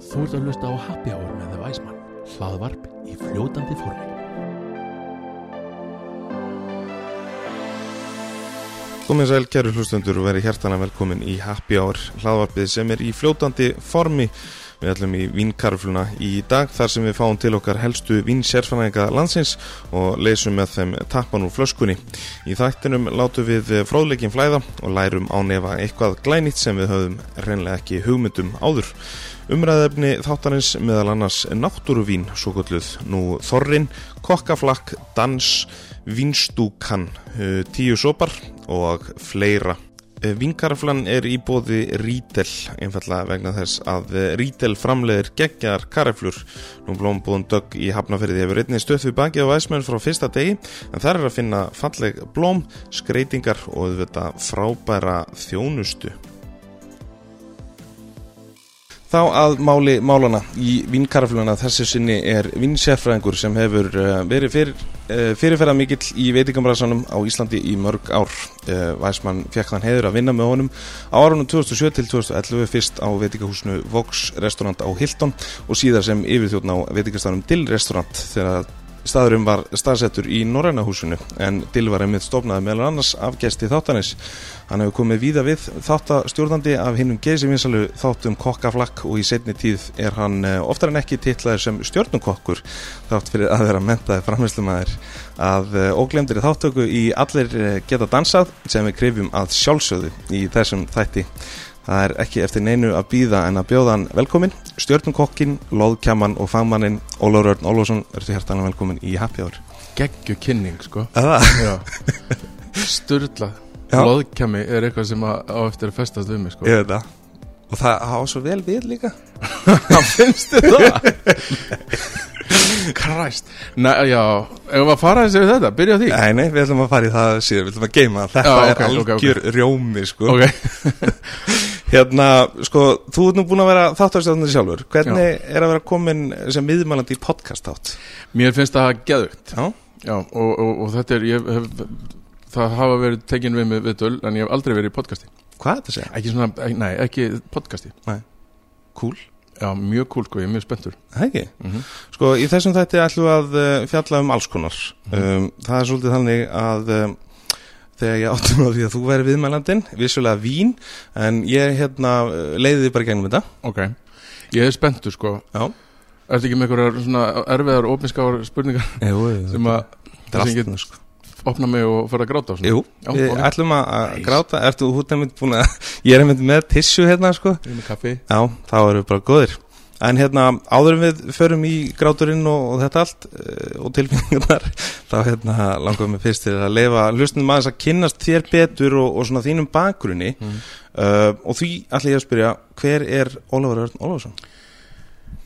Þú ert að hlusta á Happy Hour með The Weisman, hlaðvarp í fljótandi formi. Komið sæl, kæru hlustundur og verið hjertana velkomin í Happy Hour hlaðvarpið sem er í fljótandi formi. Við ætlum í vínkarfluna í dag þar sem við fáum til okkar helstu vínsérfæðinga landsins og leysum með þeim tappan úr flöskunni. Í þættinum látum við fróðleikin flæða og lærum ánefa eitthvað glænýtt sem við höfum reynlega ekki hugmyndum áður. Umræðefni þáttarins meðal annars náttúruvín, svo gotluð, nú Þorrin, kokkaflakk, dans, vinstúkan, eh, tíu sopar og fleira. Vinkaraflan er í bóði Rítel, einfallega vegna þess að Rítel framleiðir geggjar karaflur. Nú blómbúðum dögg í Hafnafyrði hefur einnig stöð við bakið á væsmenn frá fyrsta degi, en þar er að finna falleg blóm, skreitingar og þetta frábæra þjónustu. Þá að máli málana í vinkarafluna þessi sinni er vinsérfræðingur sem hefur uh, verið fyrir, uh, fyrirferðað mikill í veitingamræðsanum á Íslandi í mörg ár. Væsmann fekk þann heiður að vinna með honum á árunum 2007 til 2011 fyrst á veitingahúsinu Vox restaurant á Hilton og síðar sem yfirþjóðn á veitingastanum Dill restaurant þegar staðurum var staðsettur í Norræna húsinu en Dill var einmitt stofnaði meðal annars af gesti þáttanis. Hann hefur komið víða við þáttastjórnandi af hinnum geysivinsalu þáttum kokkaflakk og í setni tíð er hann oftar en ekki titlaður sem stjórnukokkur þátt fyrir að vera mentaði framherslumæður að óglemdir þáttöku í Allir geta dansað sem við krifjum að sjálfsögðu í þessum þætti. Það er ekki eftir neinu að býða en að bjóða hann velkomin, stjórnumkokkin, loðkjaman og fagmannin Ólafur Örn Ólafsson, ertu hjertan velkomin í Happy Hour. Geggju kynning sko Það? Sturla Já. Lóðkjami er eitthvað sem á á eftir að festast við mig sko Ég veit það. Og það hafa svo vel við líka. Finnst þið það? Kræst Nei, já, ef við að fara þessi við þetta, byrja á því Nei, nei, við ætlum að fara í það síðan, við ætlum að geima það. Þetta Já, ok, er algjör rjómi, sko. Ok, Hérna, sko, þú ert nú búin að vera þáttarstjórnandi sjálfur. Hvernig er að vera komin sem miðmælandi í podcast átt? mér finnst það geðugt Já. Já, og, og, og þetta er, ég hef Það hafa verið tekin við mig viðtöl En ég hef aldrei verið í podcasti Hvað þetta segja? Ekki svona, eh, nei, ekki podcasti Cool. Já, mjög cool sko, ég er mjög spenntur Það ekki? mm -hmm. Sko, í þessum þætti ætlum við að uh, fjalla um alls konar. Um, það er svolítið þannig að um, þegar ég áttum á því að þú væri viðmælandinn, vissulega vín, en ég hérna leiði þið bara í gegnum þetta. Ok, ég er spenntur sko Já. Ertu ekki með einhverjar svona erfiðar opinskáar spurningar Jú, sem að er get sko. opna mig og fara að gráta? Jú, Já, við ok. ætlum að að Nice. gráta, ertu hútt einmitt búin að, ég er einmitt með tissu hérna, sko. Ég er með kaffi Já, þá erum við bara góðir. En hérna, áður en við förum í gráturinn og, og þetta allt uh, og tilfinningarnar, þá hérna langaðum við fyrst til að leifa hlustunum aðeins að kynnast þér betur og, og svona þínum bakgrunni mm. uh, og því ætla ég að spyrja, hver er Ólafur Örn Ólafsson?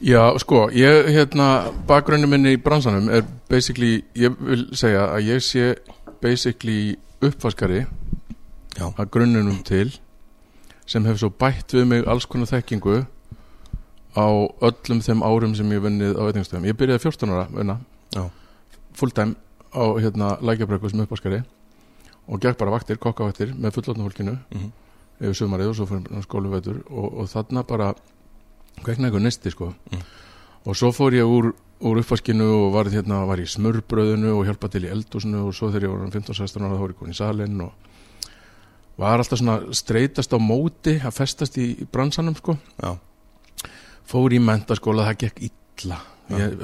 Já, sko, ég, hérna, bakgrunni minni í bransanum er basically, ég vil segja að ég sé basically uppvaskari Já. að grunnunum til sem hefur svo bætt við mig alls konar þekkingu á öllum þeim árum sem ég vunnið á veitingastöðum. Ég byrjaði 14 ára að vinna Já. full time á hérna lækjabröku sem uppvaskari og gekk bara vaktir, kokkavaktir með fullotna fólkinu Mm -hmm. yfir sumarið og svo fyrir skóluvetur og, og þarna bara kveiknaði eitthvað nesti sko Mm. og svo fór ég úr, úr uppvaskinu og var, hérna, var í smurbröðinu og hjálpa til í eldúsinu og svo þegar ég var 15-16 ára þá var ég komin í salin og var alltaf svona streytast á móti að festast í bransanum sko Já. Fór í mentaskóla, það gekk illa ég,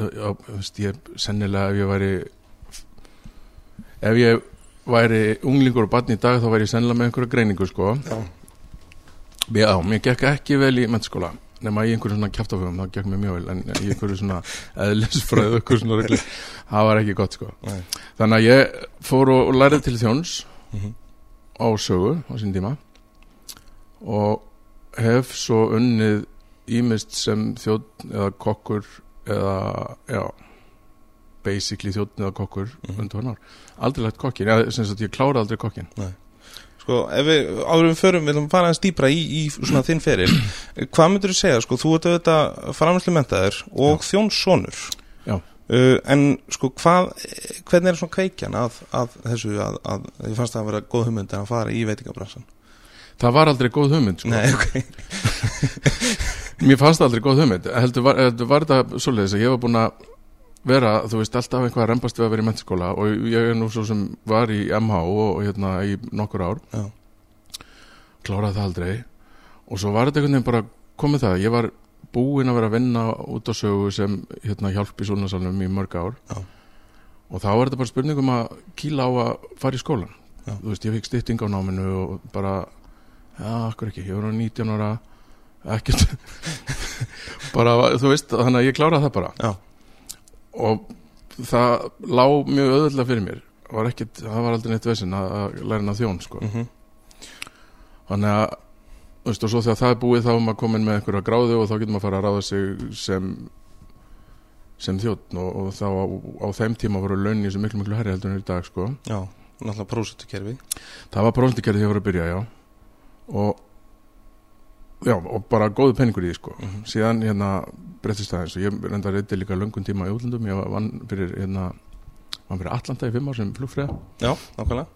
veist, ég sennilega ef ég væri ef ég væri unglingur og barn í dag þá væri ég sennilega með einhverja greiningu sko Já. Já, mér gekk ekki vel í mennskóla nema í einhverju svona kjáftaföfum, það gekk mér mjög vel en í einhverju svona regli, það var ekki gott sko Nei. þannig að ég fór og, og lærið til þjóns Mhm. á sögu á sín tíma og hef svo unnið ímist sem þjótt eða kokkur eða, já basically þjótt eða kokkur Mhm. undir hann ár, aldrei lægt kokkin já, sem sagt ég klára aldrei kokkin Sko, ef við áður en við förum, við að fara aðeins dýpra í, í svona þinn feril. Hvað myndur þú segja, sko, þú ert auðvitað framherslu mentaður og þjónssonur. Já. Uh, en sko, hvað, hvernig er svona kveikjan að, að þessu, að, að þið fannst það að vera góð hugmynd að fara í veitingabransan? það var aldrei góð hugmynd sko. Nei, ok. mér fannst það aldrei góð hugmynd. Heldur var, heldur var þetta svoleiðis að ég var búin að vera, þú veist, alltaf eitthvað að rembast við að vera í mennskóla og ég er nú svo sem var í MH og, og hérna í nokkur ár. Já. kláraði það aldrei. Og svo var þetta einhvern veginn bara komið það, ég var búinn að vera að vinna út á sögu sem hérna hjálp í súnasalunum í mörg ár. Já. og þá var þetta bara spurningum að kýla á að fara í skólan Já. þú veist, ég fikk stytting á náminu og bara, já, akkur ekki? Ég var á 19 ára ekkert bara, þú veist þannig að ég kláraði það bara Já. og það lá mjög öðvöldlega fyrir mér var ekkit, það var aldrei neitt vesinn að, að læra inn á þjón sko. Mhm. þannig að þú veist, og svo þegar það er búið þá er maður komin með einhverja gráðu og þá getur maður að fara að ráða sig sem sem þjótt og, og þá á, á þeim tíma voru launin sem miklu miklu herri heldur en í dag sko. Já, náttúrulega prósutukerfi það var prófndikerði þegar ég voru að byrja já. og já, og bara góðu penningur í því sko. Mhm. síðan hérna breyttist það eins og ég reynda að reyndi líka löngun tíma í útlundum ég vann fyrir hérna vann fyrir Atlanta í fimm ár sem flugfræða Já, nákvæmlega.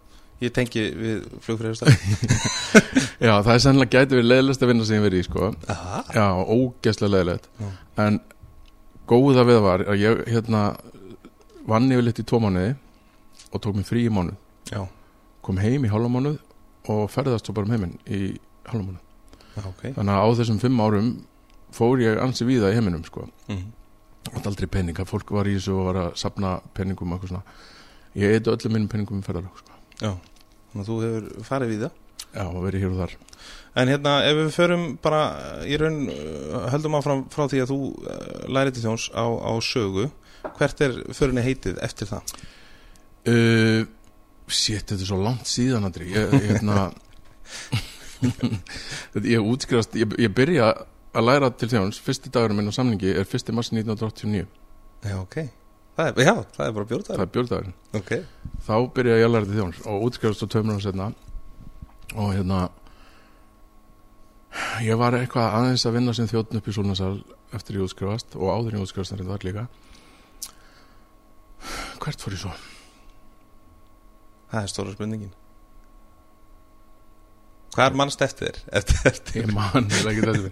Ég tengi við flugfræðustæð já, það er sennilega gæti við leiðilegst að vinna sem ég verið í sko. Aha. Já, ógeðslega leiðilegt. Já. en góða við var að ég hérna vann yfir litt í tvo mánuði og tók mér frí í mánuð. Já, kom heim í hálfa mánuð og ferðast svo bara um heiminn í hálfa mánuð já ok þannig að á þessum fimm árum fór ég ansi víða í heiminum sko. Mhm. og aldrei peninga, fólk var í þessu og var að sapna peningum og eitthvað svona ég eitthvað öllum minnum peningum í ferðarlög sko. Já, þannig að þú hefur farið við það já, verið hér og þar En hérna, ef við förum bara í raun, uh, höldum áfram frá því að þú uh, lærið til þjóns á, á sögu Hvert er förinni heitið eftir það? uh, shit, þetta er svo langt síðan Andri ég, hérna Þetta- ég útskrifast ég, ég byrja að læra til þjóns. Fyrsti dagurum minn á samningi er 1. mars 1989 Já, ok. Það er, já, það er bara það bjórdagur er björndagurinn Ok, þá byrja ég að læra til þjóns og útskrifast á tveimur ára setna og hérna ég var eitthvað aðeins að vinna sem þjóttn upp í Súlnasal eftir ég útskrifast og áður ég útskrifast þar var líka. Hvert fór ég svo? það er stóra spurningin Hvað er mannst eftir þér? Eftir, eftir ég man vel ekki þetta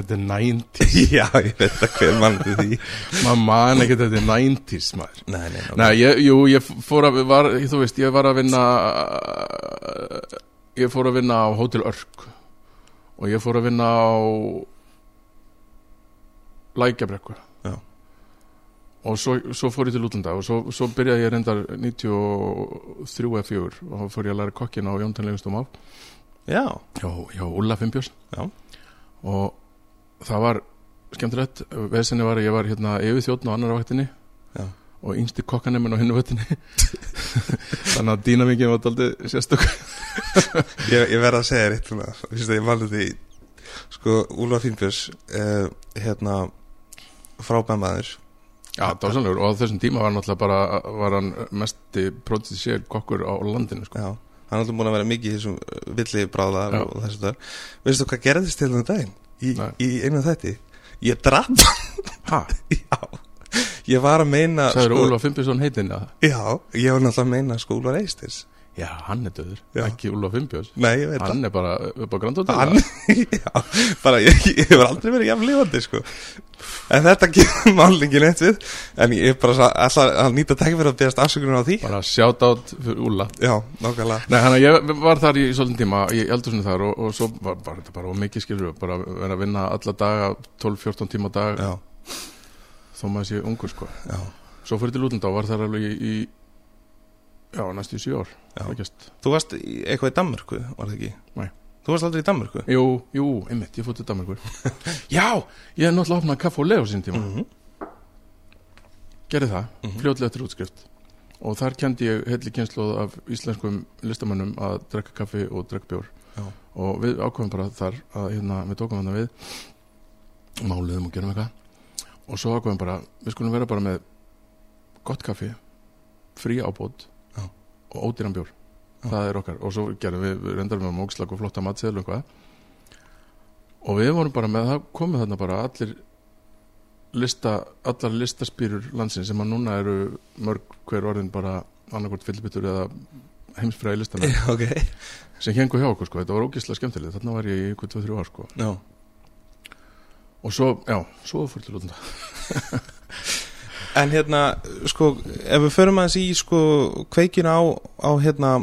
þetta er 90 Já, ég veit að hver mann því. Man ekki þetta er 90s maður. Nei, nei, nei, ég, jú, ég fór að var, þú veist, ég var að vinna ég fór að vinna á Hotel Örk og ég fór að vinna á Lækjabrekku. Já. og svo, svo fór ég til útlanda og svo, svo byrjaði ég reyndar 93 eða 4 og þá fór ég að læra kokkin á Jón Tannlegustum á Já, hjá, hjá Ulla Fimbjörns Já. og það var skemmtilegt, veðsenni var ég var hérna yfir þjóttn á annar vaktinni Já. og yngsti kokkanemmin á hinnu vaktinni. Þannig að dýnamingin var daldið sérstök ég, ég verð að segja rétt svona Þú veist að ég mann því. Sko, Úlfa Finnbjörns uh, Hérna Frábæmaður Já, dásanlegur og á þessum tíma var náttúrulega bara var hann mesti pródísér kokkur á landinu sko. Já, hann er alltaf búin að vera mikið í þessum uh, villi bráðar Já. og þessu þar. Veistu hvað gerðist til þennan daginn? Í, Nei. í einu þætti? Ég drapp Ha, Já. Ég var að meina sagður Úlfa Fimbjörnsson heitin að Já, ég var náttúrulega að meina sko Úlfar Eisters Já, hann er döður, ekki Úlfa Fimbjörns Nei, ég veit Hann er bara upp á grandóttir Hann, já, bara ég, ég hefur aldrei verið jafn lifandi sko. En þetta gefur málingin eitt við. En ég er bara að nýta tækifæri að beðast afsökunar á því. Bara sjátt átt fyrir Úla Já, nákvæmlega. Nei, hann að ég var þar í svolítið tíma í eldursunni þar og, og svo var, var þetta bara mikið skilur bara vera að vinna alla daga 12-14 tíma dag. Já, þó maður sé ungur sko. Já, Svo fyrir til útlanda og var þar alveg í, í já, næstu í sjö ár Þú varst í, eitthvað í Danmörku, var það ekki? Nei. Þú varst aldrei í Danmörku? Jú, jú, einmitt, ég fótt til Danmarkur Já, ég hef náttúrulega opnað kaff og leo sín tíma Mm Gerði það, Mhm. fljótlega eftir útskrift Og þar kendi ég heilli kynsluð af íslenskum listamönnum að drekka kaffi og drekka bjór Já. Og við ákveðum bara þar að hérna, við tókum hann við Máluðum og gerum eitthvað Og svo ákveðum bara, við skulum vera bara með gott kaffi Frí ábót. Og ódýran bjór. Já. Það er okkar. Og svo gerum við, við reyndar með mókslag og flotta matseðlu og eitthvað. Og við vorum bara með það komið þarna bara allir lista, allar listaspýrur landsins sem að núna eru mörg hver orðin bara annarkvort fyllbyttur eða heimsfræði listana Já, ok. Sem hengu hjá okkur sko, þetta var ógislega skemmtilegt. Þarna var ég í ykkur 2-3 ár sko. Já, og svo, já, svo til útlanda En hérna, sko, ef við förum aðeins í, sko, kveikinu á, á hérna,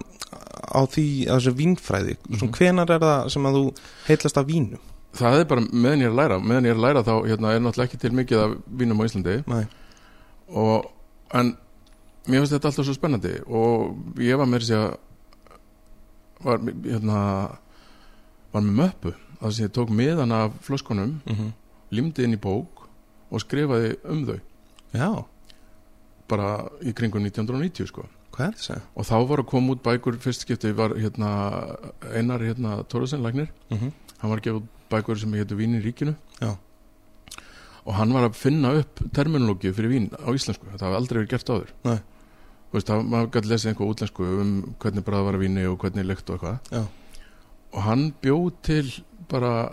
á því, á þessu vínfræði, mm Mhm. hvenar er það sem að þú heitlast af vínu? það er bara meðan ég er að læra meðan ég er að læra þá hérna, er náttúrulega ekki til mikið af vínum á Íslandi Nei. og, en mér finnst þetta alltaf svo spennandi og ég var með þess að var, hérna, var með möppu þar sem ég tók miðan af flöskunum Mm -hmm. limdi inn í bók og skrifaði um þau Já, bara í kringum 1990 sko. Og þá var að koma út bækur fyrst skipti var hérna Einar hérna Tórasen Lagnir Mm -hmm. hann var að gefa út bækur sem hétu Vín í ríkinu. Já. og hann var að finna upp terminologíu fyrir vín á íslensku. Það hafa aldrei verið gert áður. Veist, það, maður gæti lesið einhver útlensku um hvernig bræða var að víni og hvernig lykt og eitthvað. Já. og hann bjóð til bara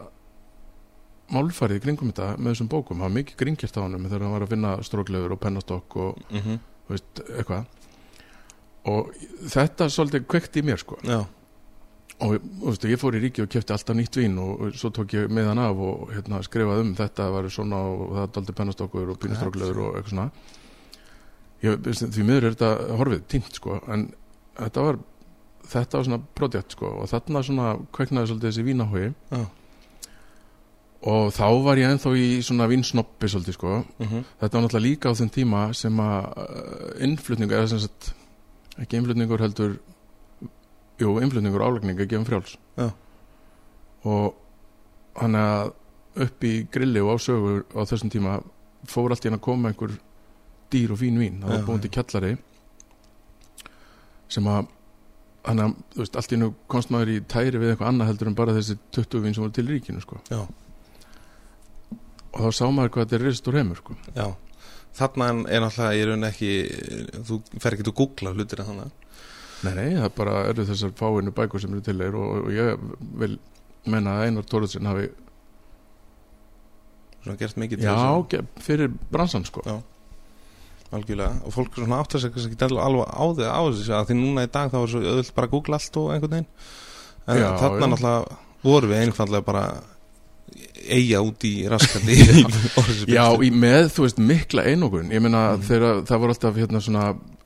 málfærið í kringum þetta með þessum bókum, var mikið gringjart á honum þegar hann var að finna stróklegur og pennastokk og Mm -hmm. veist, eitthvað. Og þetta svolítið kveikt í mér sko. Já, og veist, ég fór í ríki og kefti alltaf nýtt vín og, og svo tók ég með hann af og hérna, skrifaði um þetta var svona og það daldi pennastokkur og pínustróklegur og eitthvað svona. Ég, því miður er þetta horfið tínt sko en þetta var þetta var svona projekt sko og þarna svona kveiknaði svolítið þessi vínahogi Já. Og þá var ég ennþá í svona vínsnoppi svolítið sko mm þetta var náttúrulega líka á þeim tíma sem að uh, innflutningur eða sem sagt ekki innflutningur heldur jú, innflutningur er gefum frjáls Já. og hann að upp í grilli og á sögur á þessum tíma fór allt í hann að koma einhver dýr og fín vín það var búin til kjallari sem að hann að, þú veist, allt í hennu komst maður í tæri við eitthvað annað heldur en bara þessi 20 vín sem voru til ríkinu sko. Já. Og þá sá maður hvað þetta er rist og remur sko. Já, þarna er náttúrulega ég raun ekki, þú fer ekki að googla hlutir en þannig Nei, nei, það bara eru þessar fáinu bækur sem eru til þeir og, og ég vil menna að Einar Tóruðsson hafi svona gert mikið til já, þess ge- fyrir bransan sko Já. algjörlega og fólk svona áttar sig kannski ekki alveg á því á þessu að því núna í dag þá er svo öðvöld bara að googla allt og einhvern veginn en Já, þarna já. náttúrulega voru við einfallega bara eiga út í raskandi Já, í með, þú veist, mikla einokun. Ég meina Mhm. þegar það voru alltaf hérna svona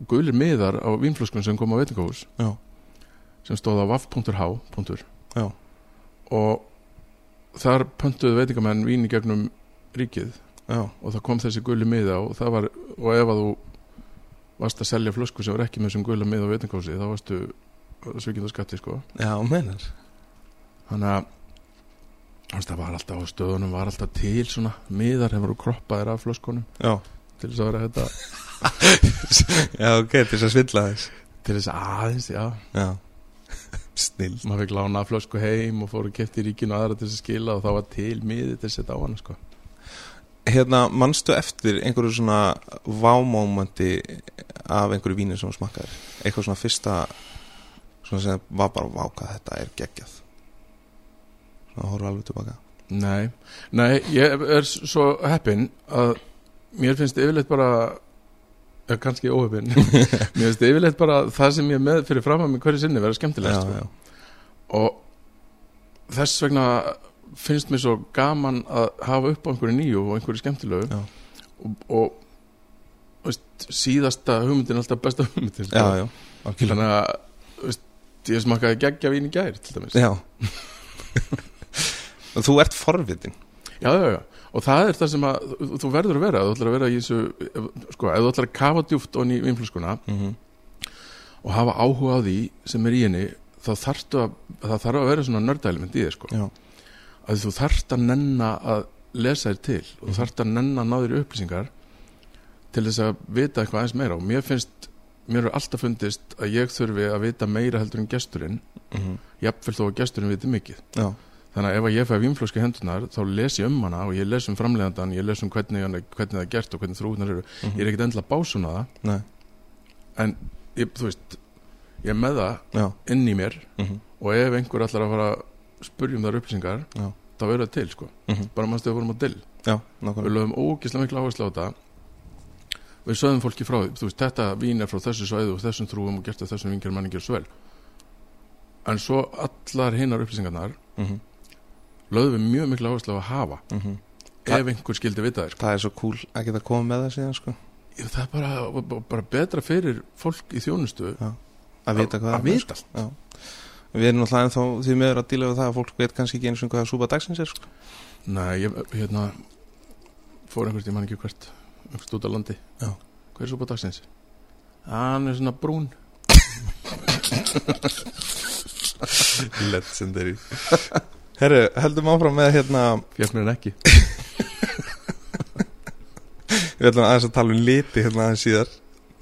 gulir miðar á vínflöskun sem kom á veitingahús. Já. sem stóð á vaff.h og þar pöntuðu veitingamenn vín í gegnum ríkið. Já, og það kom þessi guli miða og það var, og ef að þú varst að selja flösku sem var ekki með þessum gula miða á veitingahúsi þá varstu svikind og skatti sko. Já, menar þannig að það var alltaf á stöðunum var alltaf til svona miðar voru kroppaðir af flöskunum. Já, til þess að vera þetta já, ok, til þess að svindla þess til þess aðeins, já. Já, snill. Maður fekk lána flösku heim og fór að kefti í ríkinu aðra til þess að skila og þá var til miði til að setja á hann sko. hérna, manstu eftir einhverju svona vámómenti af einhverju víni sem þú smakkaðir? Eitthvað svona fyrsta svona sem var bara vákað þetta er geggjað svona horfa alveg tilbaka nei, nei, ég er svo heppinn að mér finnst yfirleitt bara eða kannski óheppinn mér finnst yfirleitt bara það sem ég er með fyrir fram að mig hverju sinni vera skemmtilegast já, sko. já, og þess vegna finnst mér svo gaman að hafa upp á einhverju nýju og einhverju skemmtilegu Já. og, og veist, síðasta hugmyndin er alltaf besta hugmyndin sko. já, já, algjörlega. þannig að veist, ég smakkaði geggja vín í gær til dæmis já. Og þú ert forvitin. Já, já, já, og það er það sem að þú- verður að vera, þú ætlar að vera í þessu sko, ef þú ætlar að kafa djúft onni í vínflöskuna mm -hmm. og hafa áhuga á því sem er í henni þá þarftu að, það þarf að vera svona nördaelement í þér sko. Já, að þú þarft að nenna að lesa þér til og þú þarft að nenna að ná þér upplýsingar til þess að vita eitthvað aðeins meira. Og mér finnst, mér er alltaf fundist að ég þurfi að vita meira heldur en gesturinn. Mm jafnvel þó að gesturinn viti mikið. Já, þannig að ef að ég fæ vínflösku hendunar þá les ég um hana og ég les um framleiðandan ég les um hvernig, hann er- hvernig það er gert og hvernig þrúðunar eru. Mhm. ég er ekkert endilega básuna það. Nei. en ég, þú veist ég er með það já, inn í mér mm og ef einhver ætlar að fara að spurja um þar upplýsingar Já. þá verður það til sko. Mhm. bara mannstu að vorum á dill? Já, við lögum ógislega miklu áherslu á þetta. Við sögðum fólki frá því þú veist, þetta vín er frá þessu svæðu og þessum þrúum og gert að þessum vingir manni gjör svo vel. En svo allar hinnar upplýsingarnar mm lögðum við mjög miklu áherslu á að hafa -hmm. Það- ef einhver skildi vita þér sko. það er svo cool að geta komið með það síðan sko Ég- það er bara, bara betra fyrir fólk í þjónustu að vita hvað að er, vita sko. Já. við erum náttúrulega ennþá því meður að díla við það að fólk veit kannski ekki eins og hvað súpa dagsins er sko. Nei, ég, hérna fór einhvert, ég man ekki hvert einhvert út á landi Já. Hver er på dagsins? Hann er svona brún legendary herru, heldum áfram með hérna Fjart mér en ekki. Við ætlum aðeins að tala um liti hérna aðeins síðar.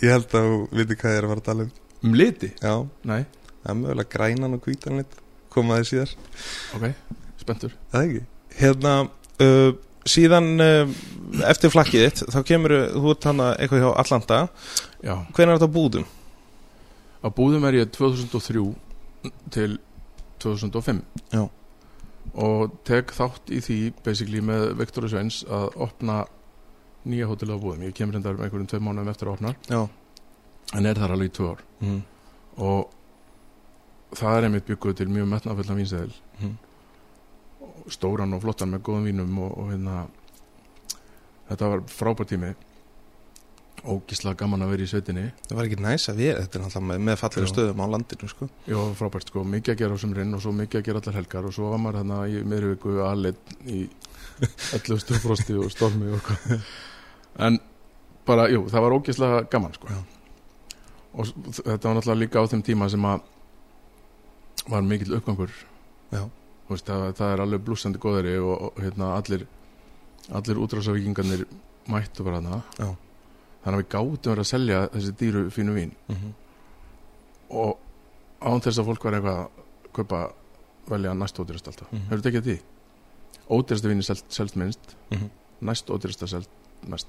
Ég held að þú viti hvað ég er að fara að tala um. Um liti? já, Nei, það er mögulega grænan og hvítan lit. Koma aðeins síðar. Ok, spenntur. Það ekki? Hérna uh, Síðan uh, eftir flakkið þitt Þá kemur þú hana eitthvað hjá Atlanta. Já, Hvenær er þetta á búðum? á búðum er ég 2003 til 2005 Já. Og tek þátt í því basically með Viktor Sveins að opna nýja hótel á búðum ég kemur hendar með einhverjum tveim mánuðum eftir að opna. Já. En er þar alveg í tvö ár. Mm. og það er einmitt bygguð til mjög metnafullan vínseðil Mm. stóran og flottan með góðum vínum og, og hérna þetta var frábær tími ógislega gaman að vera í sveitinni Það var ekki næs að vera Þetta náttúrulega með, með fallega Já. stöðum á landinu sko. Já, frábært sko, mikið að gera á sumrin og svo mikið að gera allar helgar og svo var maður hérna í miðri viku aðleitt í 11 stufrosti og stormi og en bara, jú, það var ógislega gaman sko Já. og þetta var náttúrulega líka á þeim tíma sem að var mikill uppgangur veist, það, það er alveg blúsandi góðari og, og hérna allir allir útrásavíkingarnir mættu bara Já. Þannig að við gátum verið að selja þessi dýru fínu vín mm -hmm. og án þess að fólk var eitthvað að kaupa velja næst ódýrast alltaf Mhm. hefur þetta ekki að því? ódýrasta vín er selt, selt minnst Mm -hmm. næst ódýrasta selt næst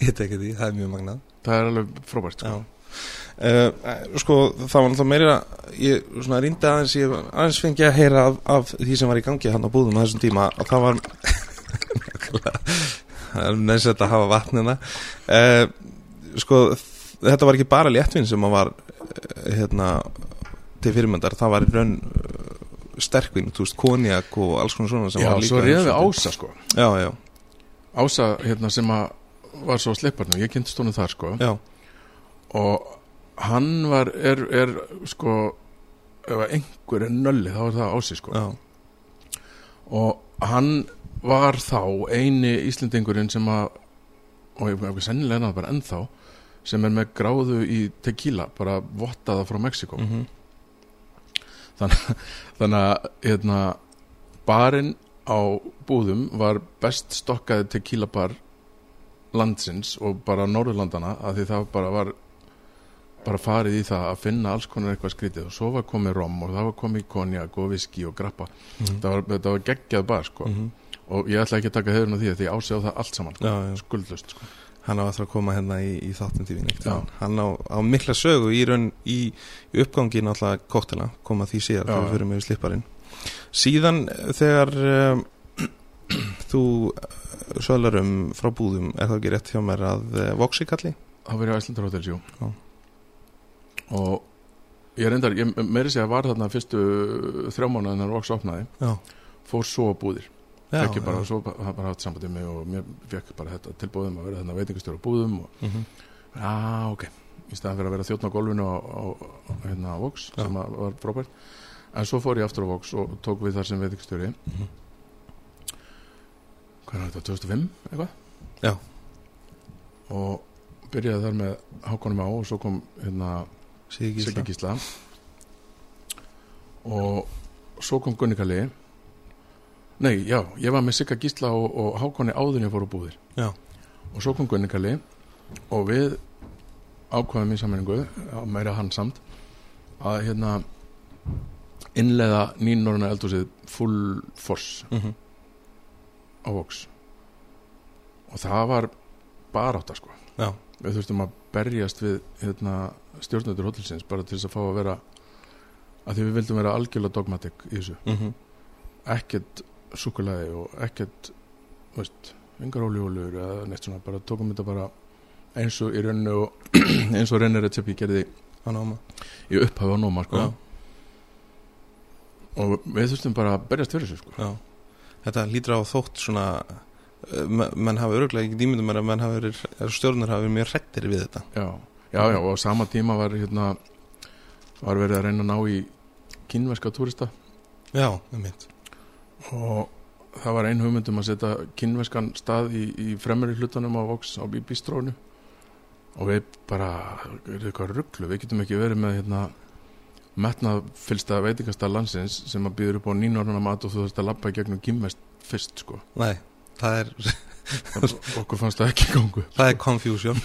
Ég tek því, það er mjög magnað það er alveg frábært sko. Já Uh, sko það var náttúrulega meira ég svona reyndi aðeins ég aðeins fengi að heyra af, af því sem var í gangi hann á búðum á þessum tíma og það var næst að hafa vatnina uh, sko þetta var ekki bara léttvin sem var uh, hérna til fyrirmyndar. Það var í raun uh, sterkvin, þú veist, konjak og alls konar svona sem Já, var líka svo reyðum við. Ása sko. Já, já, Ása hérna sem að var svo slipparnu, ég kynntist honum þar sko. Já, og hann var, er, er sko ef einhver er nölli þá er það Ási sko. Já, og hann var þá eini Íslendingurinn sem að og ég ekki sennilega það bara ennþá sem er með gráðu í tequila bara vottaða frá Mexiko mm þannig að hérna, barinn á búðum var best stokkaði tequila bar landsins og bara Norðurlandana að því það bara var bara farið í það að finna alls konar eitthvað skrítið og svo var komið rom og það var komið konjak og viski og grappa þetta var, þetta var geggjað bar sko Mhm. og ég ætla ekki að taka hefurinn á því að því ásjá það allt saman sko. já, já. skuldlust sko. hann á að koma hérna í, í þáttum tífin hann á, á mikla sögu í raun í, í uppgangi náttúrulega kóttela koma því síðar Já, þegar við fyrir með slipparinn síðan eh, þegar um, þú sölar um frá búðum er það ekki rétt hjá mér að uh, Voxi kalli það var í Æslandar Hotels, jú. Og ég reyndar, ég meiri segja var þarna fyrstu þrjá mánuðin þegar Vox opnaði já, fór svo á búðir já, ekki bara, já. svo bara, haft sambandið mig og mér fekk bara þetta tilbúðum að vera þarna veitingastjóra búðum og Mm -hmm. já, ok, í staðan fyrir að vera þjóttn á golfinu á, hérna Vox sem að var frábært en svo fór ég aftur á Vox og tók við þar sem veitingastjóri Mhm. hvað er þetta, 2005 eitthvað? Já. og byrjaði þar með Hákonum á og svo kom hérna Siggi Gísla og svo kom Gunni Kalli nei, já, ég var með Sigga Gísla og, og Hákonni áðurinn fór á búðir Já. og svo kom Gunni Kalli og við ákvaðum í sammenningu meira hann samt að hérna innleiða nýnorna eldhúsið full force mm -hmm. á Vox og það var barátta sko Já. við þurftum að berjast við hérna, stjórnendur hótelsins bara til þess að fá að vera að því við vildum vera algjörlega dogmatik í þessu. Mm ekkert súkulæði og ekkert veist, engar ólíólur eða neitt svona, bara tókum þetta bara eins og í rauninu og eins og reynir að ég gerði í upphafi á nóma sko. Og við þurftum bara að berjast fyrir þessu sko. Þetta lítur á þótt svona menn hafa öruglega ekki dýmyndum að menn hafa verið, er stjórnur hafa verið mjög hrettir við þetta. Já, já, já, og á sama tíma var hérna var verið að reyna að ná í kínverska túrista. Já, um mitt og það var ein hugmyndum að setja kínverskan stað í, í fremri hlutunum á Vox á bístrónu og við bara, er eitthvað rugglu við getum ekki verið með hérna metnað fylsta veitingastað landsins sem að býður upp á nýnorðana mat og þú þurft að labba í gegnum kínverst fyrst sko. Nei, það er, okkur fannst það ekki gangu það er confusion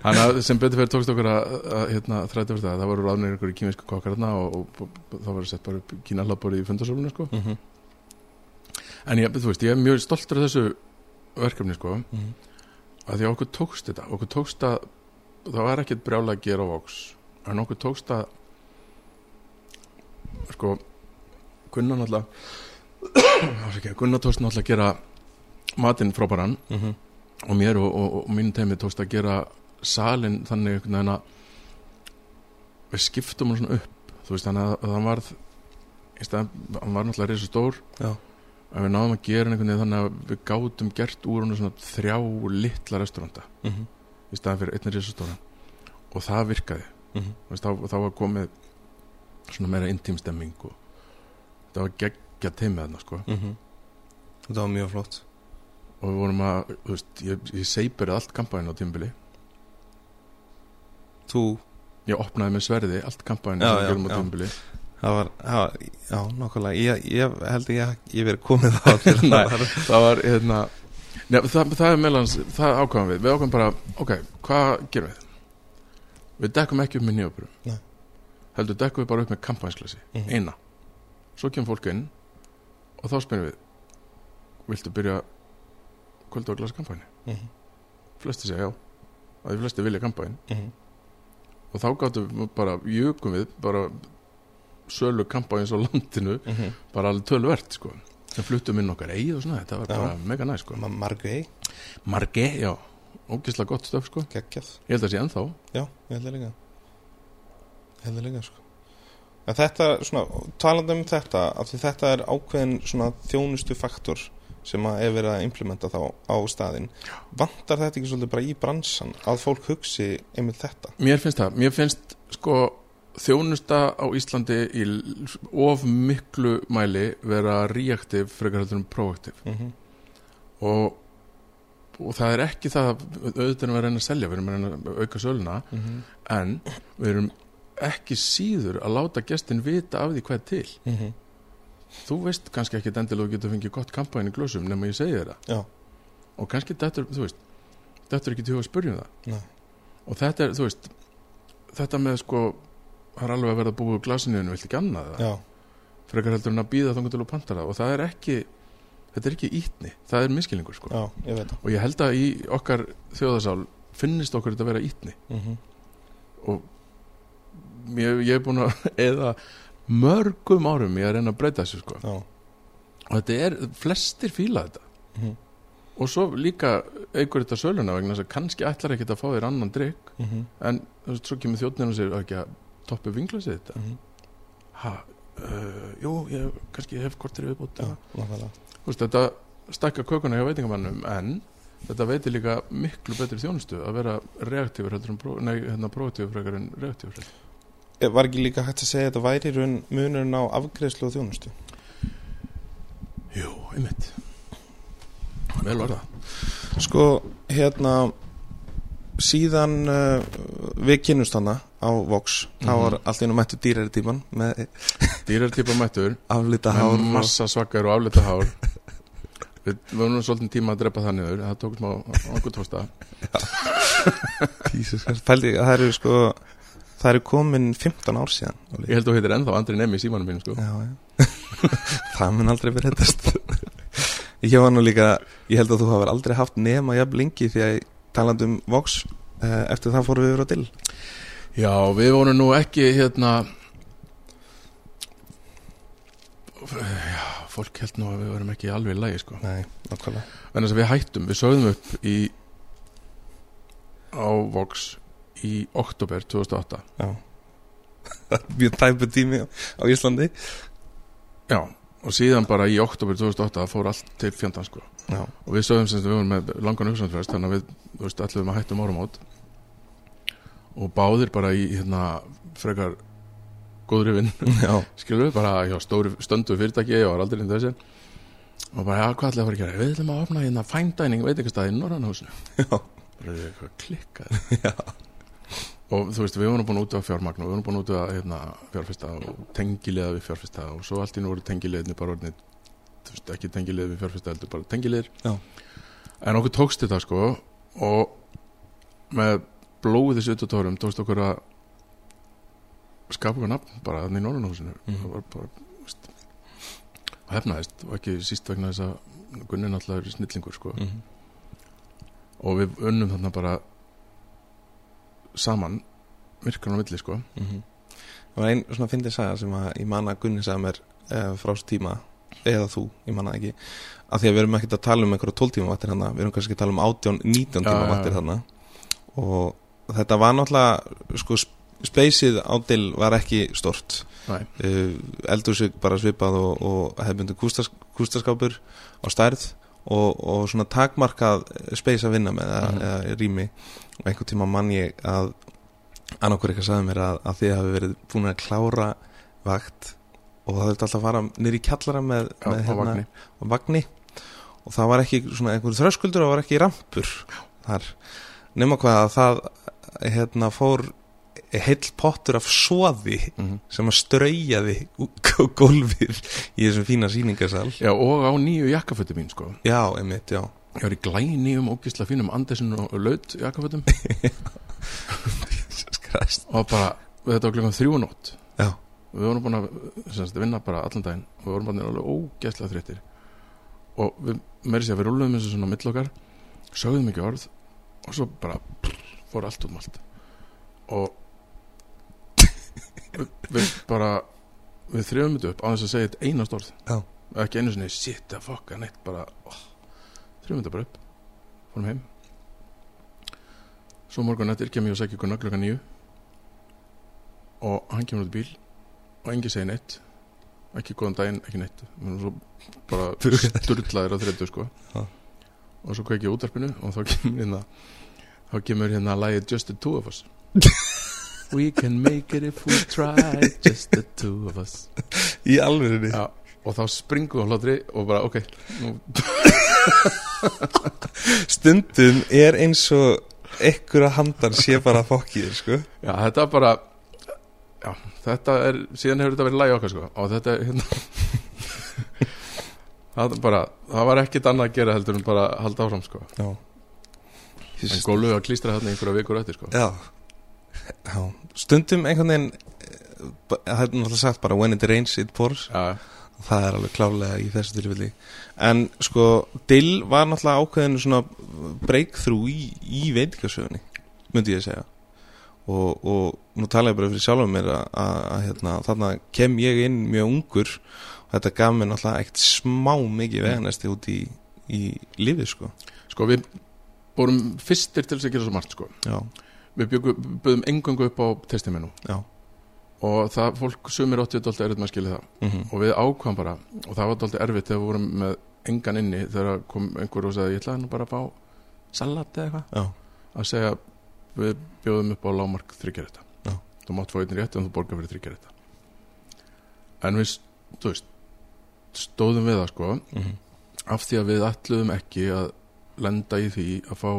Þannig að sem betur fyrir tókst okkur að, að hérna, þrætti fyrir það, það voru ráðnir ykkur í kínversku kokkar hérna og, og, og, það var sett bara upp kína hlaðborið í fundarsólunum sko. mm -hmm. En ég, þú veist, ég er mjög stoltur af þessu verkefni sko, Mhm. að því að okkur tókst þetta, okkur tókst að, það var ekkert brjála að gera á Vox, en okkur tókst að, sko, náttúrulega, Afsakið, Gunnar tókst náttúrulega að gera matinn frábæran Mhm. og mér og, og, og mínu teimi tókst að gera salin þannig að við skiptum hann svona upp þú veist þannig að, að hann varð stað, hann var náttúrulega reysa stór Já. en við náðum að gera einhvern veginn þannig að við gátum gert úr hann svona þrjá litla restauranta Mhm. í staðan fyrir einnig reysa stóra og það virkaði Mhm. Þú veist, þá, þá var komið svona meira intím stemming og það var geggja teimið þarna sko. Mhm. Þetta var mjög flott. Og við vorum að, þú veist, ég, ég seipir allt kampæðin á tímbili Þú, ég opnaði með sverði allt kampæðin Já, sem já, við gerum á já. tímbili það var, var já, nákvæmlega. Ég, ég held að ég, verið komið á Nei. það það var hérna Nei, það, það er meðlans, það ákvæðum við. Við ákvæðum bara, ok, hvað gerum við? Við dekkum ekki upp með nýjöpurum Nei. heldur dekkum við bara upp með kampænsklasi Mhm. eina, svo kemur fólk inn og þá spyrum við viltu byrja kvöldu að glasa kampæni Mhm. flesti segja já, að því flesti vilja kampæn Mhm. og þá gáttum við bara, jökum við bara sölu kampæns á landinu Mhm. bara alveg tölvert sko. Sem fluttum inn okkar eigið og svona, þetta var Já. bara mega næ sko. Ma- Margrey, Marge, já, ógislega gott stöf sko. Geggjað. Ég held að sé ennþá. Já, ég held að líka. Ég held að líka sko En þetta, svona, talandi um þetta af því þetta er ákveðin svona þjónustu faktor sem að er verið að implementa þá á staðinn. Vantar þetta ekki svolítið bara í bransan að fólk hugsi einmitt þetta? Mér finnst það, mér finnst sko þjónusta á Íslandi í of miklu mæli vera reaktiv frekar heldur en proaktiv mm -hmm. og, og það er ekki það að auðvitað erum við að reyna að selja, við erum að reyna að auka söluna. En við erum ekki síður að láta gestin vita af því hvað til. Þú veist kannski ekki endilega þú getur fengið gott kampæn í glösum nema ég segi þér það. Já. og kannski þetta þú veist þetta er ekki til að spyrja um það. Nei. og þetta er, þú veist þetta með sko það er alveg að verða búið úr glasinu vilt ekki annað það, frekar heldur en að býða þangar til að panta það. Og það er ekki þetta er ekki ítni, það er miskilingur sko. Já, ég og ég held að í okkar þjóðasál finnist okkur þetta að vera ítni. Mm -hmm. og ég, ég er búin að eða mörgum árum ég að reyna að breyta þessu sko. Og þetta er, flestir fíla þetta. Mm og svo líka einhver þetta söluna vegna þess að kannski ætlar ekkert að fá þér annan drikk -hmm. en svo kemur þjóttnir og segir "Á ekki að toppi vinglasið þetta Mm -hmm. ha, uh, jú, ég kannski hef kortir viðbútt þetta stakka kökuna hjá veitingamannum en þetta veitir líka miklu betri þjónustu að vera reaktífur hérna proaktífur frekar en reaktífur Var ekki líka hægt að segja að þetta væri raun munurinn á afgreðslu og þjónustu? Jú, einmitt. Vel það. Sko, hérna síðan uh, við kynnust hana á Vox þá Mhm. var allt einu mættu dýrari tíman með Dýrartípa mættur. Aflita hár massa svakar og aflita hár Við vorum svolítið tíma að drepa það niður. Það tók smá okkur tósta Jesus það eru sko það eru komin 15 ár síðan. Ég held að þú heitir ennþá Andri Nemi í símanum mínum sko. Já, það mun aldrei verið þetta ég var nú líka ég held að þú hafur aldrei haft nema jafn lengi því að talandi um Vox uh, eftir það fórum við yfir á dill Já, við vorum nú ekki hérna Já, fólk held nú að við vorum ekki alveg í lagi sko. Nei, nákvæmlega En þess að við hættum, við sögðum upp í á Vox í oktober 2008 Já. Mjög tæpu tími á Íslandi. Já, og síðan bara í oktober 2008 fór allt til fjandan sko. Já, og við sögum sem við vorum með langan uppsandfrest þannig að við, þú veist, allir um að hættum árum átt og báðir bara í hérna frekar góðri vinn skilur við bara hjá stóri stöndu fyrirtæki og var aldrei inn þessi og bara, já, hvað ætlaði að fara að gera? Við ætlum að opna hérna fine dining veitingastæði í Norrannhúsinu já, bara eitthvað klikkað og þú veist, við vorum búin út á fjármagn og við vorum búin út á hérna, fjárfesta og tengilega við fjárfesta og svo allt í nú voru tengileginni bara orðinni þú veist, ekki tengilegið við fjárfesta heldur bara tengilegir en okkur tókst þetta sko og með blóðið þessu ututórum tókst okkur að skapa okkur nafn bara þannig í Norrannhúsinu Mhm. það var bara, veist og hefnaðist og ekki síst vegna þess að Gunni náttúrulega er snillingur sko. Mhm, og við unnum þarna bara saman virkan á milli sko. Mhm. Það var einn svona fyndið saga sem að ég manna Gunni sagði mér uh, frá þessu tíma eða þú, ég manna ekki af því að við erum ekkert að tala um einhverja 12 tíma vattir hana við erum kannski að tala um 18, 19 tíma já, vattir já. hana og þetta var náttúrulega sko speysið ádil var ekki stort. Uh, eldur sig bara svipað og, og hefðbundu kústas, kústaskápur á stærð og, og svona takmarkað speys að vinna með eða, Mhm. eða rými. Og einhvern tíma mann ég að annarkur eitthvað sagði mér að, að þið hafi verið búin að klára vakt og það þurfti alltaf að fara í kjallara með, Já, með hérna vagni. á vagni. Og það var ekki svona einhver þröskuldur og það var ekki rampur þar. Nema hvað að það hérna fór heill pottur af soði mm sem að straujaði gólfið í þessum fína sýningarsal. Já, og á nýju jakkafötu mín sko. Já, einmitt, já. Ég var í glænýjum ógisla fínum Andersen og Laut jakkafötum. Og bara, þetta var klukkan þrjú nótt. Já. Við vorum búin að semst, vinna bara allan daginn. Og við vorum bara alveg ógæslega þreyttir. Og við, meiri sér að við rúluðum þessu svona á milli okkar sögðum ekki orð og svo bara prr, fór allt út um allt og við, bara við þrjöfum þetta upp á þess að segja eitt einast orð. Já. ekki einu sinni shit að fokka neitt bara oh, þrjöfum þetta bara upp fórum heim. Svo morgun eftir kem ég og segja ykkur klukkan nýju og hann kemur út í bíl og engi segir neitt. Ekki góðan daginn, ekki neitt. Bara sturlaðir á þreytu sko. Og svo kveiki ég útarpinu og þá kemur hérna þá kemur hérna lagið Just the Two of Us We can make it if we try Just the two of us. Í alvegni Já, og þá springum við á hlátri og bara ok nú, stundum er eins og einhverja handar sé bara fokkið sko. Já, þetta er bara Já, þetta er síðan hefur þetta verið lagi okkar sko og þetta er hérna það, bara, það var ekkit annað að gera heldur en bara að halda áfram sko. En gólu að klístra þarna einhverja vikur eftir sko. Já já stundum einhvern veginn eh, það er náttúrulega sagt bara when it rains it pours. Já, það er alveg klálega í þessu tilfelli. En sko Dill var náttúrulega ákveðinu svona breakthrough í, í veitingasögunni myndi ég að segja. Og, og nú tala ég bara fyrir sjálfum mér að, að, að hérna, þarna kem ég inn mjög ungur. Og þetta gaf mér náttúrulega eitt smá mikið veganesti út í, í lífið sko. Sko við vorum fyrstir til þess að gera svo margt sko. Já, við byggum, engöngu upp á testimenu. Já. Og það, fólk sumir áttið dálítið erfitt með að skilja það. Mm og við ákvæm bara og það var dálítið erfitt þegar við vorum með engan inni þegar kom einhver og sagði ég ætlaði nú bara að fá salat eða eitthvað. Að segja við bjóðum upp á lámark þryggjarétta Já. þú mátt fá einnig rétt en þú borgar fyrir þryggjarétta en við veist, stóðum við það sko mm af því að við ætluðum ekki að lenda í því að fá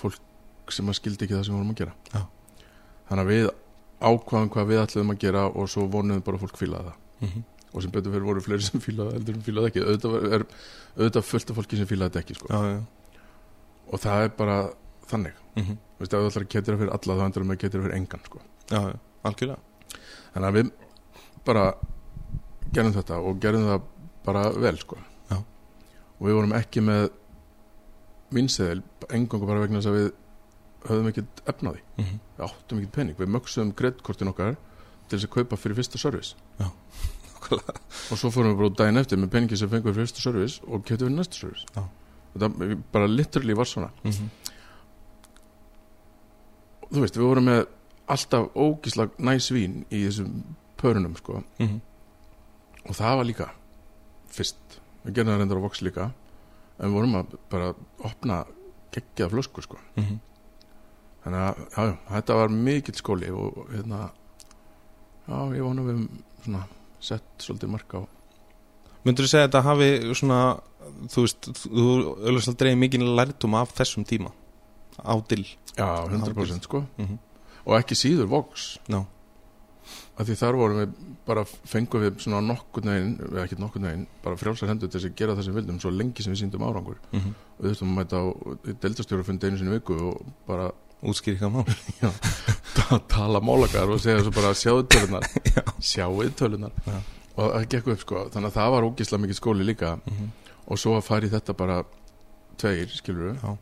fólk sem að skildi ekki það sem við vorum að gera Já. þannig að við ákvaðum hvað við ætluðum að gera og svo vonuðum bara fólk fílaði það -hmm. og sem betur fyrir voru fleiri sem fílaði heldur en fílaði ekki auðvitað, er, auðvitað fullt af fólki sem fílaði þetta ekki sko. já, já og það er bara þannig mm -hmm. Þú veist, ef þú ætlar að ketira fyrir alla þá endur með að ketira fyrir engan sko. já, já, algjörlega þannig að við bara gerum þetta og gerum það bara vel sko. Og við vorum ekki með vinseðil engangu bara vegna þess að við höfðum ekkert efnaði mm -hmm. við áttum ekkert pening, við mögsuðum kreditkortin okkar til þess að kaupa fyrir fyrsta service. Og svo fórum við bara út daginn eftir með peningi sem fengum fyrir fyrsta service og keftum við næsta Já. þetta bara literally var svona. Mm -hmm. þú veist, við vorum með alltaf ógísla næs vín í þessum pörunum sko. Mm -hmm. og það var líka fyrst, við gerðum það reyndar á Vox líka. En við vorum að bara opna geggjaða flösku sko. Mm þannig að, já, þetta var mikill skóli og hérna já, ég vona við svona sett svolítið mark á. Myndur þú segja að þetta hafi svona þú veist, þú auðvitað dreigir mikið lærdum af þessum tíma? Á dill? Já, 100% sko. Mm og ekki síður Vox. Já. af því þar vorum við bara fengum við svona nokkurn veginn eða ekki nokkurn veginn, bara frjálsar hendur til að gera það sem við vildum svo lengi sem við síndum árangur. -hmm. og við þurftum að mæta á deildastjórafundi einu sinni í viku og bara Útskýri hvað má ta- tala málakar og segja svo bara sjáðu tölunar sjáðu tölunar Já. og það gekk upp sko þannig að það var ógislega mikið skóli líka. Mm og svo að fara í þetta bara tveir, skilur Já.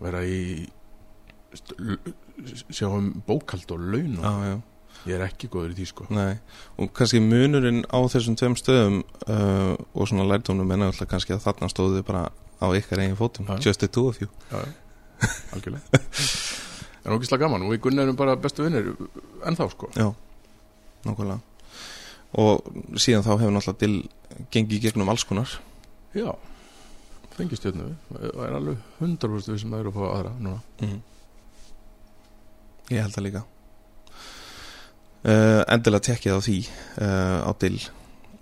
vera í st- l- sjá um bókald og laun og Já, já, ég er ekki góður í því sko. Nei. Og kannski munurinn á þessum tveim stöðum uh, og svona lærdómnum er náttúrulega kannski að þarna stóðu bara á ykkar eigin fótum just the two of you. Já, já. Algjörlega. En ógislega gaman og við Gunni erum bara bestu vinnir ennþá sko. Já, nákvæmlega. Og síðan þá hefur náttúrulega til gengið gegnum alls konar. Já, fengi stjórnu við. Og er alveg 100% við sem það eru að fá aðra núna. Mm. Ég held það líka. Uh, Endilega tekkið á því uh, á Dill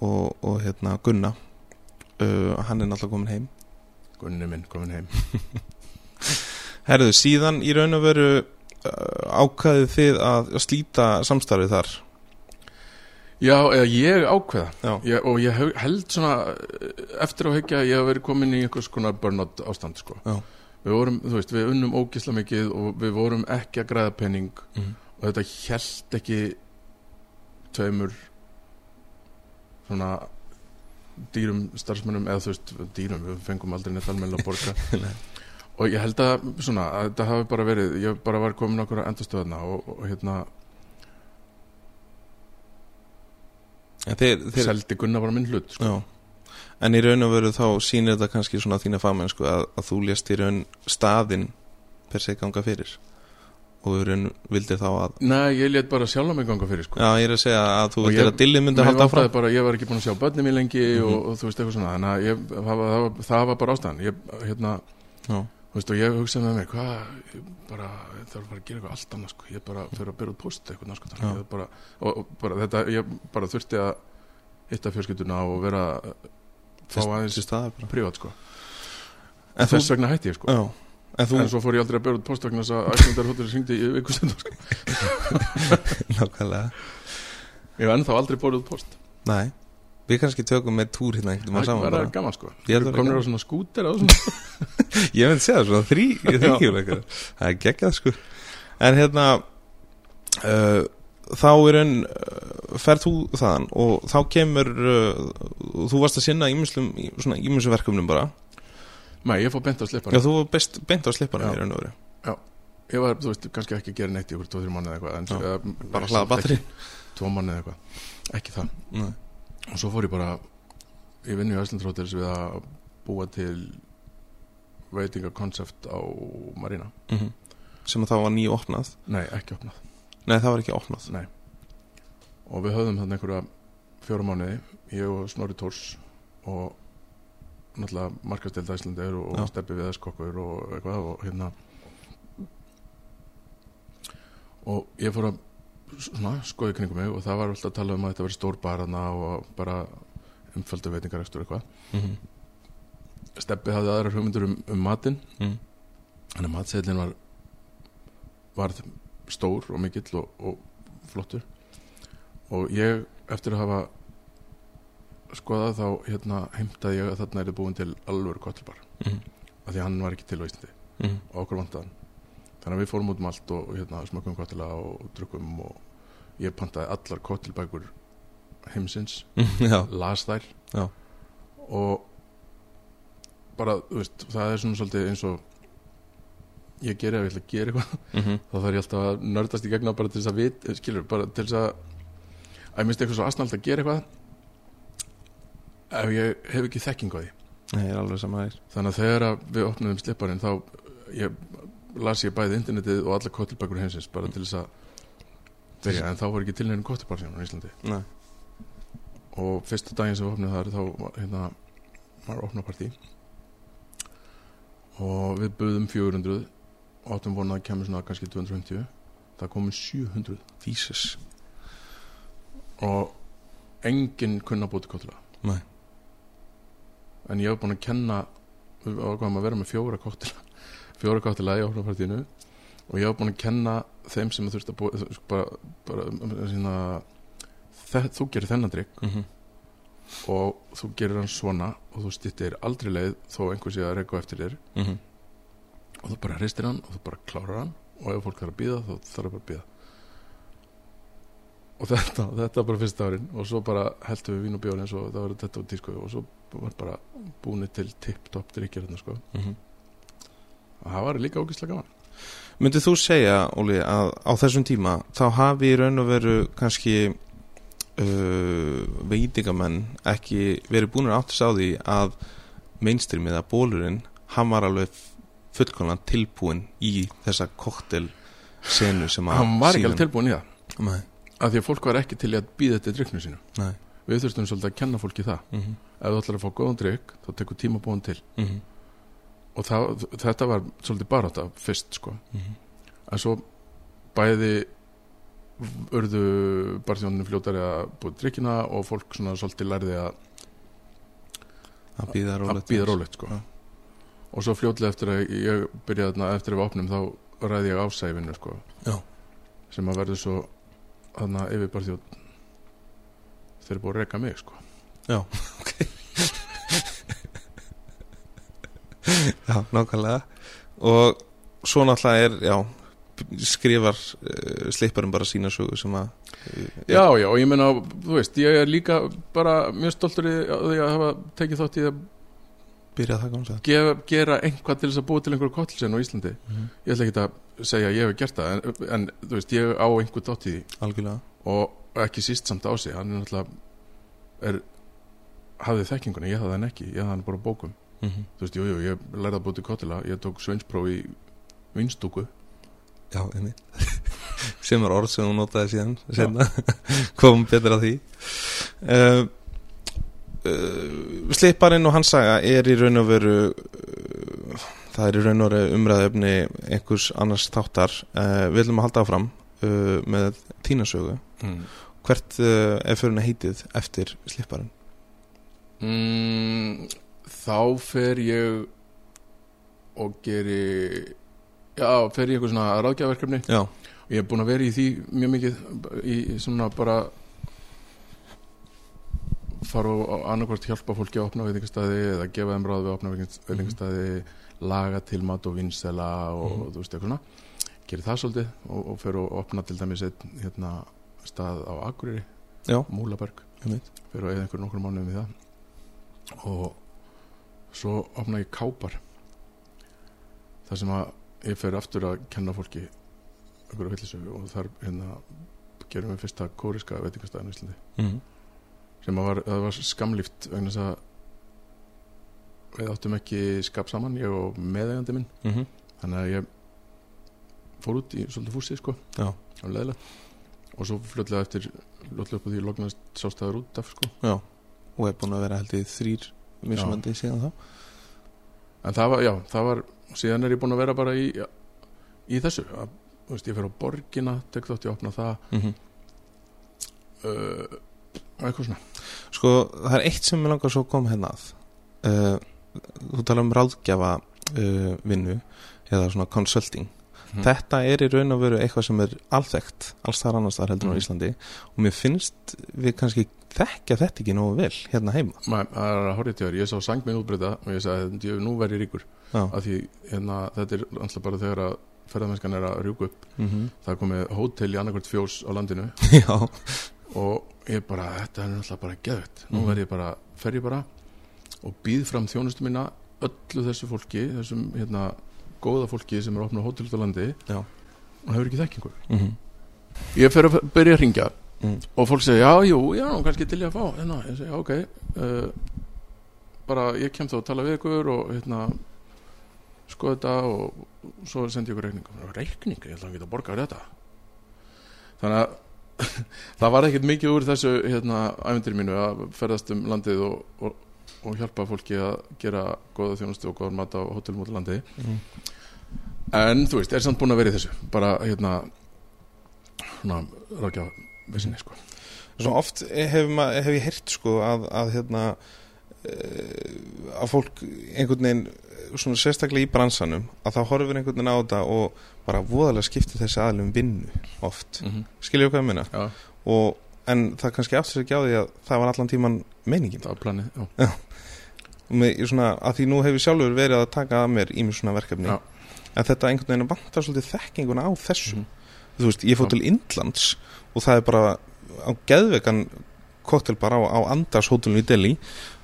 og, og hérna Gunna. Uh, hann er náttúrulega komin heim. Gunni minn komin heim Herðu, síðan í raun og veru uh, ákvaðið þið að slíta samstarfið þar Já, eða ég ákveða ég, og ég held svona eh, eftir á hekja að ég hef verið komin í einhvers konar burnout ástand sko. Við vorum, þú veist, við unnum ógisla mikið og við vorum ekki að græða penning mm. og þetta held ekki tveimur svona dýrum starfsmönnum eða þú veist, dýrum, við fengum aldrei neitt almennilega að borga Nei. Og ég held að svona, að þetta hafi bara verið ég bara var komin okkur að endastöðna og, og hérna, þeir, þeir, seldi Gunnar bara minn hlut sko. En í raun og veru þá sýnir þetta kannski svona þína fagmennsku að, að þú lést í raun staðinn per se ganga fyrir og í raun vildi þá að Nei, ég let bara sjálf mig ganga fyrir sko. Já, ég er að segja að þú ég- að dillið myndi Mér halda áfram bara, ég var ekki búin að sjá börnum í lengi Mhm. og, og þú veist eitthvað svona þannig að ég, það, var, það var bara ástæðan ég, hérna, Já, þú veist, og ég hugsaði með mig hvað, bara, það var bara að gera eitthvað allt annað sko, ég bara fyrir að byrja út post eitthvað sko, Já. ég bara, og, og bara þetta, ég bara þurfti að hitta fjölskylduna og vera fá aðeins privat sko, En þú, þess vegna hætti ég sko. Já, en þú en svo fór ég aldrei að byrja út post vegna þess að ætlundar hóttur syngdi í vikustundum sko. nákvæmlega. Ég hef ennþá aldrei borðið út post Nei, við kannski tökum með túr hérna einhvern veginn það saman var bara. gaman sko. Ég að það komnir á svona skúter á svona. Ég myndi segja það svona þrý, þrýhjúleikar Það er geggjað sko. En hérna uh, Þá er enn uh, Ferð þú þaðan og þá kemur uh, Þú varst að sinna ímislum Svona ímislum verkefnum bara. Nei, ég fór bent á slippar Já, þú var best beint á slipparum Já. í raun og veru. Ég var, þú veist, kannski ekki að gera neitt í ykkur 2-3 manni eða eitthvað en, Já, Bara hlaða batteri 2 manni eða eitthvað. Ekki það. Nei. Og svo fór ég bara Ég vinni í Æslandrótils við að búa til veitingakoncept á Marina. Mm Sem að þá var nýju opnað Nei, ekki opnað. Nei, það var ekki opnað. Nei. Og við höfðum þannig einhverja fjóra mánuði Ég og Snorri Tórs Og náttúrulega markasteld Æslandir og, Já. steppi við skokkur og eitthvað og hérna. Og ég fór að skoði kringum mig og það var alltaf að tala um að þetta verið stór barana og bara umfældu veitingarekstur eitthvað mm -hmm. Steppi hafði aðrar hugmyndur um, um matinn mm. þannig að matseðlinn var var stór og mikill og, og flottur og ég eftir að hafa skoðað þá hérna heimtaði ég að þarna er búin til alvöru kottilbar Mm. af því að hann var ekki til á Íslandi Mm. og okkur vantaðan þannig að við fórum út um allt og, og hérna, smakkum kottila og, drukkum og ég pantaði allar kottilbækur heimsins las þær. Já. og bara, veist, það er svona svolítið eins og ég geri ef ég ætla að gera eitthvað. Mm þá þarf ég alltaf að nördast í gegna bara til þess að vit, skilur, bara til þess að að ég minnst eitthvað svo asnald að gera eitthvað. Ef ég hef ekki þekking á því. Nei, er þannig að þegar við opnum slipparinn þá ég, las ég bæði internetið og alla kottilbækur heimsins bara til þess að byrja, en þá var ekki til neina kottilbar síðan á Íslandi. Nei. Og fyrsta daginn sem við opnum þar þá hérna, var opnapartí og við buðum 400 og áttum vonað að kemur svona kannski 250 það komum 700 Jesus og enginn kunna búti kottila en ég hef búin að kenna við ákvæðum að vera með fjóra kottila fjóra kottila í opnapartínu og ég hef búin að kenna þeim sem þurft að búi bara, bara sína, þú gerir þennan drikk mm -hmm. og þú gerir hann svona og þú stýttir aldrei leið þó einhver sé að reyka eftir þér Mm -hmm. og þú bara hristir hann og þú bara klárar hann og ef fólk þarf að býða þá þarf bara að býða og þetta, þetta var bara fyrsta árin og svo bara heldum við vín og bjór eins og það var þetta út í sko og svo var bara búinir til tipp-topp drikkir hérna sko Mhm. og það var líka ógislega gaman Myndið þú segja, Óli, að á þessum tíma þá hafi í raun og veru kannski uh, veitingamenn ekki verið búin að áttis á því að mainstreamið að bólurinn hann var alveg fullkomlega tilbúin í þessa koktel senu sem að hann var ekki alveg tilbúin í það. Nei, af því að fólk var ekki til í að býða þetta drikknu sínu nei. Við þurftum svolítið að kenna fólki það. Mm -hmm. ef þú ætlar að fá góðan drikk þá tekur tíma að búin til. Mm og það, þetta var svolítið bara þetta fyrst sko -hmm. en svo bæði urðu barþjóninu fljótari að búið drikkina og fólk svona svolítið lærði að, Að býða rólegt sko. Já. og svo fljótlega eftir að ég byrjaði þarna eftir að við opnum þá ræði ég ásæfinu sko. Já. sem að verður svo þarna yfir barþjón þeir eru búið að reka mig sko. Já, nákvæmlega. Og svo náttúrulega er, já skrifar uh, slipparum bara sína sögu sem að já já og ég meina þú veist ég er líka bara mjög stoltur í að að hafa tekið þátt í að byrja það komst að gefa, gera einhvað til þess að búa til einhverju kottilsen á Íslandi. Mhm. ég ætla ekki að segja að ég hef gert það en, en þú veist, ég á einhver dótt í því. Og ekki síst samt á sig hann er náttúrulega er, hafði þekkinguna, ég hafði hann ekki ég hafði hann bara bókum, mm -hmm. þú veist, jú, jú, ég lærði að búa til kottila, ég tók sveinspróf í vinstúku, Já, einmitt. Sem er orð sem hún notaði síðan senna, komum betur að því. Uh, uh, Slipparinn og hans saga er í raun og veru uh, það er í raun og veru umræðefni einhvers annars þáttar. Við viljum að halda áfram uh, með þínasögu mm. hvert er fyrir henni heitið eftir Slipparinn Mm, þá fer ég og geri já, fer ég eitthvað svona ráðgjafarverkefni. Já, og ég er búin að vera í því mjög mikið í svona bara fara og annarkvort hjálpa fólki að opna veitingastæði eða gefa þeim ráð við að opna veitingastæði laga til mat og vinsela og Mhm. þú veist eitthvað svona. Gerir það svolítið og, og fer og opna til dæmis einn hérna, stað á Akureyri Múlaberg. Fyrir að eða einhverjum nokkur mánuðum í það. Og svo opna ég kápar þar sem að ég fer aftur að kenna fólki einhverju villisögu og þar hérna gerum við fyrsta kóriska veitingastæðin í Íslandi. Mm sem að var, það var skamlíft vegna þess að við áttum ekki skap saman ég og meðegandi minn. -hmm. þannig að ég fór út í svolítið fúsið sko og svo fljótlega eftir fljótlega upp á því lognast sástæður út af sko. Já, og er búin að vera held í þrýr mismandi síðan þá. En það var, já, það var síðan er ég búin að vera bara í í þessu. Að, þú veist, ég fer á borgina tek þátt ég að opna það. Mm -hmm. uh, eitthvað svona. Sko, það er eitt sem ég langar svo að koma hérna að. Uh, Þú tala um ráðgjafa uh, vinnu eða svona consulting. Mhm. Þetta er í raun og veru eitthvað sem er alþekkt alls þar annars þar heldur en á Mhm. Íslandi. Og mér finnst við kannski þekkja þetta ekki nógu vel hérna heima. Ma, það er að horfið til þér, ég sá sang minn útbreyta og ég sagði, "Djöfull, nú verð ég ríkur af því hérna, þetta er alltaf bara þegar að ferðamennskan er að rjúku upp. Mm það er komið hótel í annarkvort fjós á landinu. Já. og ég bara, þetta er alltaf bara geðvett nú Mhm. verð ég bara, fer ég bara og býð fram þjónustu mína öllu þessu fólki, þessum hérna góða fólki sem er að opna hótel út á landi. Já. og hefur ekki þekkingu. Mm ég fer að byrja að ringja Mm. og fólk segja, já, jú, já, kannski til ég að fá. Hérna, ég segja, ok uh, bara, ég kem þá að tala við ykkur og hérna skoða þetta og svo sendi ég ykkur reikning. Reikning, ég ætla að geta að borga þetta. Þannig að það var ekkert mikið úr þessu hérna ævendir mínu að ferðast um landið og, og, og hjálpa fólki að gera góða þjónustu og góða mat á á landi. Mhm. en þú veist, er samt búin að vera í þessu. Bara hérna rákja vissinni sko Svo oft hef, hef ég heyrt sko að, að hérna uh, að fólk einhvern veginn eh, svona sérstaklega í bransanum að það horfir einhvern veginn á þetta og bara voðalega skiptir þessi aðlum vinnu oft, mm -hmm. skilju hvað ég meina Já, og, en það kannski aftur sér ekki á því að það var allan tíman meiningin það var planið já. og með, svona, að því nú hefur sjálfur verið að taka að mér í mér svona verkefni Já. en þetta einhvern veginn vantar svolítið þekkinguna á þessu Mhm. Þú veist, ég Já. til Indlands og það er bara á geðvegan koktel bara á, á Andars hótelinu í Delhi.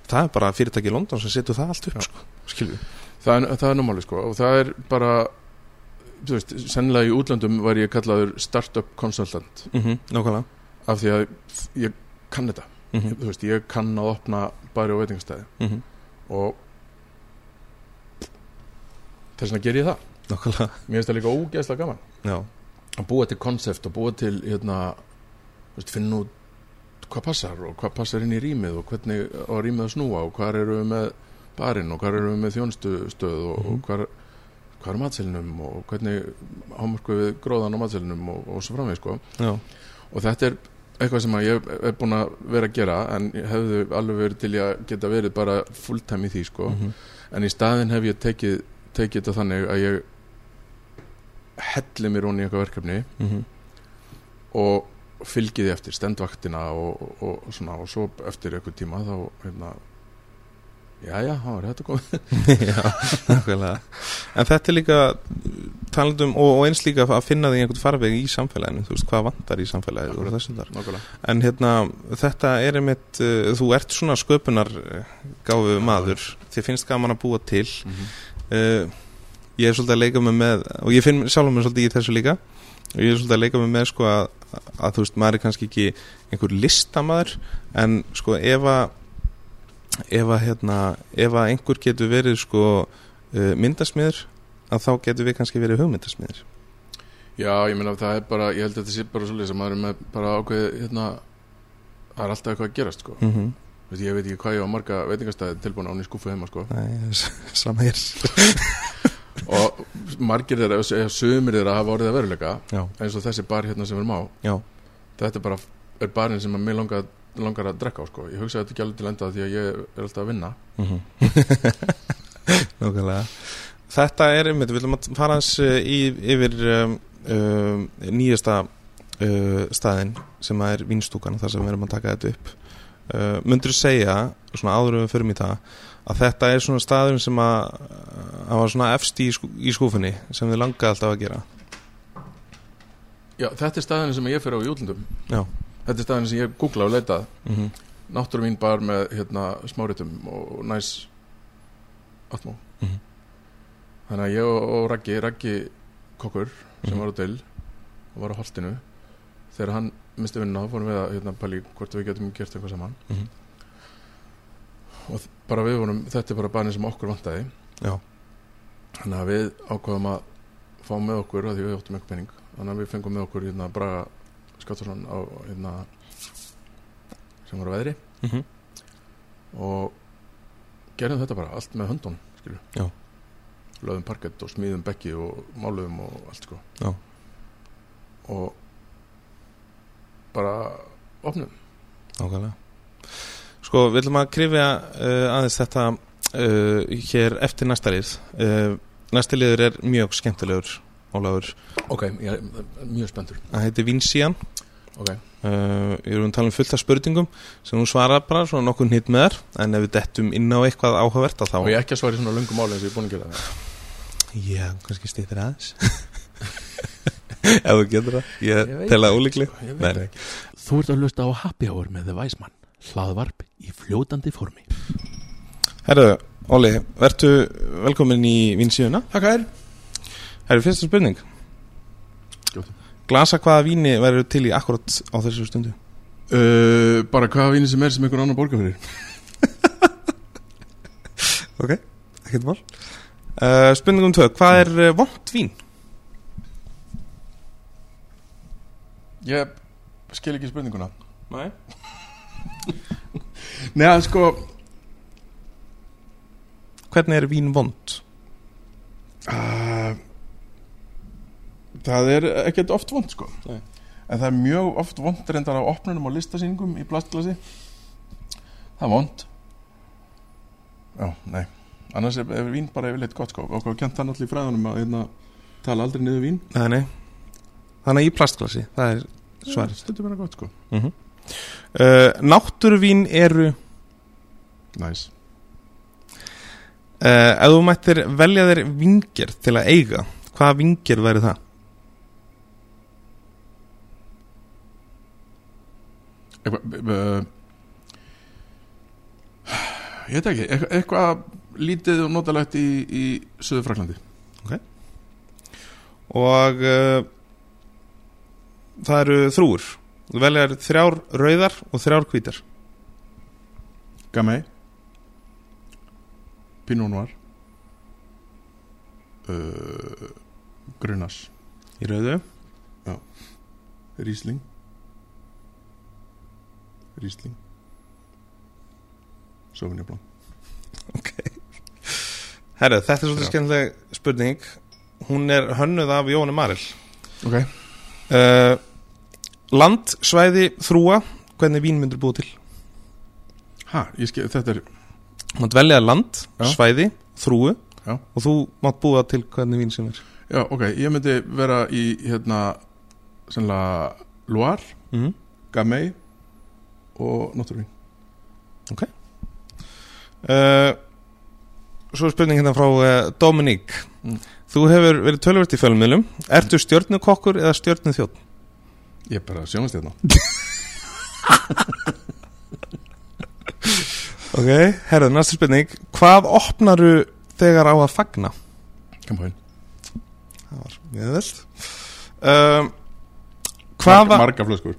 Það er bara fyrirtæki í London sem setur það allt upp sko, skilju það er, það er námáli sko og það er bara þú veist, sennilega í útlöndum var ég kallaður startup consultant. Mm -hmm, nákvæmlega. Af því að ég kann þetta. Mm þú veist, ég kann að opna bæri og veitingastæði. -hmm. og þess vegna ger ég það. Nákvæmlega, mér finnst það líka ógeðslega gaman. Já, að búa til konsept og búa til hérna, finna út hvað passar og hvað passar inn í rýmið og hvernig á rýmið að snúa og hvað eru við með barinn og hvað eru við með þjónstustöð og, Mhm. og hvað, hvað er matselinum og hvernig ámörku við gróðan á matselinum og, og svo framveg sko. Og þetta er eitthvað sem ég er búin að vera að gera en ég hefði alveg verið til að geta verið bara fulltime í því sko. Mhm, en í staðin hef ég tekið, tekið þetta þannig að ég helli mér hún í eitthvað verkefni mhm, og fylgi því eftir stendvaktina og, og, og svona og svo eftir eitthvað tíma þá hérna já já, þá er þetta komið. Já, nákvæmlega. En þetta er líka talandum og, og eins líka að finna því einhvern farveg í samfélaginu, þú veist, hvað vantar í samfélaginu og þessum þar nákvæmlega. En hérna, þetta er einmitt, uh, þú ert svona sköpunar uh, gáfu maður, þið finnst gaman að búa til. mm -hmm. Uh, ég er svolítið að leika mig með, og ég finn sjálf mér svolítið í þessu líka, og ég er svolítið að leika mig með sko að, að þú veist, maður er kannski ekki einhver listamaður, en sko ef að, ef að hérna, ef að einhver getur verið sko uh, myndasmiður, að þá getur við kannski verið hugmyndasmiður. já, ég meina það er bara, ég held að þetta sé bara svolítið sem maður er með bara ákveð hérna, það er alltaf eitthvað að gerast sko Mm -hmm. Ég veit ekki hvað ég á marga veitingastæði tilbúin án í skúfu heima sko Nei, sama hér. Og margir þeirra, sumir þeirra hafa orðið að veruleika Já, eins og þessi bar hérna sem við erum á. Já, þetta er bara, er barinn sem að mér langar, langar að drekka á sko, ég hugsa þetta ekki alveg til enda því að ég er alltaf að vinna. Mhm. Nákvæmlega. Þetta er einmitt, við viljum að fara hans í, yfir um, um, nýjasta uh, staðinn sem að er vínstúkan þar sem við erum að taka þetta upp. Uh, Mundur segja, svona áður við förum í það að þetta er svona staður sem að að var svona efst í, skú, í skúfunni sem við langaði alltaf að gera Já, þetta er staðinu sem ég fyrir á Já þetta er staðinu sem ég googla og leitað mm -hmm. náttúruvín bar með hérna, smáritum og næs atmó Mhm. þannig að ég og, og Raggi Raggi kokkur sem Mhm. var á deil og var á holtinu þegar hann misti vinnuna þá fórum við að hérna, pæli hvort við getum gert eitthvað saman Mhm. og bara við vorum þetta er bara barnið sem okkur vantaði. Já, þannig að við ákvaðum að fá með okkur að því við áttum eitthvað penning þannig að við fengum með okkur hérna, Braga Skattarsson á hérna, sem var á veðri. Mm -hmm. og gerðum þetta bara allt með höndun lögðum parkett og smíðum bekki og máluðum og allt sko. Já. og bara opnum Nákvæmlega Sko, við ætlum að krifja uh, aðeins þetta uh, hér eftir næsta lið. Uh, Næsta liður er mjög skemmtilegur Ólafur, ok, ég er mjög spenntur. Það heitir Vinsían ok, uh, Við erum að tala um fullt af spurningum sem hún svarar bara svona nokkuð nýtt með þar en ef við dettum inn á eitthvað áhugavert að þá og ég er ekki að svara í svona löngum máli eins og ég er búin að gera það. Já, kannski stýttir aðeins. Ef þú getur það. Ég Ég tel að ólíkli ég ekki. Þú ert að hlusta á Happy Hour með The Weisman Hlaðvarp í fljótandi formi. Herðu, Óli, vertu velkomin í Vinsíuna Takk að þér Herru, fyrsta spurning. Skjóttu. Glasa hvaða víni verður til í akkurat á þessu stundu? uh, bara hvaða víni sem er sem einhver annar borgar fyrir. Ok, ekkert mál. Uh, Spurningum tvö, hvað er uh, vont vín? ég skil ekki spurninguna. Nei Nei, sko Hvernig er vín vond? uh, Það er ekkert oft vond sko. Nei. En það er mjög oft vond reyndar á opnunum og listasýningum í plastglasi. Það er vond. Já, nei. Annars er, er vín bara yfirleitt gott sko. Hvað kent það náttúrulega í fræðunum að hérna, tala aldrei niður vín. Nei, nei. Þannig í plastglasi, það er svarið. Stundum vera gott sko. Mm -hmm. Uh, Náttúruvín eru Næs uh, Ef þú mættir velja þér vingir til að eiga Hvaða vingir væri það? Eitthvað uh, Ég veit ekki eitthvað, eitthvað lítið og notalegt í, í Suður Fraklandi Og uh, það eru þrúur Þú velja þér þrjár rauðar og þrjár hvítar. Gamay. Pinot Noir. Uh, Grunas. Í rauðu. Riesling. Riesling. Sauvignon Blanc. Herru, þetta er svolítið Já. skemmtileg spurning. Hún er hönnuð af Jóni Maril Ok. Uh, Land, svæði, þrúa Hvernig vín myndir búið til? Ha, ég skil, þetta er Þú mátt velja land, Já. svæði, þrúu Já. Og þú mátt búa til hvernig vín sem er Já, ok, ég myndi vera í hérna Sennilega Loire, mm -hmm. Gamay Og Náttúruvín uh, Svo er spurning hérna frá uh, Dominík Mm. Þú hefur verið tölvöld í fjölmiðlum Ertu stjörnukokkur eða stjörnuþjótt? Ég er bara sjónast hérna. Ok, herru, næsta spurning. Hvað opnaru þegar á að fagna? Kampæn Það var mjög vel um, Hvaða Marga flöskur.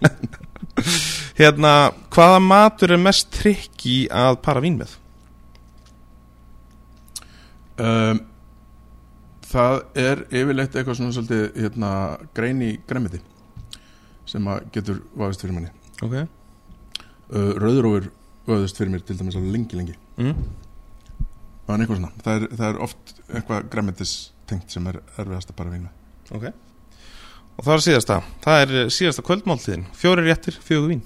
Hérna, hvaða matur er mest trikki að para vín með? um, Það er yfirleitt eitthvað svona svolítið hérna, grein í gremmiti sem að getur vafist fyrir manni. Ok. Uh, Rauðrófur vafist fyrir mér til dæmis alveg lengi lengi. Mm. Það er eitthvað svona. Það er, það er oft eitthvað græmitis tengt sem er erfiðast að bara vín með Ok. Og það er síðasta. Það er síðasta kvöldmáltíðin. Fjóri réttir, fjögur vín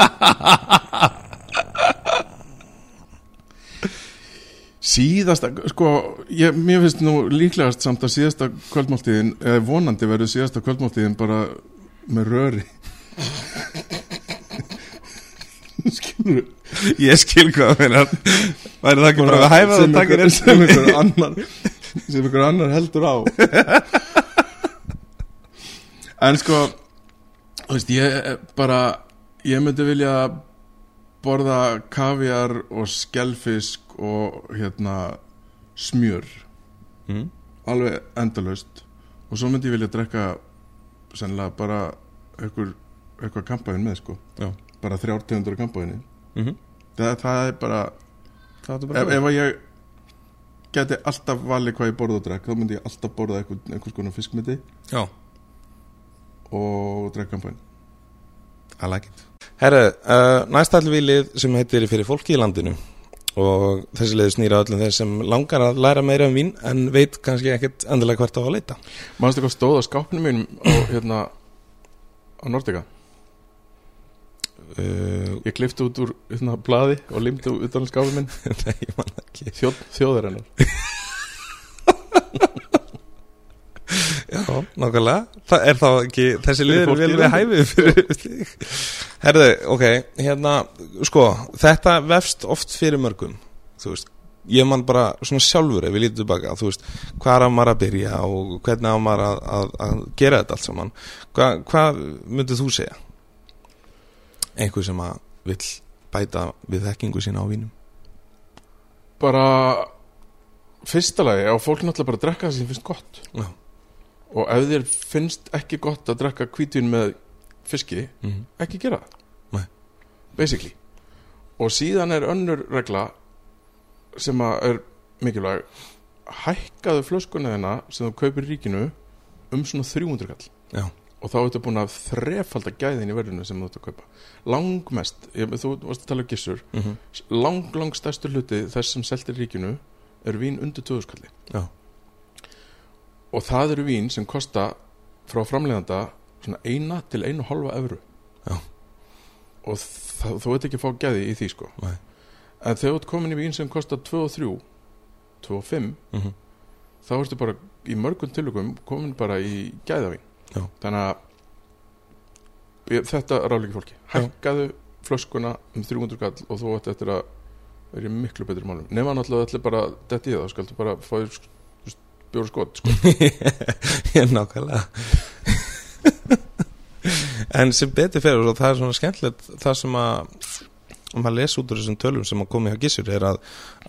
Síðasta, sko, ég, mér finnst nú líklegast samt að síðasta kvöldmáltíðin eða vonandi verður síðasta kvöldmáltíðin bara með röri. Skilur Ég skil hvað það meina Væri það ekki bara að hæfa það taka einhver, sem einhver annar sem einhver annar heldur á. En sko þú veist, ég bara ég myndi vilja borða kaviar og skellfisk og hérna smjör. Mm. alveg endalaust. Og svo myndi ég vilja drekka sennilega bara eitthvað kampaðin með sko. Já. bara þrjár tegundur af kampaðinni Mm -hmm. það, það er bara Það er ef, bara ef að ég geti alltaf valið hvað ég borða og drekk þá myndi ég alltaf borða einhver, einhvers konar fiskmyndi og drekka kampaðin I like it Herru, uh, næst ætlum við lið sem heitir fyrir fólki í landinu. Og þessi lið snýra öllum þeir sem langar að læra meira um vín en veit kannski ekkert endilega hvert á að leita. Manstu hvað stóð á skápnum mínum á, hérna, á Nordica? Uh, Ég klifti út úr hérna, blaði og limti út á skápnum minn. Nei, ég man ekki. Þjóð, Þjóðar hennar Já, nákvæmlega. Það er þá ekki, þessi Fyrir lið fólkið vel í við hæfið fyrir þig? Herðu, ok, hérna sko, þetta vefst oft fyrir mörgum þú veist, ég man bara svona sjálfur ef við lítið tilbaka, þú veist hvað er maður að byrja og hvernig á maður að, að, að gera þetta allt saman. Hva, hvað myndið þú segja? Einhver sem að vill bæta við þekkingu sína á vínum? Bara Fyrsta lagi á fólk náttúrulega bara að drekka það sem finnst gott. Já. Og ef þér finnst ekki gott að drekka hvítvin með fiski mm. ekki gera það basically og síðan er önnur regla sem er mikilvæg hækkaðu flöskuna þeina sem þú kaupir ríkinu um svona 300 kall Já. og þá ertu búin að þrefalda gæðin í verðinu sem þú ert að kaupa langmest, ég, þú varst að tala um gissur mm -hmm. lang, lang stærstu hluti þess sem seltir ríkinu er vín undir 2000 kalli Já. Og það eru vín sem kosta frá framleiðanda svona eina til einu halva evru Já. og það, þú veit ekki að fá gæði í því sko Nei. en þegar þú ert komin í vín sem kostar 2 og 3 2 og 5 Mhm. þá ertu bara í mörgum tilugum komin bara í gæðavín Já. þannig að ég, þetta ráðleiki fólki hækkaðu flöskuna um 300 kall og þú ætti eftir að vera í miklu betri málum nema náttúrulega allir bara detti í það þá skaltu bara fá bjóra skot sko. Ég nákvæmlega En sem betur fyrir og það er svona skemmtilegt það sem að og maður les út úr þessum tölum sem að komi hjá Gissur er að,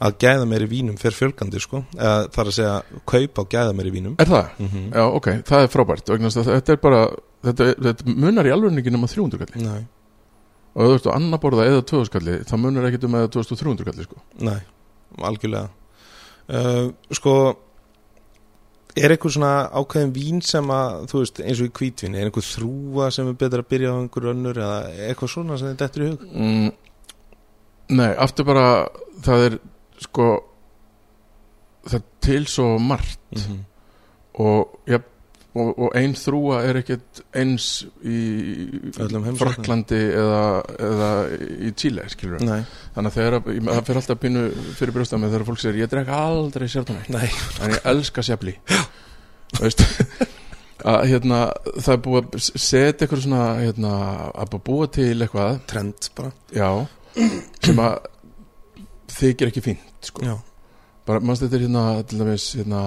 að gæða meiri vínum fyrir fjölgandi sko, eða það er að segja kaupa og gæða meiri vínum er það? mm -hmm. Já, ok, það er frábært þetta er bara þetta, þetta munar í alveg ekki nema 300 kalli Nei, og þú ert á annar borða eða 2000 kalli þá munar ekkit um eða 2300 kalli sko. nei, algjörlega uh, Sko er einhver svona ákveðin vín sem að, þú veist, eins og í hvítvín er einhver þrúa sem er betra að byrja á einhver önnur eða eitthvað svona sem þetta er í hug mm, Nei, aftur bara það er sko það til svo margt mm -hmm. og, ja, og, og ein þrúa er ekkit eins í. Fraklandi eða, eða í Nei, þannig að ég- það fyrir alltaf pínu fyrir brjóstað með þegar fólk segir ég drek aldrei sértóni nei. En ég elska sefli að hérna það er búið að setja eitthvað svona hérna að búa til eitthvað. Trend bara. Já. Sem að þykir ekki fínt sko. Bara mannst þetta er hérna til dæmis hérna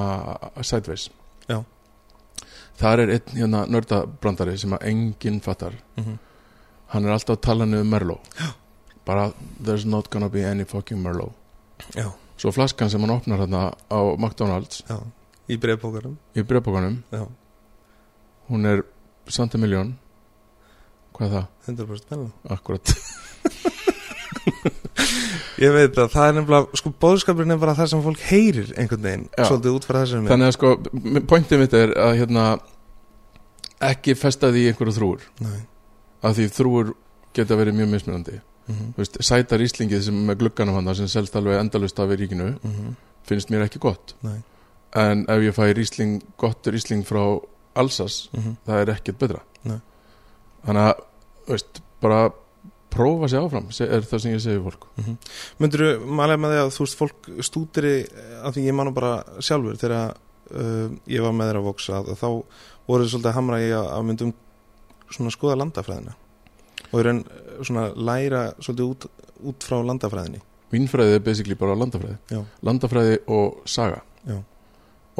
sideways? Já. Þar er einn hérna nördabrandari sem að enginn fattar. Mm hann er alltaf að tala niður Merlot. Já. bara there's not gonna be any fucking Merlot. Já, svo flaskan sem hann opnar hérna á McDonalds já. Í Já, hún er Santa Miljón hvað er það? 100% menn Akkurat Ég veit að það er nefnilega, sko bóðskapurinn er bara það sem fólk heyrir einhvern veginn Já. Svolítið út frá þessum. Þannig að sko, pointið mitt er að hérna ekki festa því einhverju þrúur Nei. Að því þrúur geta verið mjög mismunandi. Mm -hmm. Veist, sætar íslingið sem með glugganum hann sem selst alveg endalust af í ríkinu finnst mér ekki gott. Nei. En ef ég fæ rísling, gottur ísling frá Alsas, mm það er ekkert betra. Nei. þannig að veist, bara prófa sig áfram er það sem ég segi fólk. Myndur þú malega með því að þú veist fólk stúdiri af því ég man nú bara sjálfur þegar uh, ég var með þér að voksa að þá voru þið svolítið að hamra í að, myndum svona skoða landafræðina. Og í raun uh, svona læra svolítið út, út frá landafræðinni. Vínfræði er basically bara landafræði. Já, landafræði og saga. Já.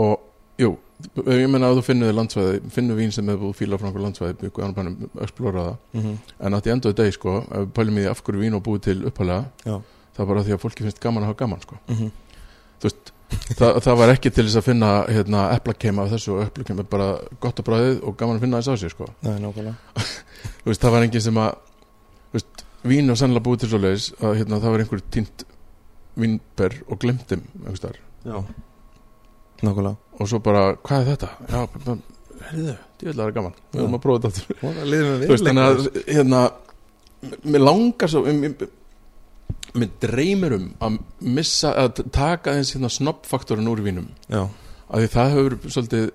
og jú, ég menna að þú finnur landsvæði finnur vín sem hefur fílað frá einhver landsvæði byggu annar bænum, explora það mm -hmm. en að því endaðu deg sko, pælum í því af hverju vín og búið til upphælega Já. það er bara því að fólki finnst gaman að hafa gaman sko. Mm -hmm. þú veist, það, það var ekki til þess að finna hérna, eplakeima af þessu og eplakeima er bara gott að bræðið og gaman að finna þess á sig sko. Nei, Þú veist, það var enginn sem að veist, vín og sannlega búið til svo leiðis að hérna, það var einhver tínt vínber og glemtum Nákvæmlega og svo bara, hvað er þetta? Já, herriðu, djöðlega er gaman. Við erum að prófa þetta aftur. Og þannig að hérna, mér langar svo mér, mér dreymir um að missa, að taka eins hérna snobbfaktorinn úr vínum. Já, af því það hefur svolítið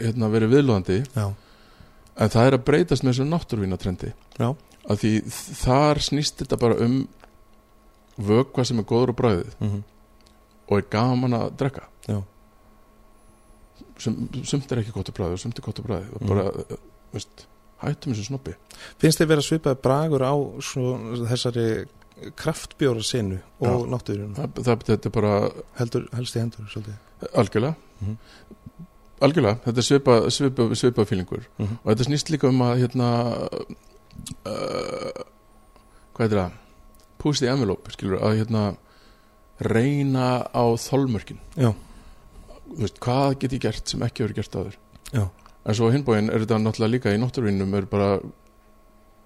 hérna, verið viðlóðandi já, en það er að breytast með þessu náttúrvínatrendi af því þar snýst þetta bara um vökva sem er góður á bræðið mm og er gaman að drekka sumt er ekki gott á bræðið og sumt er gott á bræðið og bara, mm. veist, hættum þessu snobbi. Finnst þið vera svipaði bragur á svo, þessari kraftbjóra sinu og það, þetta er bara heldur, helst í hendur svolítið. Algjörlega. Mhm. algjörlega, þetta er svipa, svipa, svipa fílingur. Mm -hmm. og þetta snýst líka um að hérna uh, hvað heitir það? Push the envelope, skilur að hérna reyna á þolmörkin. Já. Veist, hvað get ég gert sem ekki verið gert áður Já. en svo hinbóin er þetta náttúrulega líka í náttúruvinnum er bara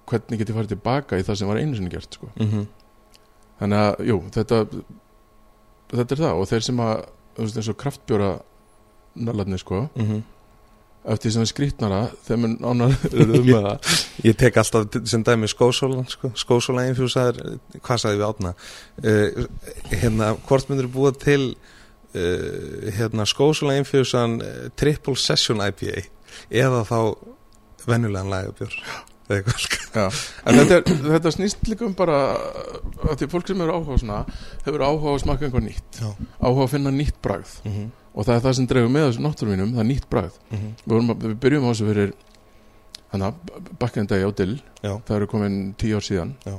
hvernig get ég farið tilbaka í það sem var einu sinni gert sko. Mm -hmm. þannig að, jú, þetta þetta er það og þeir sem að þú veist eins og kraftbjóra nallarni sko Mhm. eftir sem er skrýtnara þeim er nánar eru um það Ég tek alltaf sem dæmi skósólan sko. skósólan einfjúsaður hvað sagði við átna uh, hérna, hvort myndur búa til uh, hérna, skósólan einfjúsan uh, triple session IPA eða þá eða eitthvað sko. En þetta, er, þetta snýst líka um bara að því fólk sem eru áhuga svona hefur áhuga að smaka einhvað nýtt Já. áhuga að finna nýtt bragð mm -hmm. og það er það sem dregur með þessum náttúruvínum það er nýtt bragð Mhm. við, vorum, að- við byrjum á þessu fyrir hana, bakkinn degi á Dill það eru komin tíu ár síðan Já.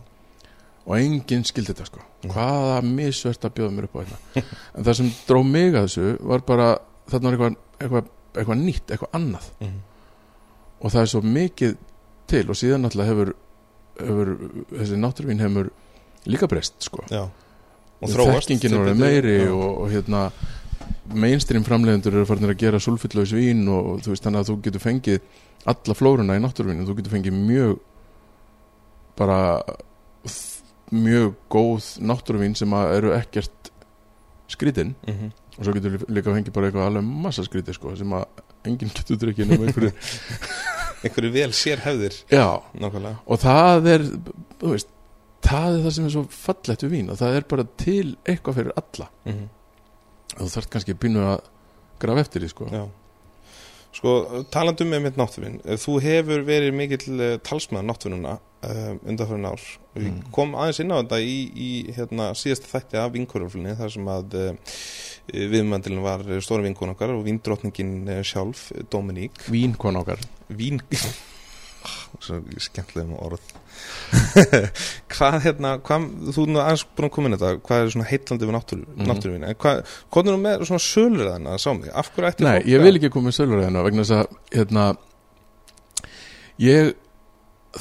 Og enginn skildi þetta sko. Mm. hvaða misvert að bjóða mér upp á þetta en það sem dró mig að þessu var bara þarna var eitthvað, eitthvað, eitthvað nýtt, eitthvað annað. Mhm. og það er svo mikið til. Og síðan náttúrulega hefur, hefur þessi náttúruvín hefur líka breyst sko. Já. og þróast þekkingin orðið meiri og, og hérna mainstream framleiðendur eru farinir að gera sulfitlaus vín og, og þú veist þannig að þú getur fengið alla flóruna í náttúruvínu þú getur fengið mjög bara mjög góð náttúruvín sem eru ekkert skrítin. Mm -hmm. og svo getur lí- líka fengið bara eitthvað alveg massa skríti sko sem að enginn getur drukkið um einhverju einhverju vel sérhefðir já. Nákvæmlega. Og það er veist, það er það sem er svo fallegt við vín og það er bara til eitthvað fyrir alla. Mm -hmm. þú þarf kannski að byrja að grafa eftir því sko. Já. Sko, talandum með mitt náttúrvin Þú hefur verið mikill uh, talsmaður náttúrununa uh, undanfærin ár. Við Mm. kom aðeins inn á þetta í, í hérna, síðasta þætti af vinkoruflinni þar sem að uh, viðmændilin var stóra vinkon okkar og vindrottningin uh, sjálf, Dominík. Vín kon okkar. Vín Svo skemmtilegum orð. Hvað hérna hvað, Þú er nú aðeins búin að koma inn þetta Hvað er svona heitlandi við mm Mhm. náttúruvin En hvað, er nú með svona sölur þannig að sá mig? Af hverju ætti Nei, fólk ég vil ekki koma með sölurræðina vegna þess að hérna ég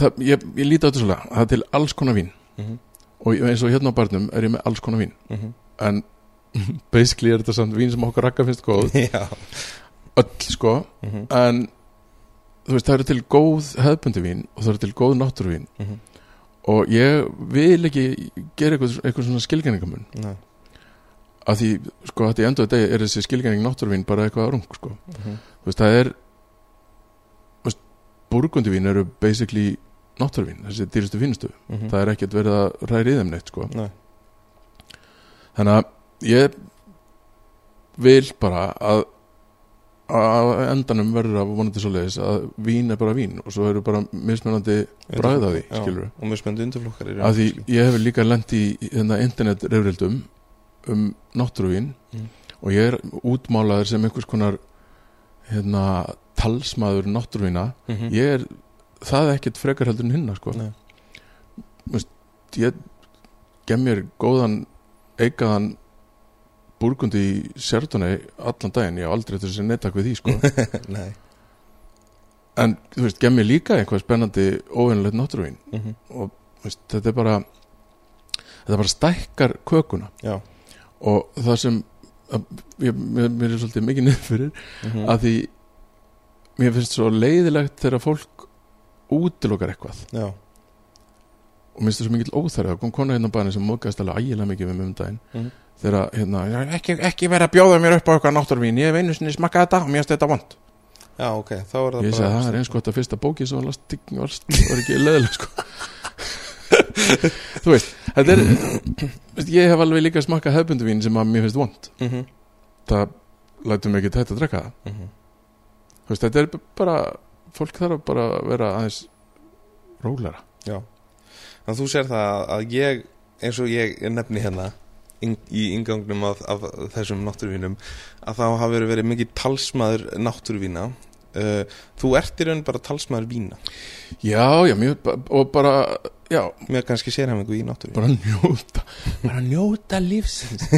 það, ég, ég líti á þetta svolítið það er til alls konar vín. Mhm, og ég- eins og hérna á barnum er ég með alls konar vín. Mhm. en basically er þetta samt vín sem okkur rakka finnst góð. Öll sko. Mhm, en þú veist það eru til góð hefðbundi vín og það eru til góð náttúruvín. Mhm. og ég vil ekki gera eitthvað, eitthvað svona skilgreiningamun Nei, að því sko að því endur degi er þessi skilgreining náttúruvín bara eitthvað rung sko. Mhm, þú veist, það er burgundivín eru basically náttúruvín, þessi dýrustu fínustu mhm. það er ekkert verið að ræri í þeim neitt sko. Nei, þannig að ég vil bara að að endanum verður að vonandi svo leiðis að vín er bara vín og svo eru bara mismunandi skilur Og spenndi undirflokkar ég hefur líka lent í hérna, internetrefrildum um náttúruvín Mm. og ég er útmálaður sem einhvers konar hérna, talsmaður náttúruvína Mhm. ég er það er ekkert frekar heldur en hinna sko. Nei. ég gef mér góðan eikaðan burgundi í Sjardónei allan daginn, ég hef aldrei þessi neittak við því sko. Nei. En þú veist, gef mér líka eitthvað spennandi óvinnulegt náttúruvín. Mhm, og þú veist, þetta er bara þetta bara stækkar kökuna. Já. Og það sem að, ég, mér, mér er svolítið mikið niður fyrir mhm, að því mér finnst svo leiðilegt þegar fólk útilokar eitthvað. Já. Og minnst það svo mikill óþærið það kom kona hérna á bæðin sem móðgæðist alveg ægilega mikið við mig um daginn. Mhm. þegar hérna, "Já, ekki, ekki vera að bjóða mér upp á eitthvað náttúrvín ég hef einu sinni smakkað þetta og mér finnst þetta vond Já, ok, þá er það ég segi að það er eins gott að fyrsta bóki sem var, last, var, var ekki leðileg sko. þú veist þetta er, ég hef alveg líka smakkað hefbunduvín sem að mér finnst vond mhm, það lætur mig ekki þetta að drekka það. Mhm. þú veist, þetta er bara fólk þarf bara að vera aðeins rólara Já. Þannig að þú sér það að ég eins og ég nefni hérna í ingangnum af, af þessum náttúruvínum að þá hafa verið verið mikið talsmaður náttúruvína. Uh, Þú ert í raun bara talsmaður vína. Já, já, mjög, og bara já, með kannski sérhæfingu í náttúruvína. Bara njóta bara njóta lífsins.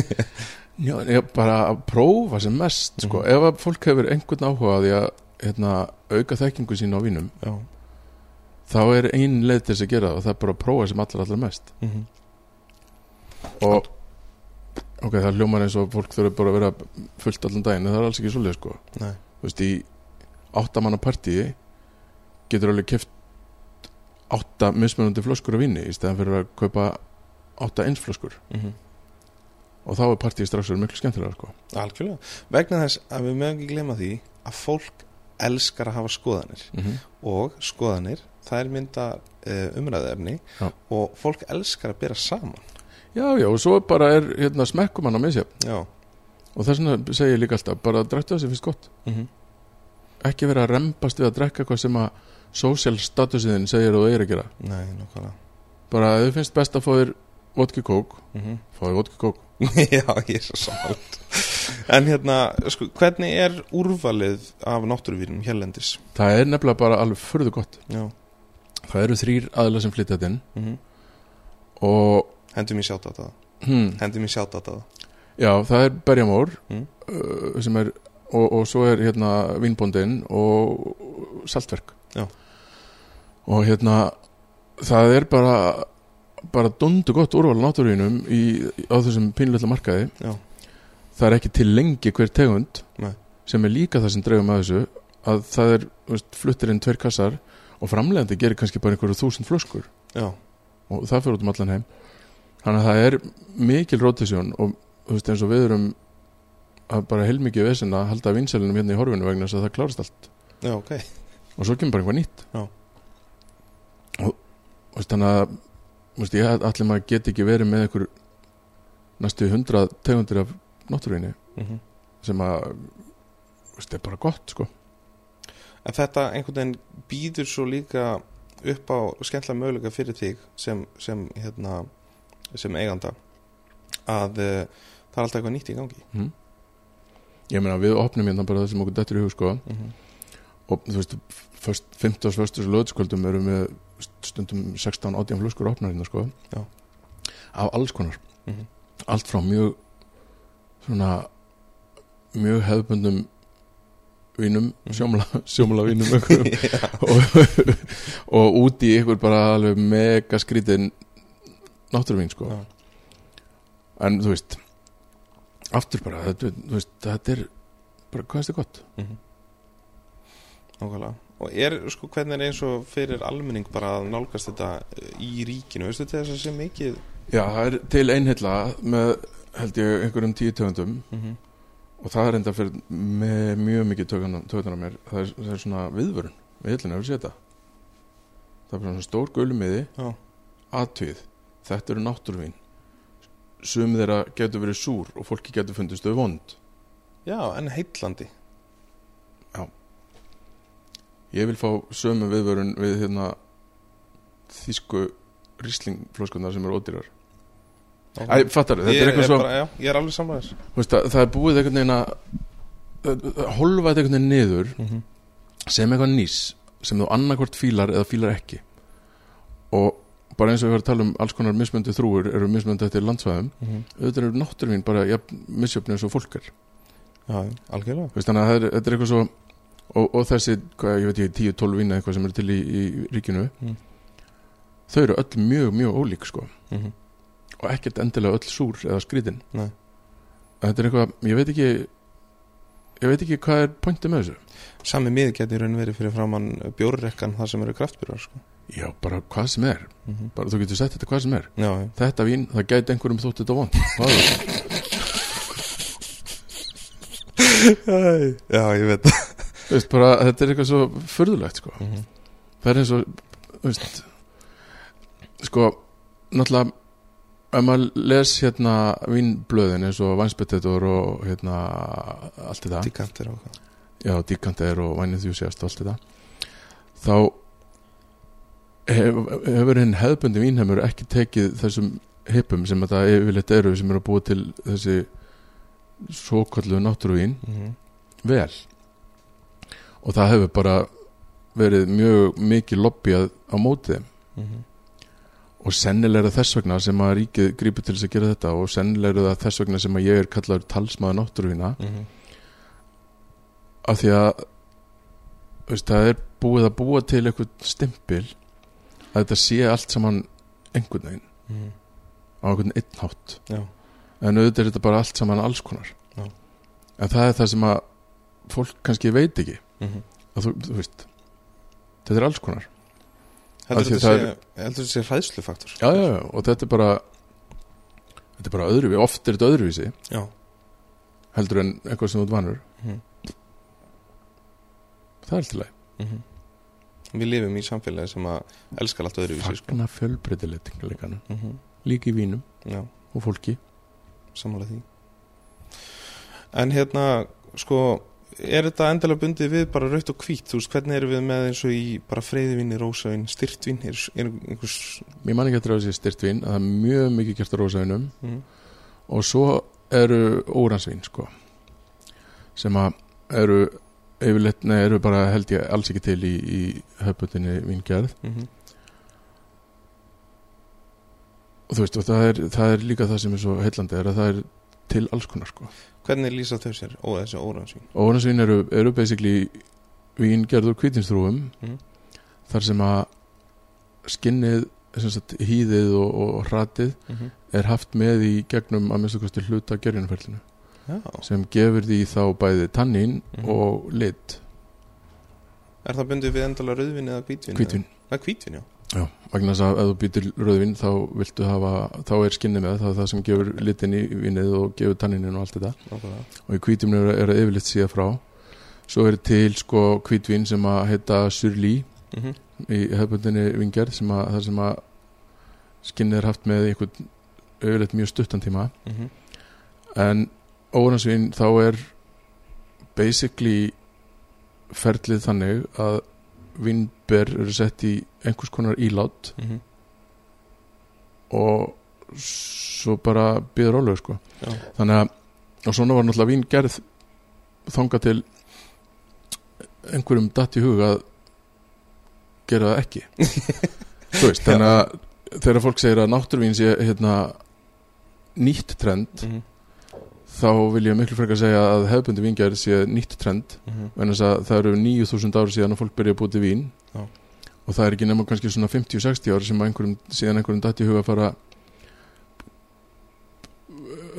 Ég, bara að prófa sem mest sko. Mhm. ef að fólk hefur einhvern áhuga á því að hérna, auka þekkingu sína á vínum Já. þá er ein leið til þess að gera það og það er bara að prófa sem allar allar mest. Mhm, og ok, það hljómar eins og fólk þurfa bara að vera fullt allan daginn en það er alls ekki svolítið sko. Nei. Þú veist, í áttamanna partíi getur alveg keft átta mismunandi flöskur af víni í stæðan fyrir að kaupa átta einsflöskur mhm, og þá er partíð strax miklu skemmtilega sko. algjörlega. Vegna þess að við mögum ekki glema því að fólk elskar að hafa skoðanir. Mm og skoðanir, það er mynda uh, umræðefni Já. og fólk elskar að bera saman. Já, já, og svo bara er hérna, smekkum hann á misjafn já, og þess vegna segir ég líka alltaf bara drættu það sem finnst gott. Mm ekki vera að rempast við að drekka hvað sem að social statusiðin segir og er að gera. Nei, nokkala bara ef þið finnst best að fá þér vodka kók mm -hmm. fá þér vodka kók Já, ég er svo samátt En hérna, sko, hvernig er úrvalið af náttúruvýrum hérlendis? það er nefnilega bara alveg furðu gott. Já. Það eru þrýr aðla sem flytja þetta inn. Mm og Hendum á það. Hmm, Hendum á það. Já, það er berjamór Mm. uh, sem er og, og svo er hérna vínbóndin og saltverk. Já. og hérna það er bara bara dundu gott úrval í, á þessum pínleitla markaði. Já. það er ekki til lengi hver tegund Nei. sem er líka það sem dreifum að þessu að það er veist, fluttir inn tveir kassar og framlegandi gerir kannski bara einhverju þúsund flöskur. Já, og það fyrir út um allan heim. Þannig að það er mikil rotasjón og veist, eins og við erum að bara heilmikið vesen að halda vinsælunum hérna í horfinu vegna þess að það klárast allt. Já, ok. Og svo kemur bara einhvað nýtt. Já. og veist, þannig að þú veist, ég allir maður get ekki verið með einhver næstu hundrað tegundir af náttúruvinni mm sem að þú veist, er bara gott sko En þetta einhvern veginn býður svo líka upp á skemmtilega möguleika fyrir þig sem, sem hérna sem eiganda að uh, það er alltaf eitthvað nýtt í gangi mm. ég meina við opnum hérna bara það sem okkur dettur í hug sko mm -hmm. og þú veist, först, 15. föstus löðskvöldum erum við stundum 16-18 fluskur opnar hérna sko Já. af alls konar Mm -hmm. allt frá mjög svona mjög hefðbundum vínum, sjómla, sjómla vínum og, og út í ykkur bara alveg mega skrítin náttúruvín sko Já. en þú veist aftur bara, þetta, veist, þetta er bara hvað er þetta gott Mhm. Nákvæmlega Og er, sko, hvernig er eins og fyrir almenning bara að nálgast þetta eh, í ríkinu, veistu þetta þess að sé mikið Já, það er til einhilla með held ég einhverjum tíu töfundum mm -hmm. og það er enda fyrir með mjög mikið tökunar mér. Það er, það er svona viðvörun. Við hillinu, hefur séð þetta. Það er bara svona stór gulumiði Já. aðtöð, þetta eru náttúruvín. Sum þeirra getur verið súr og fólki getur fundist þau vond. Já, en heitlandi ég vil fá sömu viðvörun við hérna þýsku ríslingflöskunar sem eru ódýrar. Æ, fattar, þetta ég, er eitthvað svo bara, já, ég er alveg veist, það, það er búið einhvern veginn að að holfa þetta einhvern veginn niður mm -hmm. sem eitthvað nýs sem þú annarkvort fílar eða fílar ekki. Og bara eins og við varum að tala um alls konar mismöndi þrúur eru mismöndi eftir landsvæðum. Auðvitað eru náttúrvín bara ja, misjöfni eins og fólk er. Já, algjörlega. Þannig að þetta er eitthvað svo og, og þessi, hvað, ég veit ekki, 10-12 vína eitthvað sem eru til í, í ríkinu Mm. þau eru öll mjög, mjög ólík sko mm -hmm. og ekkert endilega öll súr eða skrítin Nei. þetta er eitthvað, ég veit ekki ég veit ekki hvað er pointið með þessu Sami mið getur raun verið fyrir framann bjórrekkan þar sem eru kraftbjörðar sko. já, bara hvað sem er, mm -hmm. bara þú getur sett þetta hvað sem er Já, þetta vín, það gæti einhverjum þótt þetta vond er? Já, ég veit það veist, bara, þetta er eitthvað svo furðulegt sko. mm -hmm. það er eins og veist, sko, náttúrulega ef maður les hérna vínblöðin eins og vænspetitur og hérna allt þetta Díkantir og já, díkanter og vænið þjúsjast og allt þetta þá hef, hefur hinn hefðbundi vínheimur ekki tekið þessum hippum sem þetta yfirleitt eru sem eru að búa til þessi svokallu náttúruvín mm -hmm. vel og það hefur bara verið mjög mikið lobbyað á mótið Mm -hmm. og sennilega þess vegna sem að ríkið grípur til þess að gera þetta og sennilega þess vegna sem að ég er kallaður talsmaður náttúruvína Mm -hmm. af því að veist, það er búið að búa til eitthvað stimpil að þetta sé allt saman einhvern veginn Mm -hmm. á einhvern einn hátt Já, en auðvitað er þetta bara allt saman alls konar Já. en það er það sem að fólk kannski veit ekki mm -hmm. að þú, þú veist þetta er alls konar. Heldur þetta sé, heldur þetta sé hræðslufaktor? Já, já, já, og þetta er bara þetta er bara öðruvísi, oft er þetta öðruvísi Já, heldur en eitthvað sem þú vanur. Mhm. það er til leið mm Við lifum í samfélagi sem að elskar allt öðruvísi sko. fagna fjölbreytileitingarleikana mm -hmm. líka í vínum Já, og fólki. Samanlega því. En hérna, sko er þetta endalega bundið við bara raut og hvít þú veist, hvernig erum við með eins og í bara freyðivinni, rósavín, styrtvín er, er einhvers mér man ekki að þessi styrt vín að það er mjög mikið gert á rósavinum mm, og svo eru óransvín sko sem að eru yfirleitt, nei, eru bara held ég alls ekki til í, í höfbutinni víngerð. Mm og þú veist, og það er, það er líka það sem er svo heillandi er að það er til alls konar sko Hvernig lýsa þau sér, ó þessi óransvín óransvín eru, eru basically víngerð úr kvítinstrúum Mhm. þar sem að skinnið, sem sagt, hýðið og, og hratið mm -hmm. er haft með í gegnum að minnstu kosti hluta gerjunarferlinu Já, sem gefur því þá bæði tannín Mhm. og lit er það bundið við endalega rauðvin eða hvítvin? hvítvin Það er hvítvin, já Já, vegna þess að ef þú býtir rauðvin þá viltu hafa, þá er skinnið með það það sem gefur litin í vinnið og gefur tanninin og allt þetta Nákvæmlega. og í hvítvin er, það yfirleitt síða frá svo er til sko hvítvin sem að heita surlí mm í hefbundinni vingerð sem að það sem að skinnið er haft með einhvern yfirleitt mjög stuttan tíma -hmm. en óransvín þá er basically ferlið þannig að vínber eru sett í einhvers konar ílát Mm -hmm. og svo bara býður rólega sko. Já, þannig að og svona var náttúrulega vín gerð þanga til einhverjum datt í hug að gera það ekki. Þú veist, þannig að þegar fólk segir að náttúruvín sé hérna nýtt trend mm þá vil ég miklu frekar segja að hefbundi víngerð sé nýtt trend. -hmm. en þess að það eru 9000 ári síðan að fólk byrja að búið til vín. Já. og það er ekki nema kannski svona 50-60 ári sem einhverjum, síðan einhverjum datt í huga að fara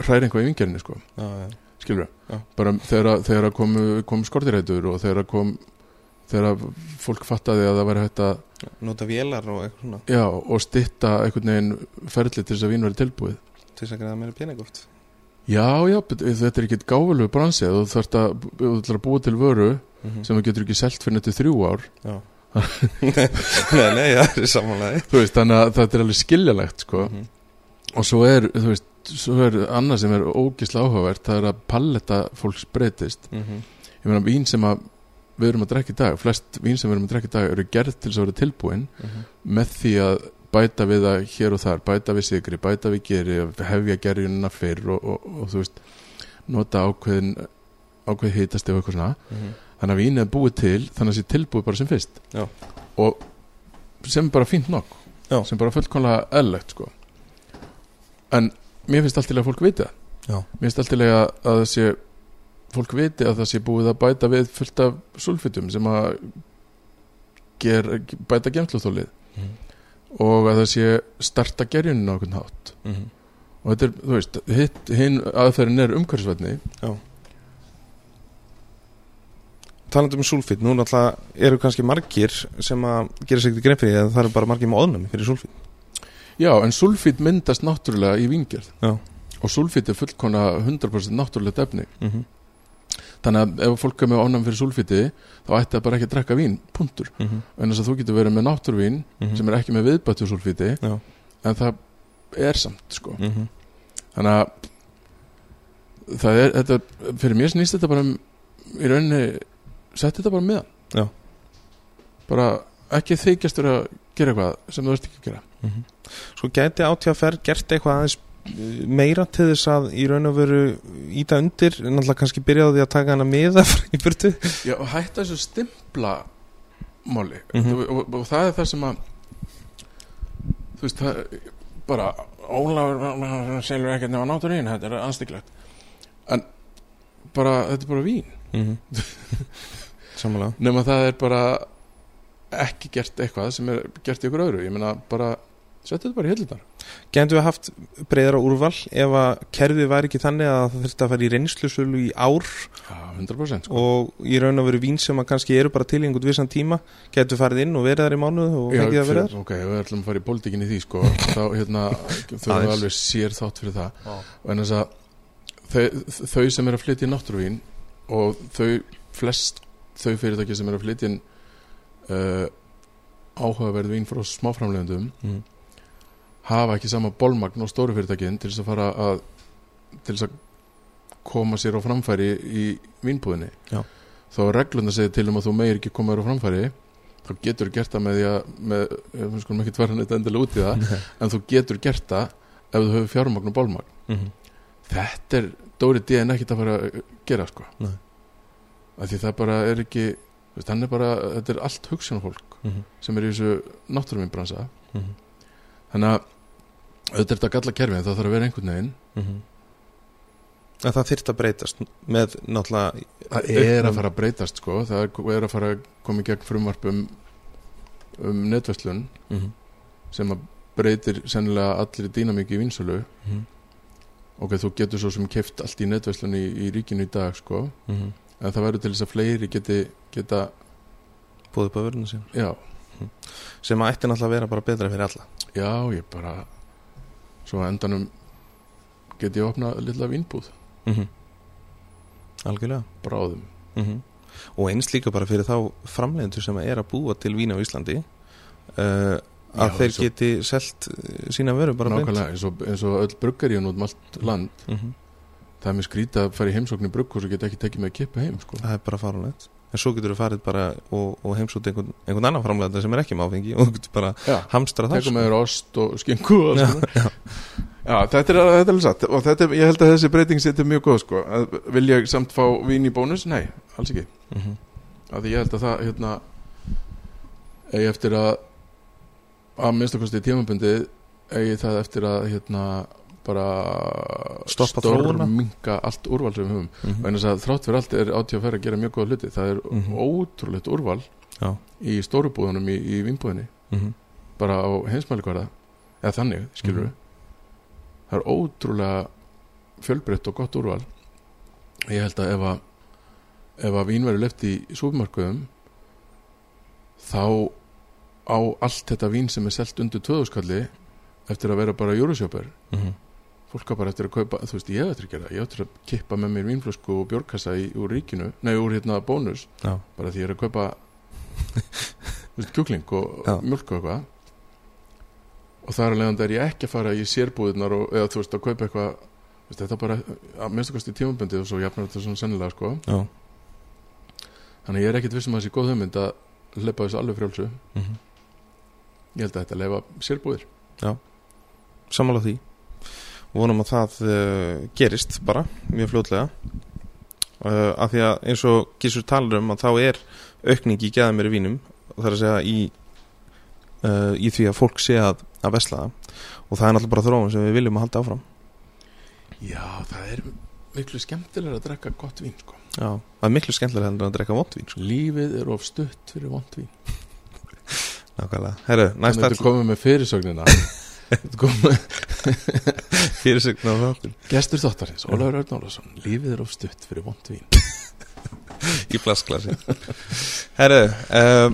hræri eitthvað í víngerðinni sko. Já, skilur Já. bara þegar, þegar kom, kom skortirætur og þegar kom þegar fólk fattaði að það væri hægt að Nota vélar og eitthvað svona. Já, og stytta einhvern veginn ferli til þess að vín verið tilbúið. Til þess að greiða meira pening oft já, já, þetta er ekki gáfulegu bransi. Þú þarft að, að búa til vöru mm sem þú getur ekki selt fyrir nættu þrjú ár. Nei, nei, það er samanlega veist, þannig að þetta er alveg skiljalegt sko. mm og svo er, veist, svo er annað sem er ógislega áhugavert, það er að palletta fólks breytist. -hmm. ég meina, vín sem að við erum að drekka í dag flest vín sem við erum að drekka í dag eru gerð til þess að vera tilbúin með því að bæta við það hér og þar bæta við sigri, bæta við geri hefja gerjunina fyrr og, og, og, þú veist nota ákveðin ákveð hitast eða eitthvað svona þannig að vínið er búið til þannig að það sé tilbúið bara sem fyrst Já. og sem bara fínt nokk Já. sem bara fullkomlega eðlegt sko. en mér finnst allt til að fólk viti það Já. mér finnst allt til að, að það sé fólk viti að það sé búið að bæta við fullt af sulfitum sem að ger, bæta gemsluþólið Mhm. Og að það sé starta gerjunin á einhvern hátt. Og þetta er, þú veist, hitt, hinn aðferðin er umhverfisvætni Talandi um sulfit, nú náttúrulega eru kannski margir sem að gera sig ekki grein fyrir að það eru bara margir með óðnami fyrir sulfit já, en sulfit myndast náttúrulega í vingjörð Já. og sulfit er fullkona 100% náttúrulegt efni. Mm -hmm. Þannig að ef fólk er með ánæmi fyrir sulfiti þá ætti það bara ekki að drekka vín, punktur Mm -hmm. en þess að þú getur verið með náttúruvín sem er ekki með viðbættu sulfiti Já. en það er samt sko mm -hmm. þannig að það er, þetta, fyrir mér snýst þetta bara um í rauninni sett þetta bara með Já. bara ekki þykjast vera að gera eitthvað sem þú veist ekki að gera Sko gæti átíðaferð gert eitthvað aðeins meira til þess að í raun og veru íta undir, náttúrulega kannski byrjaði að taka hana miða í burtu. Já, og hætta þessu stimpla máli. Mhm. og, og, og það er það sem að þú veist, það bara Ólafur selur ekkert nefn náttúrín, þetta er anstíklegt. En bara, þetta er bara vín. Mm -hmm. Samanlega nema það er bara ekki gert eitthvað sem er gert í ykkur öðru. Ég meina bara settu þetta bara í hellutar Gætu við haft breyðara úrval ef að kerfið væri ekki þannig að það þurfti að fara í reynslusölu í ár Já, 100% sko. og í raun og veru vín sem að kannski eru bara til í einhvern vissan tíma Gætu farið inn og verið þar í mánuð og Já, fengið að vera fyrir- þar ok, við ætlum að fara í pólitíkin í því sko. þá hérna, þau Aðeins. eru alveg sér þátt fyrir það og en þess að þau, þau sem eru að flytja inn náttúruvín og þau flest þau fyrirtæki sem eru að flytja uh, áhugaverð vín frá smáframlegundum mm. Hafa ekki sama bólmagn og stóru fyrirtækin til þess að fara að til þess að koma sér á framfæri í vínbúðinni Já. þá reglunda segir til um að þú meir ekki koma þér á framfæri þá getur gert það með því að með, skulum ekki tvara neitt endilega út í það en þú getur gert það ef þú hefur fjármagn og bólmagn mm. þetta er Dóri D en ekkert að fara að gera sko Nei. af því það bara er ekki veist, er bara, þetta er allt hugsunarfólk Mm. sem er í þessu náttúruminbransa Mm. þannig að auðvitað er þetta galla kerfið það þarf að vera einhvern veginn Mm. að það þyrft að breytast með náttúrulega það er að fara að breytast sko það er, að fara að koma í gegn frumvarp um, netverslun mm. sem að breytir sennilega allir dýnamík í vinsölu Mm. ok, þú getur svo sem keft allt í netverslun í, í ríkinu í dag sko Mm. en það verður til þess að fleiri geti geta, búið upp að verðinu sín já, sem að ætti náttúrulega að vera bara betra fyrir alla já, ég bara svo á endanum geti ég opna lilla vínbúð. Mm. algjörlega. Bráðum. Mm og eins líka bara fyrir þá framlegendur sem er að búa til vín á Íslandi uh, að Já, þeir svo- geti selt uh, sína vöru bara nákvæmlega, eins og, eins og öll bruggaríun út um allt land. Mhm. það er mér skrítið að fara í heimsókn í brugghús og geta ekki tekið með að kippa heim sko. það er bara farulegt en svo getur þú farið bara og, og heimsút einhvern, einhvern annan framlegenda sem er ekki með áfengi og þú getur bara já, hamstra það tekum með þér ost og skingu og Já, svona Já, þetta er, alveg satt og er, ég held að þessi breyting setja mjög góð sko. vil ég samt fá vín í bónus? Nei, alls ekki Mhm. af því ég held að það hérna eigi eftir að að minnstakosti tímabundið eigi það eftir að hérna bara Stoppa þróunina. minka allt úrval sem við höfum Mhm. og eins að þrátt fyrir allt er átíð að gera mjög góða hluti það er Mhm. ótrúlegt úrval Já. í stórubúðunum í, í vínbúðinni Mhm. bara á heimsmælikvarða eða þannig, skilur við Mhm. það er ótrúlega fjölbreytt og gott úrval ég held að ef að ef að vín verður left í súpmarkuðum þá á allt þetta vín sem er selt undir tvöðuskalli eftir að vera bara júrusjóper Mhm. Fólk á bara eftir að kaupa, þú veist, ég eftir að gera ég eftir að kippa með mér vínflösku og bjórkassa í, úr ríkinu, nei, úr hérna bónus Já. bara því ég er að kaupa þú veist, kjúkling og Já. mjölk og eitthvað og þar að leiðandi er ég ekki að fara í sérbúðunar og, eða þú veist, að kaupa eitthvað veist, þetta bara, að minnstu kosti tímabundið og svo jafnar þetta svona sennilega, sko Já. þannig að ég er ekkit vissum að þessi góð hugmynd að hleypa þessu alveg frjálsu Mhm. ég held að þetta leifa sérbúðir sammála því vonum að það uh, gerist bara mjög fljótlega. Uh, af því að eins og Gísur talar um að þá er aukning í geða mér í vínum það er að segja í uh, í því að fólk sé að, að vesla það. Og það er náttúrulega bara þróun sem við viljum að halda áfram. Já, það er miklu skemmtilega að drekka gott vín, sko. Já, það er miklu skemmtilega að drekka vondvín sko. lífið er of stutt fyrir vond vín. Nákvæmlega, herru, næst að þetta komið með fyrirsögnina þáttin Gestur þáttarins, Ólafur Örn Ólafsson Lífið er of stutt fyrir vond vín. Í plasklasi Herru, uh,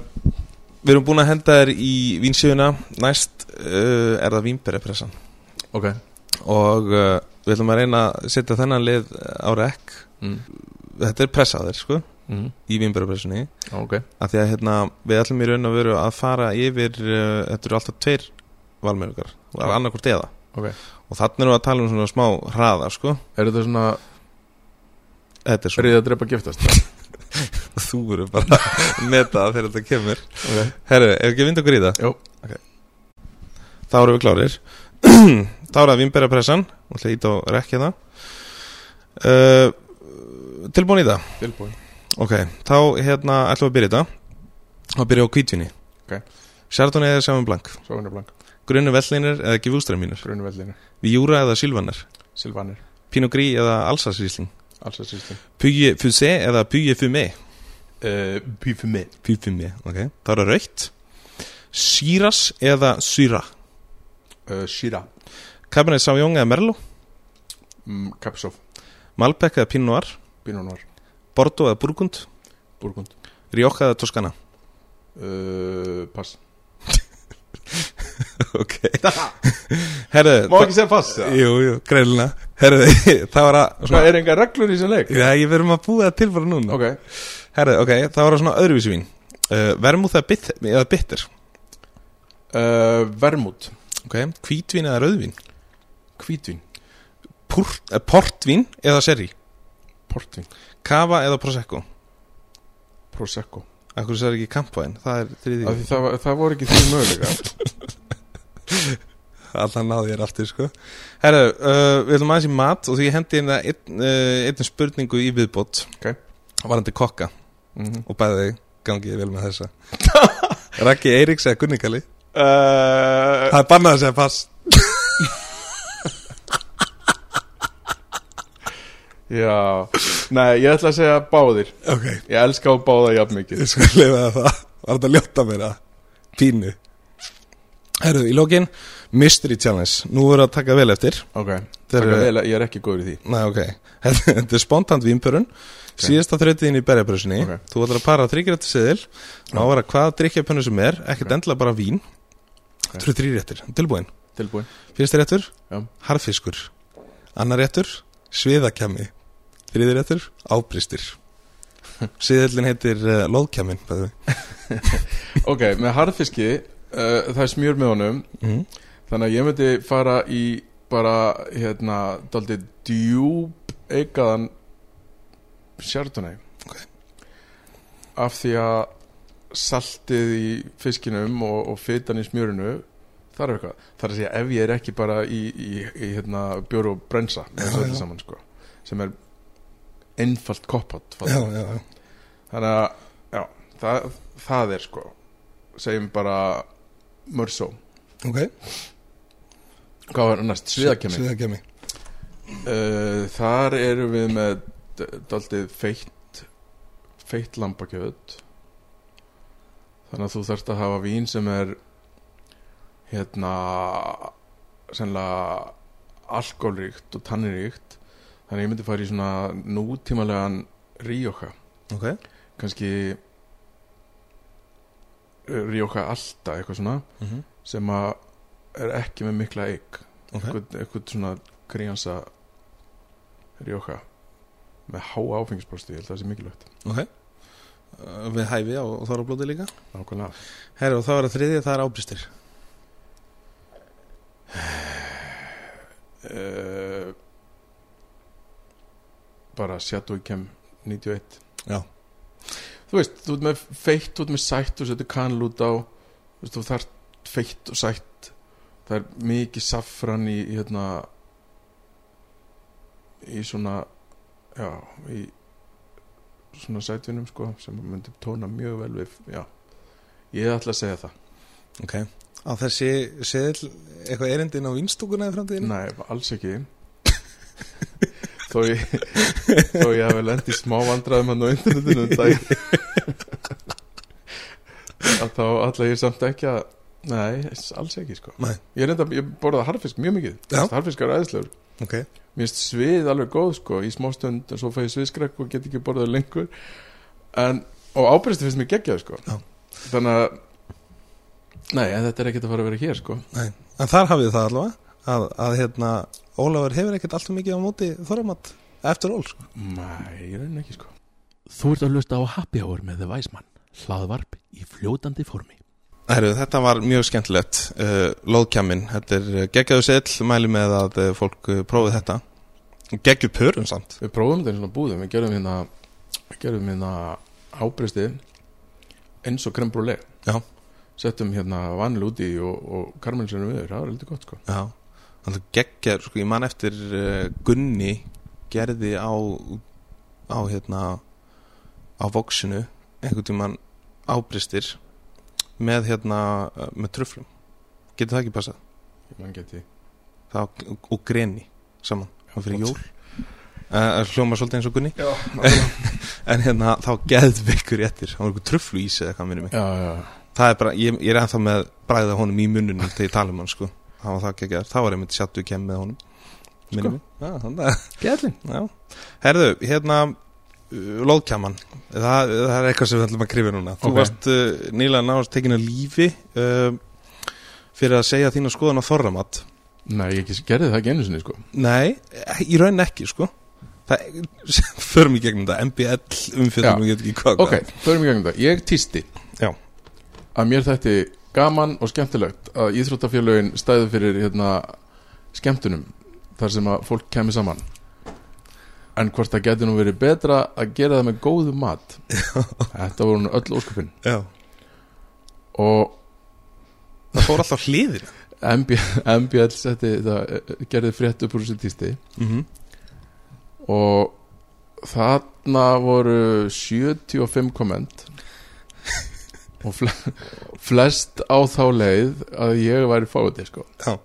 við erum búin að henda þér í vínsjöfuna næst uh, er það vínberipressan Ok. Og uh, við ætlum að reyna að setja þennan lið á rekk mm. þetta er pressaður sko Mm. í vínberipressunni Ok. Af því að hérna, við ætlum í raun að veru að fara yfir uh, þetta eru alltaf tveir valmörugar það er Já. annarkvort eða. Ok. Og þannig erum við að tala um svona smá hraða sko. Er þetta svona þetta er svona, Ríða að drepa giftast? Þú verður bara að meta þegar þetta kemur. Ok. Herru, ef ekki að vinda okkur í það? Jó. Þá erum við klárir. Þá er það vínberipressan og íta á rekki það. Uh, tilbúin í það? Tilbúin. Ok, þá hérna ætlum við að byrja þetta. Að byrja á kvítvinni Ok. Chardonnay eða Sauvignon Blanc? Sóvinur Blank Grunni vellinir eða Givústræmínur Grunu vellinu Viura eða Silvaner Silvanir Pinot Gris eða að sístum Puyi Fusé eða Puyi Fumé? Uh, Pífumi Puyi Fumé, ok. Það er raukt Sýras eða Syra uh, Shira Cabernet Sauvignon eða Merlot? Mm, Kapsov Malbec eða Pinot Noir? Pinot Noir. Bordeaux eða Burgund? Burgund. Rioja eða Toscana? Uh, Pass Ok. Herðu Má ekki segja pass ja? Jú, jú, greilina Herðu, það var að Hvað er enga reglur í þessum leik? Já, ég verðum að búa það til bara núna. Ok. Herðu, ok, það var að svona öðruvísi vín. Uh, Vermúð eða, bit, eða bitter? Uh, Vermút Ok, hvítvín eða rauðvín? Hvítvín. Púrt, eh, Portvín eða sherry? Portvín. Kava eða prosecco? Prosecco Akkur sér ekki kampaðin, það er þriði Af því það, var- það voru ekki því möguleika Alltaf náði ég aftur sko. Herru, uh, við ætlum aðeins í mat og því ég hendi inn að einn, uh, spurningu í viðbót Ok. Varandi kokka. Mm -hmm. og bæði gangið vel með þessa. Raggi Eiríks eða Gunningali uh, Það er bannað að segja pass Já. Nei, ég ætla að segja báðir. Ok, Ég elska á báða jafn mikið. Ég skal lifa það. Var þetta að ljóta mér að pínu. Herru, í lokin Mystery Challenge, nú verður að taka vel eftir. Ok. Þeir Taka eru- vel ég er ekki góður í því. Nei, ok. Þetta er spontant vínpörun. Síðasta þrautin í berjabröðsynni Ok. Þú ætlar að para þryggjrætti seðil Ná að vera hvað drikkjapönnu sem er. Ekkert Ok. endilega bara vín. Það eru þrý réttir, tilbúin Fyrsti réttur, Já. harfiskur Annar réttur, sviðakjami Þriði réttur, ábristir Síðillin heitir uh, loðkjamin bæði. Ok, með harðfiski uh, Það er smjör með honum Mm. Þannig að ég myndi fara í bara, hérna, daldið djúb eigaðan Chardonnay Ok. Af því að saltið í fiskinum og, og fytan í smjörinu það er eitthvað, það er að segja ef ég er ekki bara í, í, í hérna, bjóru og brensa Já, já. saman sko, sem er einfalt já þannig að já, það, það er sko segjum bara Mörsó Ok, hvað var næst, sviðakemi Sviðakjami uh, þar erum við með daldið feitt feitt lambakjöt. Þannig að þú þarft að hafa vín sem er hérna sennilega alkoholríkt og tanniríkt þannig að ég myndi fara í svona nútímalegan ríoka Ok, kannski ríoka alltaf eitthvað svona mm -hmm. sem að er ekki með mikla eik ok. Eitthvað, eitthvað svona kríansa ríoka með háa áfengisbrosti, ég held að það sé mikilvægt. Ok. Uh, Við hæfi á þorrablóti líka? Nákvæmlega. Herru, og þá er það þriðið, það er ábristir. Uh, bara Shadow Kem 91 Já. þú veist, þú ert með feitt þú ert með sætt og setur kanl út á þú þú þarf feitt og sætt. Það er mikið saffran í, í hérna í svona já, í svona sætvinum sko, sem myndi tóna mjög vel við, já. Ég ætla að segja það, Ok. Á þessi seðil eitthvað erindin á vinstúkuna í framtíðinu? nei, alls ekki þó ég þó ég hafi lent í smá vandræðum hann á internetinu um dag að þá ætla ég samt ekki að nei, alls ekki sko. Nei. ég, reynda, ég borða harfisk mjög mikið. Já. harfisk er æðislegur. Ok. Mér finnst svið alveg góð sko í smá stund en svo fæ ég sviðskrekk og get ekki borðað lengur. En, og ábyrðstu finnst mér geggjað sko. Já. þannig að nei, þetta er ekkert að fara að vera hér sko. Nei. En þar hafið það allavega að, að hérna, Ólafur hefur ekkert alltaf mikið á móti þorramat eftir ól sko. nei, ég reyna ekki sko. Þú ert að hlusta á Happy Hour með The Weisman hlaðvarp í fljótandi formi. Herru, þetta var mjög skemmtilegt uh, Lóðkjamin, þetta er uh, geggjaðu seðl mæli með að uh, fólk uh, prófið þetta. Geggju pörun samt. Við prófum þetta í svona búðum, við gerum hérna við gerum hérna ábyrðsti eins og krem brúle Já. settum hérna vanil úti og, og karmelinsinu við, það var heldur gott sko. Já, þannig að geggja sko, ég man eftir uh, Gunni gerði á á hérna á voksinu einhvern tímann ábristir með hérna með tröflum getur það ekki passað? Mann geti það, og greni saman Já, fyrir jól. Uh, hljóma svolítið eins og Gunni? Já, en hérna þá geðveikur réttir. Það var einhver tröflu ísi eða hvað minnum mig. Já, já, það er bara, ég, ég er ennþá með bræða honum í munnunum þegar ég tala um hann sko hann var það ekki að það var einmitt sjattu kem með honum Sko. Já, herðu, hérna uh, Lóðkjaman, það, það er eitthvað sem við ætlum að krifa núna. Þú Ok. varst uh, nýlega náðast tekinu lífi uh, fyrir að segja þína skoðan á þorramat. Nei, ég gerði það ekki einu sinni sko. Nei, í raun ekki, sko. Það, förum í gegnum þetta. MBL umfjöldum, ég veit ekki hvað Ok, förum í gegnum það Ég týsti Já. að mér þætti gaman og skemmtilegt að íþróttafélögin stæðu fyrir hérna, skemmtunum þar sem að fólk kemur saman. En hvort það geti nú verið betra að gera það með góðu mat? Þetta voru nú öll óskupin Já, og það fór alltaf hliðir MB, MBL setti, það, eh, gerði frétt upp úr þessu týsti mm -hmm. og þarna voru 75 komment og fle flest á þá leið að ég væri fáið sko. Já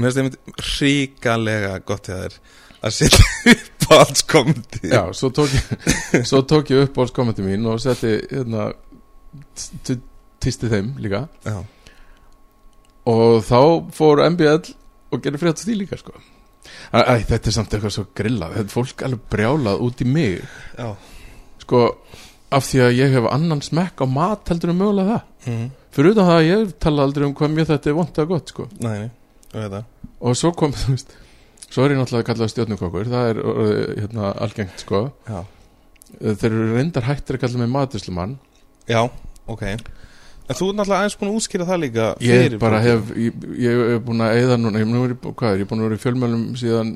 Mér finnst einmitt ríkalega gott hjá þér að setja upp á alls komandi já, svo tók ég svo tók ég upp á kommenti mín og setti hérna týsti þeim líka Já. og þá fór MBL og gerði frétt því líka sko. Æ, æ, þetta er samt eitthvað svo grillað þetta er fólk alveg brjálað út í mig Já. sko, af því að ég hef annan smekk á mat heldur en mögulega það. Mm fyrir utan það að ég tala aldrei um hvað mér þetta er vont að gott sko. Nei, nei, og svo kom þú veist svo er ég náttúrulega kallað stjórnukokkur það er orðið, hérna, algengt sko. Já, þeir eru reyndar hættir að kalla mig matuslumann Já ok. En þú er náttúrulega aðeins búin að útskýra það líka ég bara hef ég, ég er búin að eyða núna ég, nú er, hvað er, ég er búin að vera í fjölmjölum síðan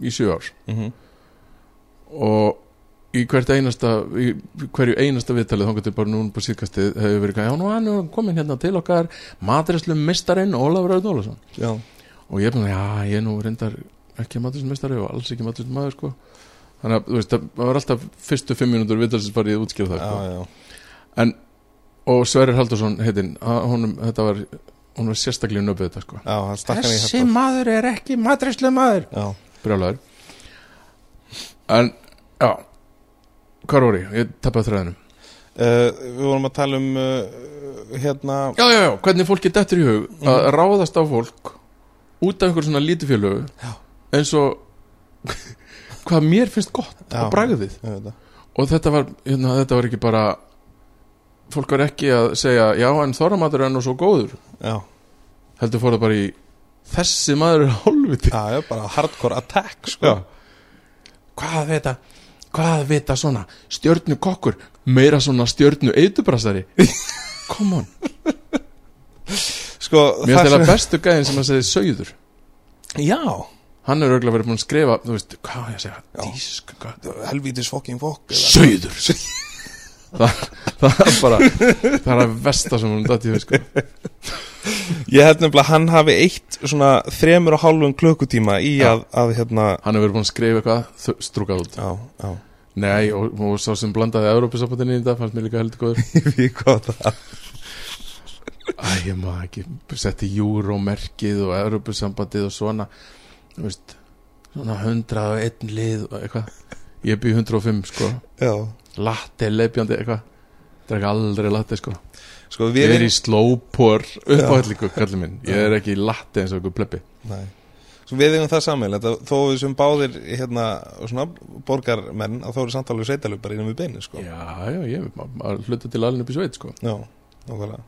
í, sjö ár. Mhm. og í hvert einasta í hverju einasta viðtalið þangað til bara núna på síðkastið hefur verið já nú hann er komin hérna til okkar maturislu mistarinn Ólafur Rauð Ólafsson. Já, og ég er að, já, ég er nú reyndar ekki maturismestari og alls ekki maturismadur sko. þannig að, þú veist, það var alltaf fyrstu fimm mínútur viðtalsins farið að útskýra það já, sko. já og Sverrir Haldursson heitinn, honum, þetta var hún var sérstaklega nöfið þetta sko. Já, þessi maður er ekki maturislu maður Já, brjálæður en, já hvað voru ég? Ég tappaði þræðinum uh, Við vorum að tala um uh, hérna já, já, já, hvernig fólki dettur í hug að ráðast á fólk út af einhver svona lítufjölu Já. eins og hvað mér finnst gott Já. veit það. og þetta var, hérna, þetta var ekki bara fólk var ekki að segja já en þorramatur er nú svo góður Já, heldur fór það bara í þessi maður er hálfviti já, já, bara hardcore attack sko. hvað vita hvað vita svona stjörnu kokkur meira svona stjörnu eitubrastari come on. Sko, mér finnst það bestu gæðin sem að segja sögður Já, hann er auðvitað verið búin að skrifa þú veist, hvað ég að segja helvítis fucking fokk eða- sögður það, það er bara það er að versta sem hún dætti við sko. Ég held nefnilega að hann hafi eitt svona þremur og hálfum klukkutíma í að, að hérna hann er verið búin að skrifa eitthvað strúkað út. Já, já, nei, og, og sá sem blandaði Európa-sambandinni í þetta fannst mér líka heldur góður. Hvað það Æ, ég maður ekki setti júrómerkið og Európusambandið og svona veist, svona 101 lið og eitthvað. Ég byrði 105 sko. Já, latte leipjandi eitthvað drekka aldrei latte sko sko ég við er í slowpor Já. uppáhællingu kallið minn ég er ekki í latte eins og einhver plebbi Nei. Svo við eigum það þetta, þó við sem báðir hérna, svona borgarmenn að þó eru samtalið sveitalug bara innum við beinu sko. já, já, ég hluta til alveg upp í sveit sko Já, nákvæmlega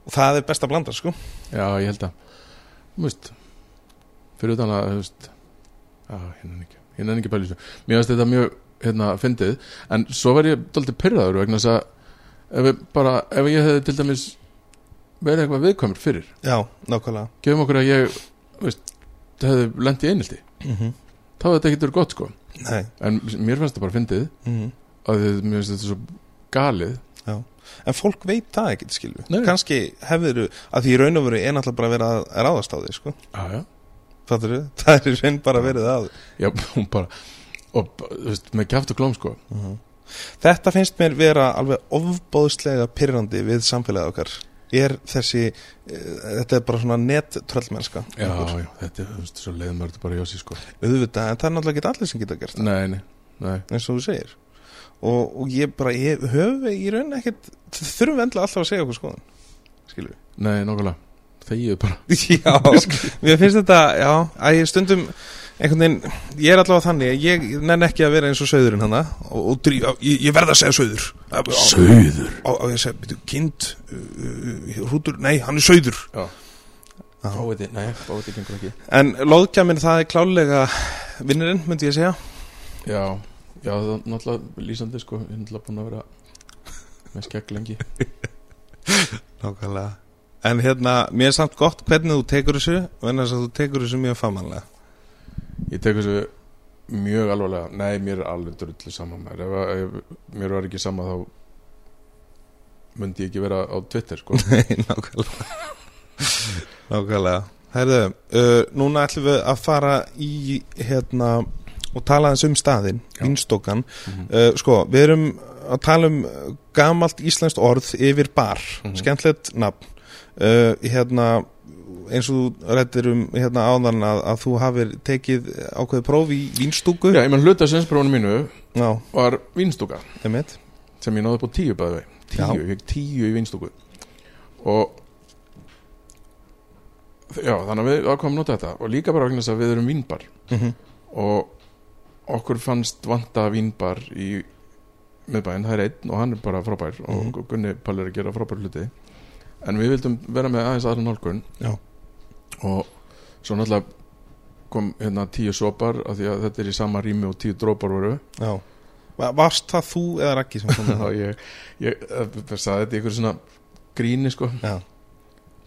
Og það er best að blanda sko. já, ég held að þú veist fyrir utan að, þú veist já, hérna ekki, hérna ekki pæli mér finnst þetta mjög, hérna, fyndið. En svo verð ég dálítið pyrraður vegna þess að ef bara, ef ég hefði til dæmis verið eitthvað viðkvæmur fyrir Já, nákvæmlega. gefum okkur að ég, veist hefði lent í einelti, mm -hmm. þá hefði þetta ekki verið gott sko. Nei. En mér finnst þetta bara fyndið mm að þið, mér finnst þetta svo galið. En fólk veit það ekkert skilju Nei. Kanski hefur að því raun og veru er náttúrulega bara vera að ráðast á því sko. já, já, þú? Það er í raun bara verið að já, hún bara og, þú veist, með kjáft og klóm sko. Þetta finnst mér vera alveg ofbóðslega pyrrandi við samfélagið okkar. Er þessi uh, þetta er bara svona nettröllmennska já, já, þetta er, þú veist, svo leiðum þetta bara í ósí sko. Auðvitað, en það er náttúrulega ekki allir sem geta gert það. Nei, nei, nei. Eins og þú segir. Og, og ég bara, ég höfu í raun ekkert þurfum við endla alltaf að segja okkur skoðan skilur við? Nei, nokkulega þegið bara. Já, mér finnst þetta, já, að ég stundum einhvern veginn, ég er allavega þannig að ég nenn ekki að vera eins og söðurinn hana og, og drí, ég, ég verð að segja söður Sauður? og, og ég segi, byrju, kind uh, uh, hrútur, nei, hann er söður Já, Já. fáiði, nei, fáiði gengur ekki. En loðkjamin það er klálega vinnurinn, myndi ég segja. Já, já, það er náttúrulega lýsandi sko, ég er náttúrulega búin að vera með skegg lengi. Nákvæmlega. En hérna, mér er samt gott hvernig þú tekur þessu að þú tekur þessu mjög famanlega Ég tek þessu mjög alvarlega Nei, mér er alveg drullu saman mér ef, ef mér var ekki sama þá myndi ég ekki vera á Twitter sko. Nei, nákvæmlega Nákvæmlega Herðu, uh, núna ætlum við að fara í hérna og tala aðeins um staðinn, Já. Vínstokan Mhm. uh, Sko, við erum að tala um gamalt íslenskt orð yfir bar, Mhm. skemmtilegt nafn uh, hérna eins og þú rættir um hérna áðan að, að þú hafir tekið ákveðið próf í vínstúku. Já, ég menn hluta sinnsbrónu mínu Já, var vínstúka. Einmitt. Sem ég náði upp á tíu bæði tíu, ég fekk tíu í vínstúku. Og já, þannig að við ákvæmum nota þetta. Og líka bara vegna þess að við erum vínbar. Mm og okkur fannst vanta vínbar í miðbæinn, það er einn og hann er bara frábær. Mhm. og Gunni Pall er að gera frábær hluti. En við vildum vera með aðeins aðra nálgun. Já. Og svo náttúrulega kom hérna tíu sopar af því að þetta er í sama rými og tíu drópar voru. Já. Va- Varst það þú eða Raggi sem kom með það? ég, ég, ég sagði þetta í ykkur svona gríni sko. Já,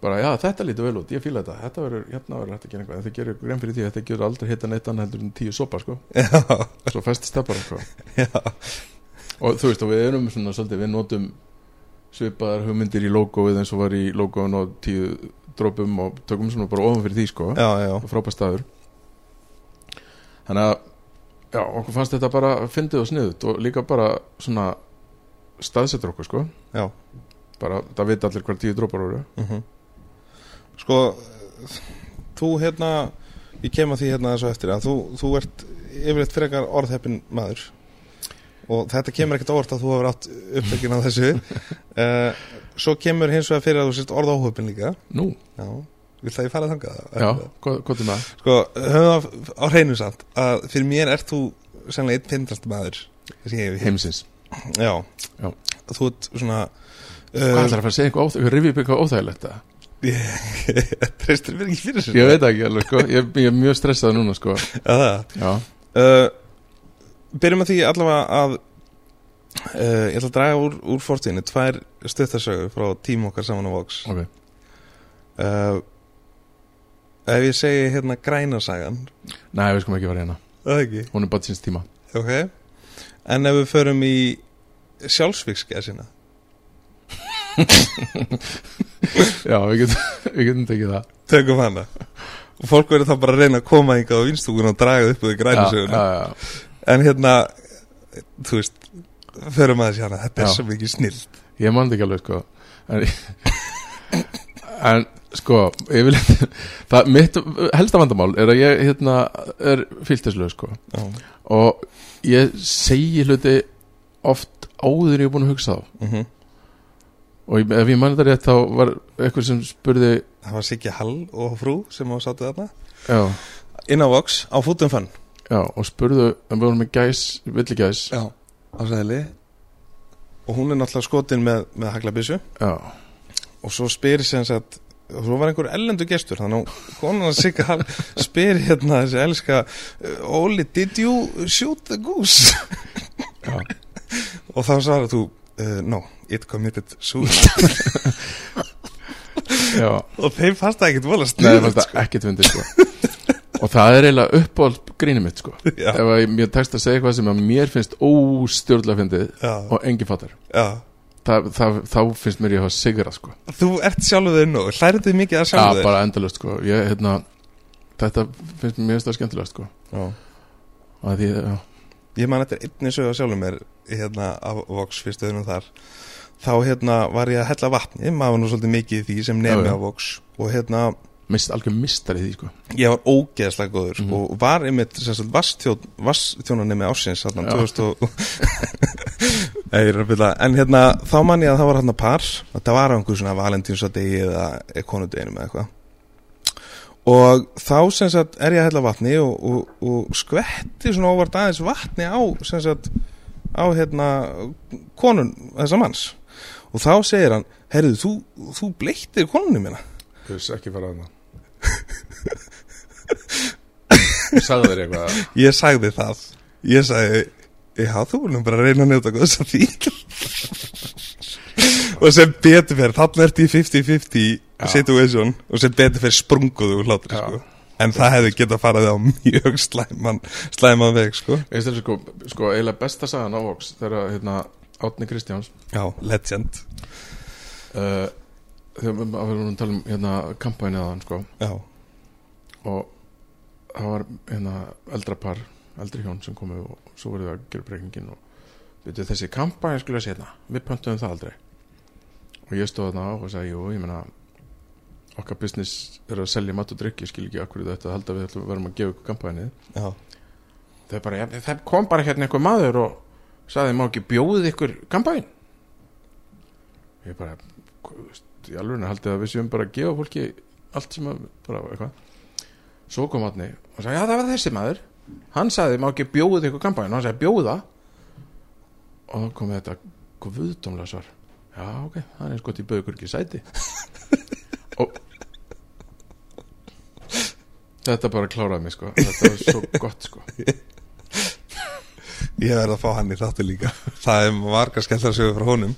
bara já þetta lítur vel út, ég fíla þetta. Þetta verður, hérna verður hægt að gera eitthvað. Þið gerir grein fyrir því að þetta getur aldrei hitta neitt annað heldur en tíu sopa sko, já, svo festist það bara sko. Já. Og þú veist og við erum svona svolítið við notum svipaðar hugmyndir í logoið eins og var í logoin og tíu drópum og tökum svona bara ofan fyrir því sko. Já, já, og frábæð staður. Þannig að já, okkur fannst þetta bara fyndið og sniðut og líka bara svona staðsetur okkur sko. Já. Bara það vita allir hver tíu drópar voru. Mm Sko, þú hérna ég kem að því hérna þessu eftir að þú, þú ert yfirleitt frekar orðheppin maður. Og þetta kemur ekkert orð að þú hefur átt upptökin á þessu. Uh, svo kemur hins vegar fyrir að þú sért orðáhöfin líka. Nú, já, vil það ég fara þangað? Já, hvað, hvað er það? sko, höfum það á hreinu samt að fyrir mér ert þú sannlega einn finnast maður heimsins. Já, Já. þú ert svona hvað ætlar að fara að segja eitthvað óþægilegt rifið upp eitthvað óþægilegt það? treystir mér ekki fyrir þessu? Ég veit ekki alveg sko, ég, ég er mjög stressað núna sko. Já, það já, uh, Byrjum að því allavega að uh, Ég ætla að draga úr, úr fortíðinu Tvær stöðtarsögur frá tím okkar saman á Vox. Ok. Uh, Ef ég segi hérna grænasagan nei, við skum ekki fara hérna, ekki? Hún er bara síns tíma. Ok. En ef við förum í sjálfsvíksgæsina? Já, við getum, við getum tekið það. Tökum hana. Og fólk verður þá bara að reyna að koma hingað á vinstúkun og draga upp úr já, grænasöguna. En hérna Þú veist Förum að þessi hana Þetta er Já. svo mikið snill ég man þetta ekki alveg sko. En, en sko ég vil það, mitt helsta vandamál er að ég hérna er fylgtislega sko. Já, og ég segi hluti oft áður ég er búin að hugsa þá. Mhm. Og ég, ef ég man þetta rétt þá var eitthvað sem spurði Það var Siggi Hall og frú sem á sátu þarna. Já, Inn á Vox á fútum fann og spurðu en við vorum með gæs, villigæs. Já Á sæðli Og hún er náttúrulega skotin með, með haglabissu Og svo spyr sem sagt svo var einhver ellendu gestur Þannig að konan að Siggi Hall spyr hérna þessi elska uh, Oli, did you shoot the goose? já, Og þá svarar þú uh, No, it committed suicide. Og þeim fannst það ekkert vola Nei, sniðugt, það fannst það ekkert fyndið sko Og það er eiginlega uppáhald grínið mitt sko. Já, Ef að mér tekst að segja eitthvað sem að mér finnst óstjórnlega fyndið já, og enginn fattar. Já. Það, Þá finnst mér ég að sigra sko. Þú ert sjálfuð þinn og hlærðu mikið að Já, sjálfuð bara endalust sko. Ég, hérna, Þetta finnst mér mjög skemmtilegast sko. Já. Því, já, Ég man eftir einni sögu sjálfur mér hérna af Vox fyrstuðunum þar. Þá hérna var ég að hella vatni maður nú svolítið mikið því sem nemi Mist, algjör mistar í því sko. Ég var ógeðslega góður Mhm. og var einmitt vastþjónanemi með ársins þarna Já. 2000 og Nei, ég er að byrja En hérna, þá man ég að það var hérna par Þetta var á einhver svona valentínsadegi eða konudeginu með eitthvað. Og þá sem sagt er ég að hella vatni og, og, og skvetti svona óvart aðeins vatni á sem sagt á hérna konun þessa manns. Og þá segir hann, heyrðu, þú, þú bleittir konunni mína. Þú veist ekki fara að það Sagði þér eitthvað Ég sagði það Ég sagði, já þú viljum bara reyna að njóta góðs að því Og sem betur fyrir Þannig ert í 50-50 Já. situation Og sem betur fyrir sprunguðu úr hlátri Já. sko. En það hefði getað farið á mjög slæman Slæman veg sko þér sko, sko eiginlega besta sagan á Vox þegar hérna Átni Kristjáns Já, legend uh, þegar við varum að tala um hérna kampæni aðan sko. Já, og það var hérna eldra par, eldri hjón sem komu og svo voru það að gera breykingin og veitu þessi kampæni skulle að setna við pöntuðum það aldrei. Og ég stóð þarna á og sagði, jú, ég meina okkar business er að selja mat og drikki, ég skil ekki akkur þetta að halda við ætlum að gefa ykkur ja, það kom bara hérna einhver maður og sagði, má ekki bjóðið ykkur kampæn ég bara hvað, veist, í alveg haldið að við séum bara að gefa fólki allt sem að, bara eitthvað. Svo kom vatni og sagði, já það var þessi maður. Hann sagði, má ekki bjóðið ykkur kampæn og hann sagði, bjóða? Og þá kom þetta guðdómlega svar. Já, ok, það er eins gott í bauð ykkur ekki sæti. Og þetta bara kláraði mig sko. Þetta var svo gott sko. Ég verði að fá hann í þáttu líka. Það er margar skemmtar sögur frá honum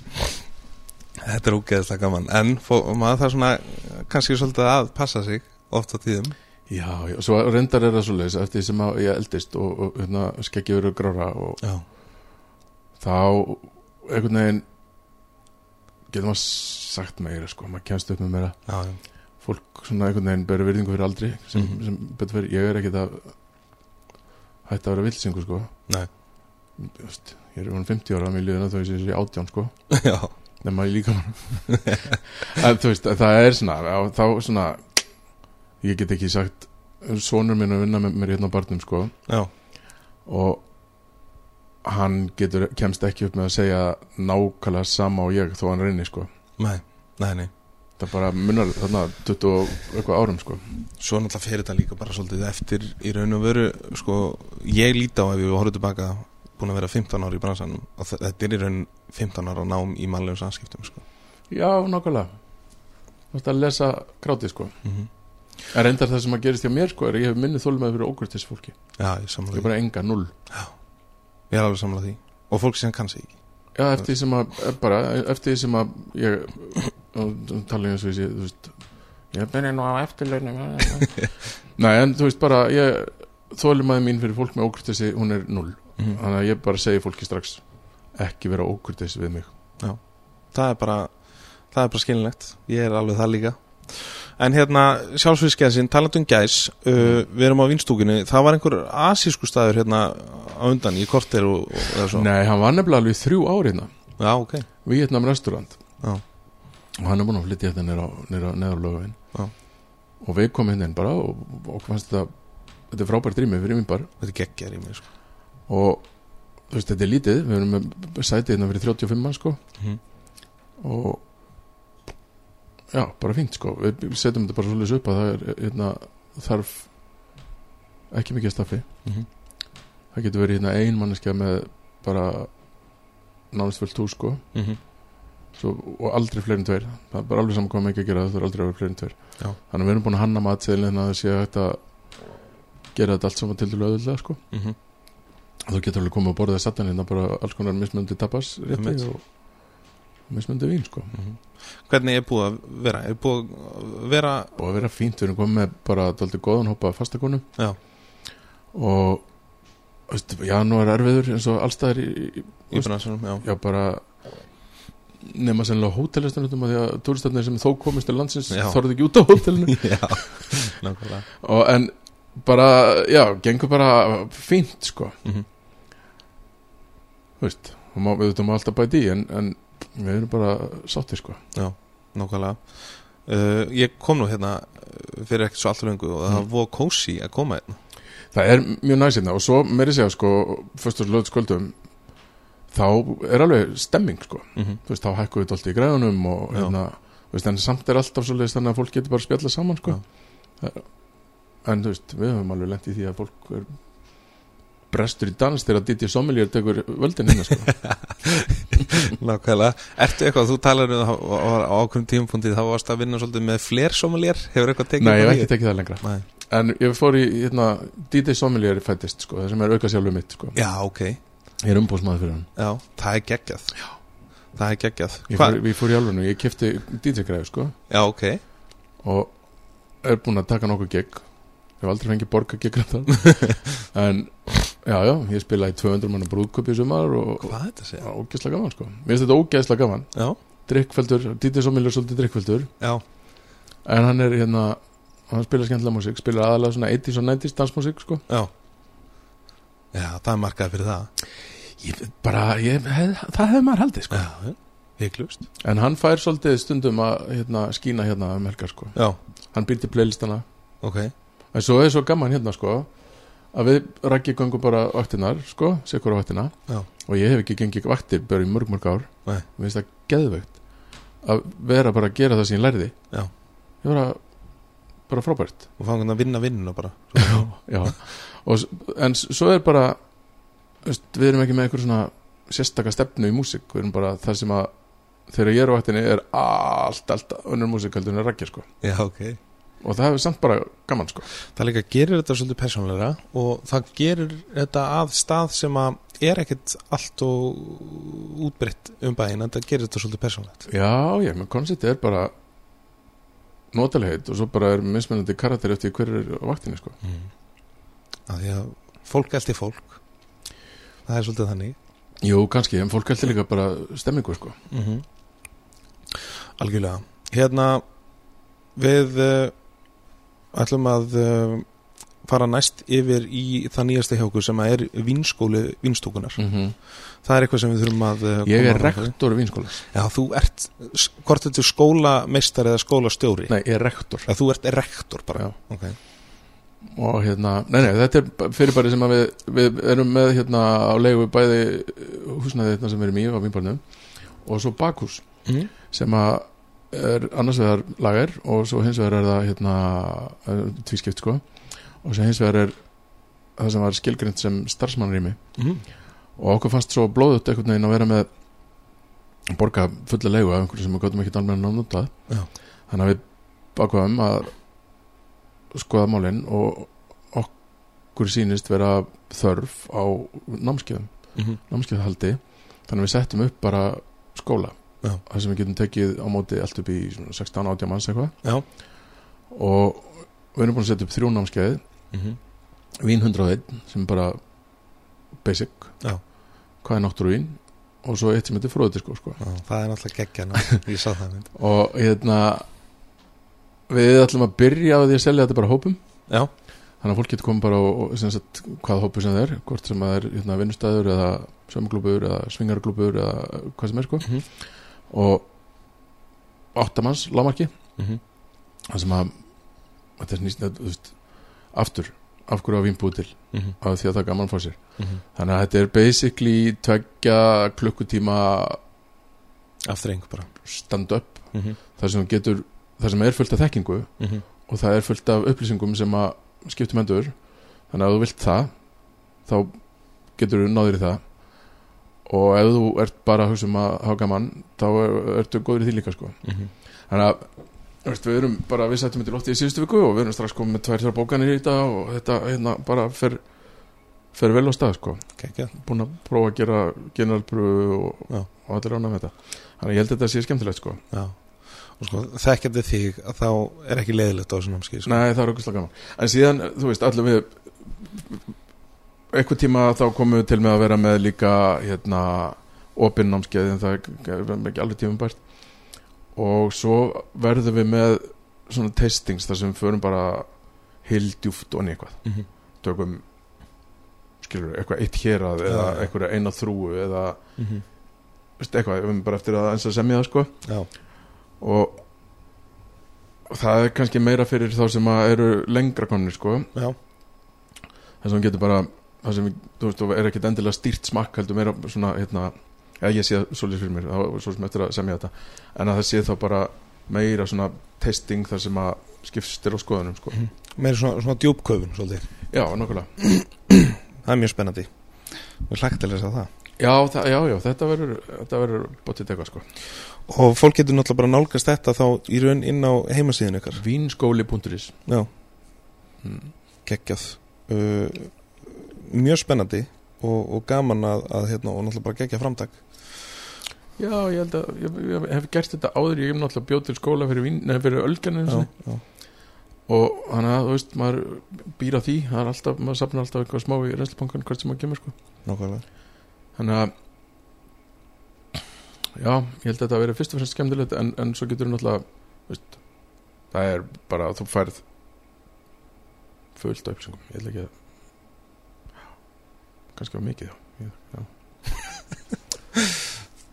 Þetta er ógeðslega gaman. En fó, maður það svona kannski svolítið að passa sig Oft á tíðum. Já, já, svo reyndar er það svo leis eftir því sem að ég eldist og, og hérna, skeggi verið grára og Já, þá einhvern veginn getur maður sagt meira sko, maður kemst upp með meira. Já, já, fólk svona einhvern veginn beri virðingu fyrir aldri sem, Mhm. sem betur fyrir, ég er ekkit að hætta að vera vilsingu sko. Nei. Ég er um 50 ára mér líður þá ég sé þessi átján sko. Já, nema ég líka en þú veist, það er svona þá svona ég get ekki sagt sonur minn að vinna með mér hérna á barnum sko. Já, og hann getur, kemst ekki upp með að segja nákvæmlega sama og ég þó hann reynir sko. Nei, nei, nei. Það bara munnar þarna 20 og eitthvað árum sko. Svo náttúrulega fyrir þetta líka bara svolítið eftir í raun og veru sko, ég líti á ef við horfum tilbaka búin að vera 15 ári í bransanum og þe- þetta er í raun 15 ára nám í mannlegum samskiptum sko. já, nákvæmlega. Þú veist að lesa grátið sko. Mm -hmm. en reyndar það sem að gerist hjá mér sko er að ég hef minnið þólum með fyrir ógurtis fólki Já, ég ég samla er því bara enga, null. Ég er alveg samla því. Og fólk sem kann sig ekki. Já, eftir því sem að, er bara, eftir því sem að ég tala eins og ég sé, þú veist ég byrja nú á eftirlaunum nei, en þú veist bara ég þólum að mín fyrir fólk með ógurtisi hún er null mm þannig að ég bara segi fólki strax ekki vera ókurtis við mig. Það er bara það er bara skilinlegt, ég er alveg það líka. En hérna, sjálfsvískjæðsinn, talandum gæs, uh, við erum á vinstúkunni, það var einhver asísku staður hérna á undan í korter og, og eða svo. nei, hann var nefnilega alveg þrjú ár hérna. Já, ok. Vietnam restaurant. Já. og hann er búin að flytja þetta nýra á neðarlögavinn Já. og við komum hérna bara og, og fannst þetta þetta er frábært rými fyrir minn bar. Þetta er geggjar í mig, sko. Og þú veist, þetta er lítið við erum með sætið hérna fyrir 35 mann sko Mhm. og já, bara fínt sko við setjum þetta bara svolítið upp að það er hérna, þarf ekki mikið staffi Mm það getur verið hérna ein manneskja með bara nánast fullt hús sko -hmm. Svo, og aldrei fleiri en tveir það er bara alveg saman maður ekki að gera það er aldrei að vera fleiri en tveir Já. þannig við erum búin að hanna matseðlinn þannig að það sé að gera þetta allt saman til dælu öðvöldlega sko. Mm -hmm. Þú getur alveg komið að borða satan hérna bara alls konar mismöndi tapas rétti og mismöndi vín sko. Hvernig er búið að vera? Er búið að vera og að vera fínt, við erum komið með bara daldi góðan hópa fastakonum Já. og veist, janúar er erfiður eins og allstaðar í, í, bransanum? Já. já bara nema sennilega hótelistunum að því að túristarnir sem þó komist til landsins Já. þorðu ekki út á hótelinu Já, nákvæmlega. og en bara, já, gengur bara fínt sko Mm Þú veist, má, við þurfum alltaf bæti í en, en við erum bara sáttir sko nákvæmlega. Uh, ég kom nú hérna fyrir ekkert svo alltaf lengu og það Mm. var kósi að koma hérna það er mjög næsirna og svo meiri segja sko fyrst og lögðskvöldum þá er alveg stemming sko mm -hmm. þú veist, þá hækkuðu þetta alltaf í græðunum og Já. hérna, þú veist, en samt er alltaf svo þannig að fólk getur bara að spjalla saman sko. En þú veist, við höfum alveg lent í því að fólk er brestur í dans þegar Didi Sommelier tekur völdin hérna sko. Nákvæmlega, ertu eitthvað, þú talar um það á, ákveðum tímapunktið þá varst að vinna svolítið með fler sommelier. Hefur eitthvað tekið Nei, ég hef ekki tekið það lengra. Nei. En ég fór í, hérna, Didi Sommelier fættist, sko, það sem er auka sjálfur mitt sko. Já, ok, Ég er umbúsmaður fyrir hann. Já, það er geggjað. Já. Það er geggjað. Ég fór, Við fór í alveg ég kefti DJ-græðu, sko. Já, ok, og er búinn að taka nokkuð gig ég hef aldrei fengið borga gig þetta en já, já, ég spilaði í 200 manna brúðköpi í sumar og hvað er þetta að segja? ógeðslega gaman sko. Mér finnst þetta ógeðslega gaman. Já, drikkfeldur, Dítið Sommil er svolítið drikkfeldur já, en hann er hérna hann spilar skemmtilega músík, spilar aðalega svona 80s og 90s dansmúsík sko. Já. Já, það er markað fyrir það. Ég, bara, ég, hef, það hefur maður haldið sko. Já, hygglust en hann fær svolítið stundum að hérna, skína hérna um helgar sko. Já, hann býr til playlistana. Ok. En svo er svo gaman hérna sko að við rækki gangum bara vaktinnar sko, sikur á vaktina Já. og ég hef ekki gengið vaktir bara í mörg mörg ár Nei. mér finnst það geðveikt að vera bara að gera það sem ég lærði Já. ég var bara frábært Og fangum að vinna vinnuna bara já. og, en svo er bara veist, við erum ekki með einhver svona sérstaka stefnu í músík við erum bara það sem að þegar ég er á vaktinni er allt, allt önnur en að rækja sko Já, ok og það er samt bara gaman sko Það líka gerir þetta svolítið persónleira og það gerir þetta að stað sem að er ekkert allt og útbreytt um bæinn en það gerir þetta svolítið persónlegt Já, já, menn konceptið er bara notalegheit og svo bara er mismunandi karakter eftir hver er á vaktinni sko. mm. að Því að fólk elti fólk Það er svolítið þannig Jú, kannski, en fólk heldur líka bara stemmingu sko. mm -hmm. Algjörlega Hérna við uh, ætlum að uh, fara næst yfir í það nýjasta hjá okkur sem er vinskóli vinstúkunar. -hmm. Það er eitthvað sem við þurfum að uh, Ég er rektor vinskólas Já, þú ert, hvort þetta er skólameistar eða skólastjóri? Nei, ég er rektor Já, þú ert rektor bara. Já. Ok. og hérna, nei, nei, þetta er fyrirbæri sem við, við erum með hérna á leigu bæði húsnæði hérna sem við erum í á vínbarnum og svo bakhús Mm. sem að er annars vegar lager og svo hins vegar er það hérna tvískipt sko og svo hins vegar er það sem var skilgrind sem starfsmannrými Mm. og okkur fannst svo blóðut einhvern veginn að vera með borga fulla leigu af einhverju sem við gáttum ekki alveg að nota Já. þannig að við bakvaðum að skoða málin og okkur sýnist vera þörf á námskeiðum Mm námskeiðhaldi þannig að við settum upp bara skóla. Þar sem við getum tekið á móti allt upp í svona 16-18 manns eitthvað og við erum búin að setja upp þrjú námskeið Mm Vín 101 sem er bara basic Já. hvað er náttúruvín og svo eitt sem heitir fróðudisko sko. Það er náttúrulega geggjana. Ég sá það mynd. og hérna við ætlum að byrja á því að selja þetta bara hópum Já. þannig að fólk getur komið bara og, sagt, hvaða hópu sem það er hvort sem það er hérna, vinnustæður eða sömglúbur eða svingarglúbur eða hvað sem er sko Mhm. Og áttamanns lámarki Mm það sem að þetta er nýst, aftur af hverju á vín búið til -hmm. af því að það er gaman fór sér Mm -hmm. þannig að þetta er basically tveggja klukkutíma Aftreng bara. stand up Mm -hmm. þar sem, getur, þar sem er fullt af þekkingu Mm -hmm. og það er fullt af upplýsingum sem að skiptum endur þannig að ef þú vilt það þá getur þú náður í það og ef þú ert bara að hugsa um að hafa gaman þá er, ertu góður í því líka sko. þannig að veist, við erum bara við settum þetta í loftið í síðustu viku og við erum strax komið með tvær þrjár bókanir í þetta og þetta hérna, bara fer, fer vel á stað sko. Gekkja. búin að prófa að gera generalpröfu og, og allir rána með þetta þannig að ég held að þetta sé skemmtilegt sko. Sko, þekkjandi þig að þá er ekki leiðilegt á þessum námskið. Sko. Nei, það er okkur gaman En síðan, þú veist, allir við eitthvað tíma þá komum við til með að vera með líka hérna, opinn námskeið en það er ekki alveg tímum bært og svo verðum við með svona testings þar sem við förum bara hildjúft og eitthvað Mm -hmm. tökum skilur við, eitthvað eitt hérað eða Já, já. eitthvað eina þrúu eða Mm -hmm. veist, eitthvað, við erum bara eftir að eins að semja það sko Já. og það er kannski meira fyrir þá sem að eru lengra konir sko Já, það sem getur bara það sem, þú veist, er ekkit endilega stýrt smakk heldur meira svona, hérna já, ég sé það svolítið fyrir mér, þá svo sem eftir að semja þetta en að það sé þá bara meira svona testing þar sem að skipstir á skoðunum, sko. Meiri svona, svona djúpköfun svolítið. Já, nokkulega Það er mjög spennandi. Við til að það. Já, það, já, já, þetta verður þetta verður bóttið eitthvað, sko. Og fólk getur náttúrulega bara nálgast þetta þá í raun inn á heimasíðin ykkar. Vínskóli.is Já, mm. geggjað. Uh, Mjög spennandi og, og gaman að, að hérna, og náttúrulega bara geggja framtak. Já, ég held að ég, ég hef gert þetta áður, ég hef náttúrulega bjóð til skóla fyrir, fyrir já, og þannig að, þú veist, maður býr á því, það er alltaf, maður safnar alltaf eitthvað smá í reynslubankan hvert sem maður kemur, sko. Nákvæmlega. Þannig að já, ég held að þetta að vera fyrst og fremst skemmtilegt en, en svo getur þú náttúrulega veist, það er bara að þú færð fullt af upplýsingum ég held ekki að kannski á mikið.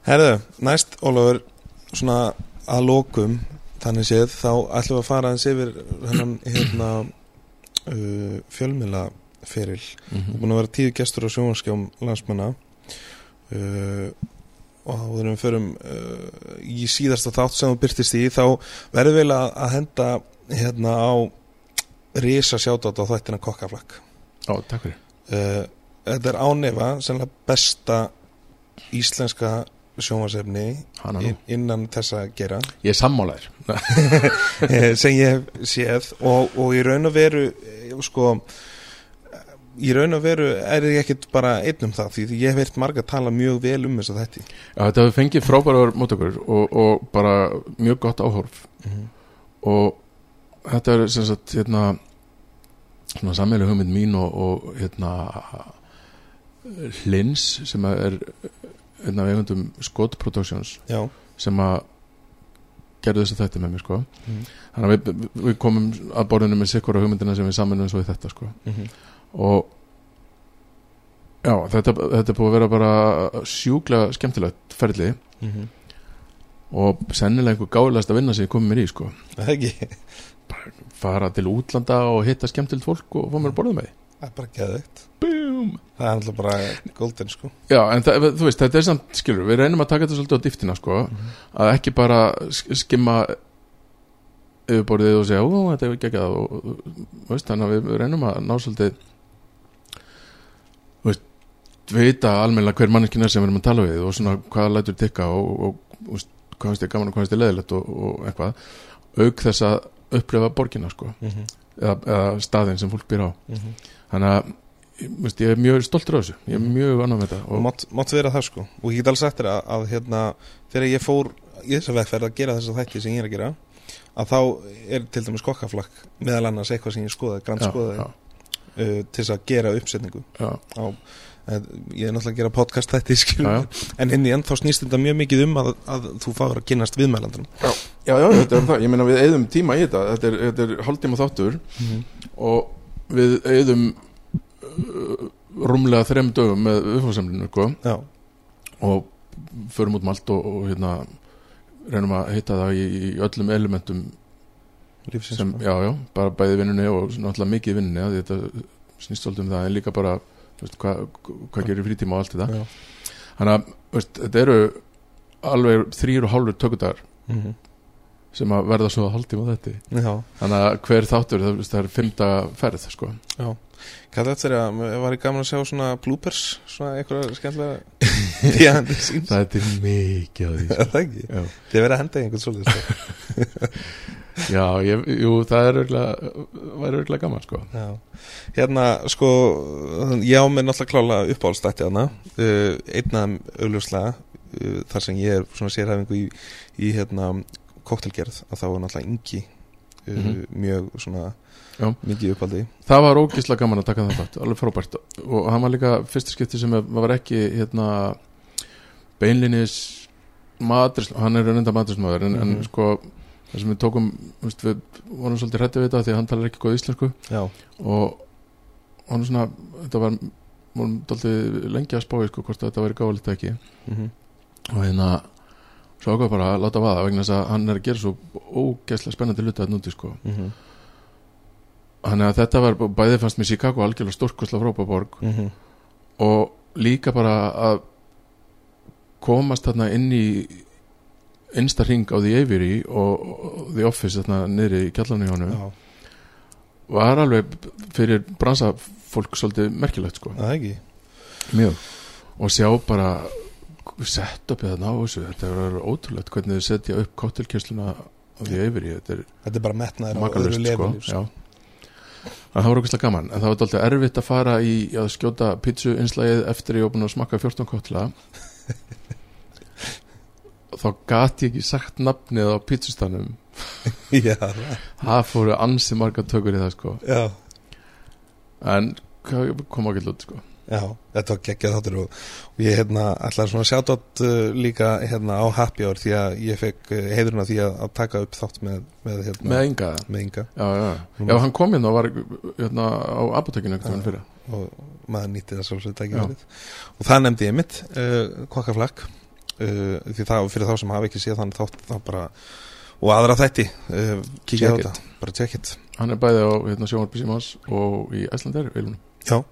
Herðu, næst Ólafur svona að lokum þannig séð, þá ætlum við að fara aðeins yfir hennan hérna uh, fjölmila feril Mhm. búin að vera tíu gestur á sjónvarskjám landsmanna uh, og áður en við förum uh, í síðasta þátt sem þú byrtist í þá verður vel að, að henda hérna á risa sjátátt á þættina kokkaflakk já, takk fyrir þetta er ánefa sennilega besta íslenska sjónvarsefni innan þessa gera. Ég er sammálaðir eh, sem ég hef séð og, og í raun og veru eh, sko í raun og veru er ég ekkit bara einn um það því ég hef veirt marga tala mjög vel um þess að þetta já, þetta hefur fengið frábærar mótökur og, og bara mjög gott áhorf. Og þetta er sem sagt hérna svona sammeilug hugmynd mín og, og hérna Hlins sem er einn af eigundum Scott Productions já, sem að gerðu þess að þetta með mér sko. Mhm. þannig að við, við komum að borðinu með sikkura hugmyndina sem við samanum svo í þetta sko. Mhm. og já, þetta, þetta búið að vera bara sjúklega skemmtilegt ferli. Mhm. og sennilega einhver gáðilegast að vinna sem ég komið mér í sko. Ekki. Fara til útlanda og hitta skemmtilegt fólk og fá mér að borða með það er bara geðveikt Boom. það er alltaf bara golden sko Já, en það, þú veist, þetta er samt, skilur, við reynum að taka þetta svolítið á dýftina, sko, að ekki bara sk- skimma yfirborðið og segja, ó, þetta er ekki ekki það og, veist, þannig að við reynum að ná svolítið þú veist, vita almennilega hver manneskinn er sem við erum að tala við og svona hvað lætur tikka og, og, og veist, hvað finnst þér gaman og hvað finnst þér leðilegt og, eitthvað, auk þess að upplifa borgina, sko, Mhm. eða, eða staðin sem fólk býr á Mhm. þannig að, ég, veist, ég er mjög stoltur af þessu. Ég er mjög annað með þetta og mátt, mátt vera það sko. Og ég get sagt þér að, að hérna, þegar ég fór í þessa vegferð að gera þessa þætti sem ég er að gera að þá er til dæmis kokkaflakk meðal annars eitthvað sem ég skoðaði, grand Já, skoðaði já, uh, til þess að gera uppsetningu. Já, á, en, ég er náttúrulega að gera podcast þætti já, skilur, já. en inn í enn þá snýst þetta mjög mikið um að, að þú fáur að kynast viðmælandunum. Já, já, þetta er það, ég meina við eigðum tíma í þetta. Þetta er, þetta er hálftíma þáttur og við eigðum rúmlega þrem dögum með viðfórsamlinu sko, og förum út um allt og, og hérna reynum að hitta það í, í öllum elementum lífsins sem, sko. já, já, bara bæði vinnunni og náttúrulega mikið vinnunni að þetta snýst svolítið um það en líka bara veist, hvað hva gerir í frítíma og allt þetta. Þannig að þetta eru alveg þrýr og hálfur tökudagar Mhm. sem að verða svo að hálftíma þetta já, þannig að hver þáttur það, það er fymta ferð sko. já hvað þetta er að, var ég gaman að sjá svona bloopers, svona eitthvað skemmtilega the scenes það er mikið af því sko. Er það ekki, já. þið verið að henda í einhvern svolítið sko. já, ég, jú, það er örgulega gaman sko. Já, hérna sko ég á mig náttúrulega klála uppáhaldstætti hana uh, einn af þeim augljóslega uh, þar sem ég er svona sérhæfingu í, í hérna koktelgerð að þá er náttúrulega yngi uh, Mhm. mjög svona Já. mikið uppáldi það var ógislega gaman að taka það þátt alveg frábært. Og hann var líka fyrsta skipti sem var ekki hérna, beinlinis matris, hann er reynda matrismöður en, en Mhm. sko það sem við tókum veist, við vorum svolítið hrættið við þetta því að hann talar ekki góð íslensku. Já, og hann er svona þetta var, vorum dálítið lengi að spáði sko hvort þetta væri gáðilegt ekki. Mm og hérna svo ákvað bara að láta vaða vegna þess að hann er að gera svo ógeðslega spennandi hluti að núti sko. Mm -hmm. Þannig að þetta var bæði fannst mér Chicago algjörlega stórkosla frábaborg Mhm. og líka bara að komast þarna inn í innsta ring á The Avery og, og The Office þarna niðri í kjallarnu hjá honum Já, var alveg fyrir bransa fólk svolítið merkilegt sko. Mjög. Og sjá bara sett upp þarna á þessu. Þetta er ótrúlegt hvernig þau setja upp kottelkjösluna á The Avery. Þetta er Þetta er bara metnaður á öðru sko, leveli já Það var okkur gaman, en það var dálítið erfitt að fara í að skjóta pítsu einslægið eftir ég var búin að smakka 14 kotla. Þá gat ég ekki sagt nafnið á pítsustanum. Það fóru ansi marga tökur í það sko. Já, en kom ekki út sko já Þetta var geggjað þáttur og, og ég hérna ætlaði svona að sjá uh, líka hérna á Happy Hour því að ég fekk uh, heiðurinn af því að, að taka upp þátt með, með hérna með enga, með Inga. Já, já, já hann kom hérna og var hérna á apotekinu ekkert fyrir. og maður nýtti það svolítið og það nefndi ég mitt uh, kokkaflakk uh, fyrir þá sem hafa ekki séð þannig þátt þá bara og aðra þætti uh, kíkja á þetta, bara check it. Hann er bæði á hérna, sjónvarpi Simons og í Æslandir veilunum Já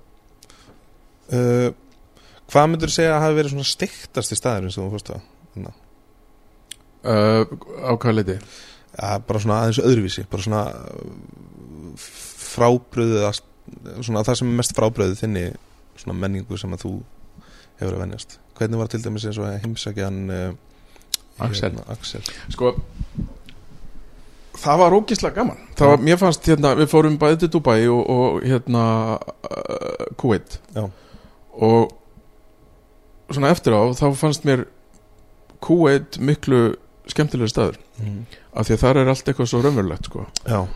uh, Hvað myndur segja að hafi verið svona steiktast í staðurinn sem þú fórst Þannig, uh, á hvað leiti? Ja, bara svona aðeins öðruvísi bara svona frábröðið að- svona það sem er mest frábröðið þinni svona menningu sem að þú hefur að venjast. Hvernig var til dæmis eins og hann uh, Axel. hérna, Axel? Sko það var ógislega gaman. Það var, mér fannst hérna, við fórum bæði til Dubai og, og hérna uh, Kuwait. Já. Og svona eftir á þá fannst mér Kuwait miklu skemmtilega staður mm. af því að þar er allt eitthvað svo raunverulegt sko.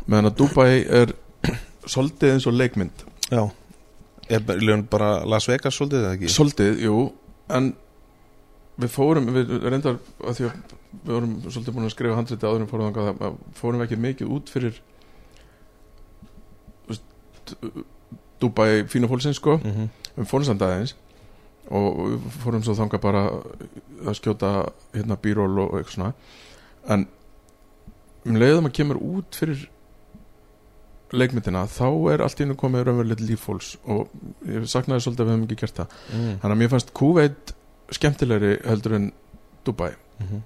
Meðan að Dubai er svolítið eins og leikmynd já Er raun bara Las Vegas svolítið eða ekki? svolítið, jú en við fórum, við reyndar að því að við vorum svolítið búin að skrifa handriti áður en fórum þangað að- fórum ekki mikið út fyrir Dubai fína fólksins sko Mm -hmm. Samt aðeins og fórum svo þangað bara að skjóta hérna bíról og eitthvað svona en um leiðum að kemur út fyrir leikmyndina þá er allt í hennu komið raunverulegt líffólks og ég saknaði svolítið að við hefum ekki gert það Mm. þannig að mér fannst Kuwait skemmtilegri heldur en Dubai Mm -hmm.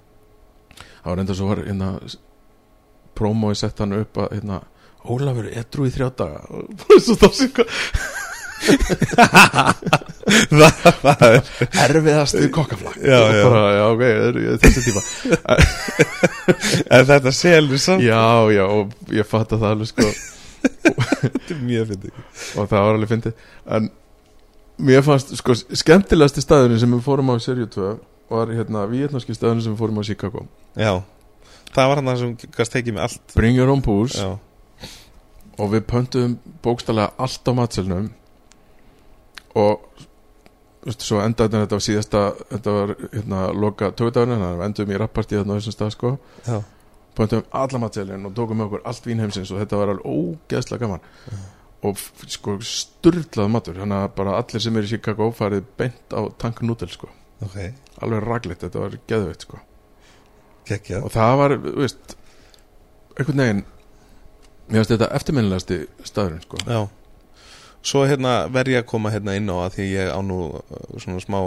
það var enda svo var hérna promói sett hann upp að hérna Ólafur edru í þrjá daga svo þá sé hvað Það er erfiðast í kokkaflag Já, já. bara, já, ok, þessi tíma. En þetta selur samt. Já, já, og ég fatt að það alveg sko. Þetta er mjög fyndið. Og það var alveg fyndið. En mér fannst sko skemmtilegasti staðurinn sem við fórum á í serju 2 var hérna vietnarski staðurinn sem við fórum á Chicago. Já, það var hann það sem gast tekið með allt. Bring Your Own Booze Já, og við pöntuðum bókstallega allt á matselnum og veist, svo endaði þetta á síðasta þetta var hérna loka tökudagurinn þannig að við enduðum í rappartí þarna á þessum stað sko. Já, pöntuðum alla matselin og tókum með okkur allt vínheimsins og þetta var alveg ógeðslega gaman. Og f- sko sturlað matur þannig að bara allir sem er í Chicago farið beint á tank noodle sko. Ok. Alveg raglegt, þetta var geðveitt sko. Kekja og það var, veist einhvern veginn mér finnst þetta eftirminnilegasti staðurinn sko. Já Svo hérna verð ég að koma hérna inn á að því ég á nú uh, svona smá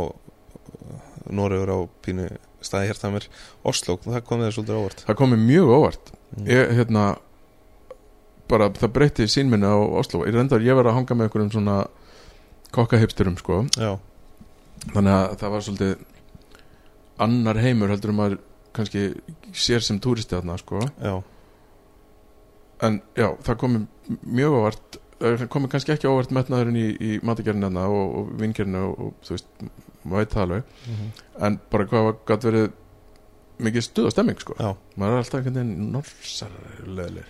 Noregur á pínu staði hérta mér Oslo, það kom þér svolítið óvart. Það kom mér mjög óvart. Mm. ég, hérna bara það breytti sínminni á Oslo. Ég reyndar, ég var að hanga með einhverjum svona kokkahipsturum sko. Já, þannig að það var svolítið annar heimur heldur um að kannski sér sem túristi þarna sko. Já, en já, það kom mjög óvart það kom mér kannski ekki óvart metnaðurinn í, í matagerðin þarna og, og vingerinu og, og þú veist, maður veit það alveg. Mhm. en bara hvað gæti verið mikið stuð og stemming sko? Já, maður er alltaf einhvern veginn norsar leðileg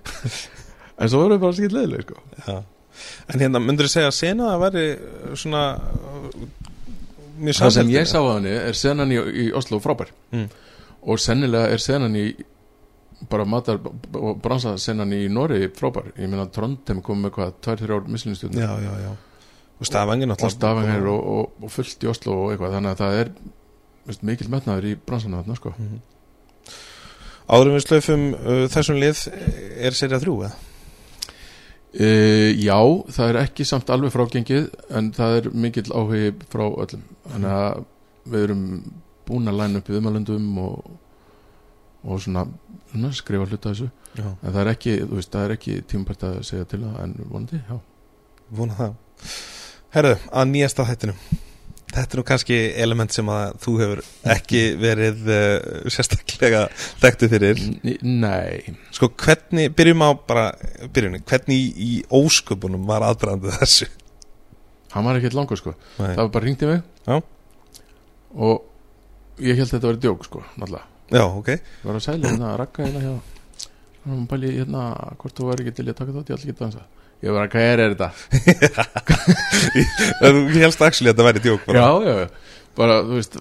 en svo verður bara skil leðileg sko. Já. En hérna, myndur þú segja að sena það væri uh, svona uh, mjög það sem ég sá að henni er senan í, í Oslo frábær. Mm. og sennilega er senan í bara matar og bransa senan í Nóri frábær. Ég meina Trondheim kom með hvað, tvær, þrjár mislinstjórnir Já, já, já. Og stafangin og stafangar og, og, og fullt í Oslo og eitthvað. Þannig að það er veist, mikil metnaður í bransanum þarna sko. Áðurum við slöfum uh, þessum lið er serið þrjú eða? e, Já, það er ekki samt alveg frágengið en það er mikill áhugi frá öllum. Þannig að við erum búin að læna upp í viðmælundum og, og svona skrifa hluta þessu. Já, en það er ekki, þú veist, það er ekki tímapært að segja til það en vonandi, já. Vona það. Herðu, að nýjasta þættinum. Þetta er nú kannski element sem að þú hefur ekki verið uh, sérstaklega þekktu fyrir. Nei, Sko hvernig, byrjum á bara byrjunni, hvernig í, ósköpunum var aðbrændið þessu? hann var ekkert langur sko. Nei. það var bara hringt í mig. Já. og ég held að þetta var djók sko náttúrulega, Já, ok. Ég var að sæla hérna að rakka hérna hjá hann bæli hérna hvort þú væri ekki til að taka þátt ég ætla ekki að dansa ég var að hvað er þetta? Þú helst actually að þetta væri djók bara. já, já, bara þú veist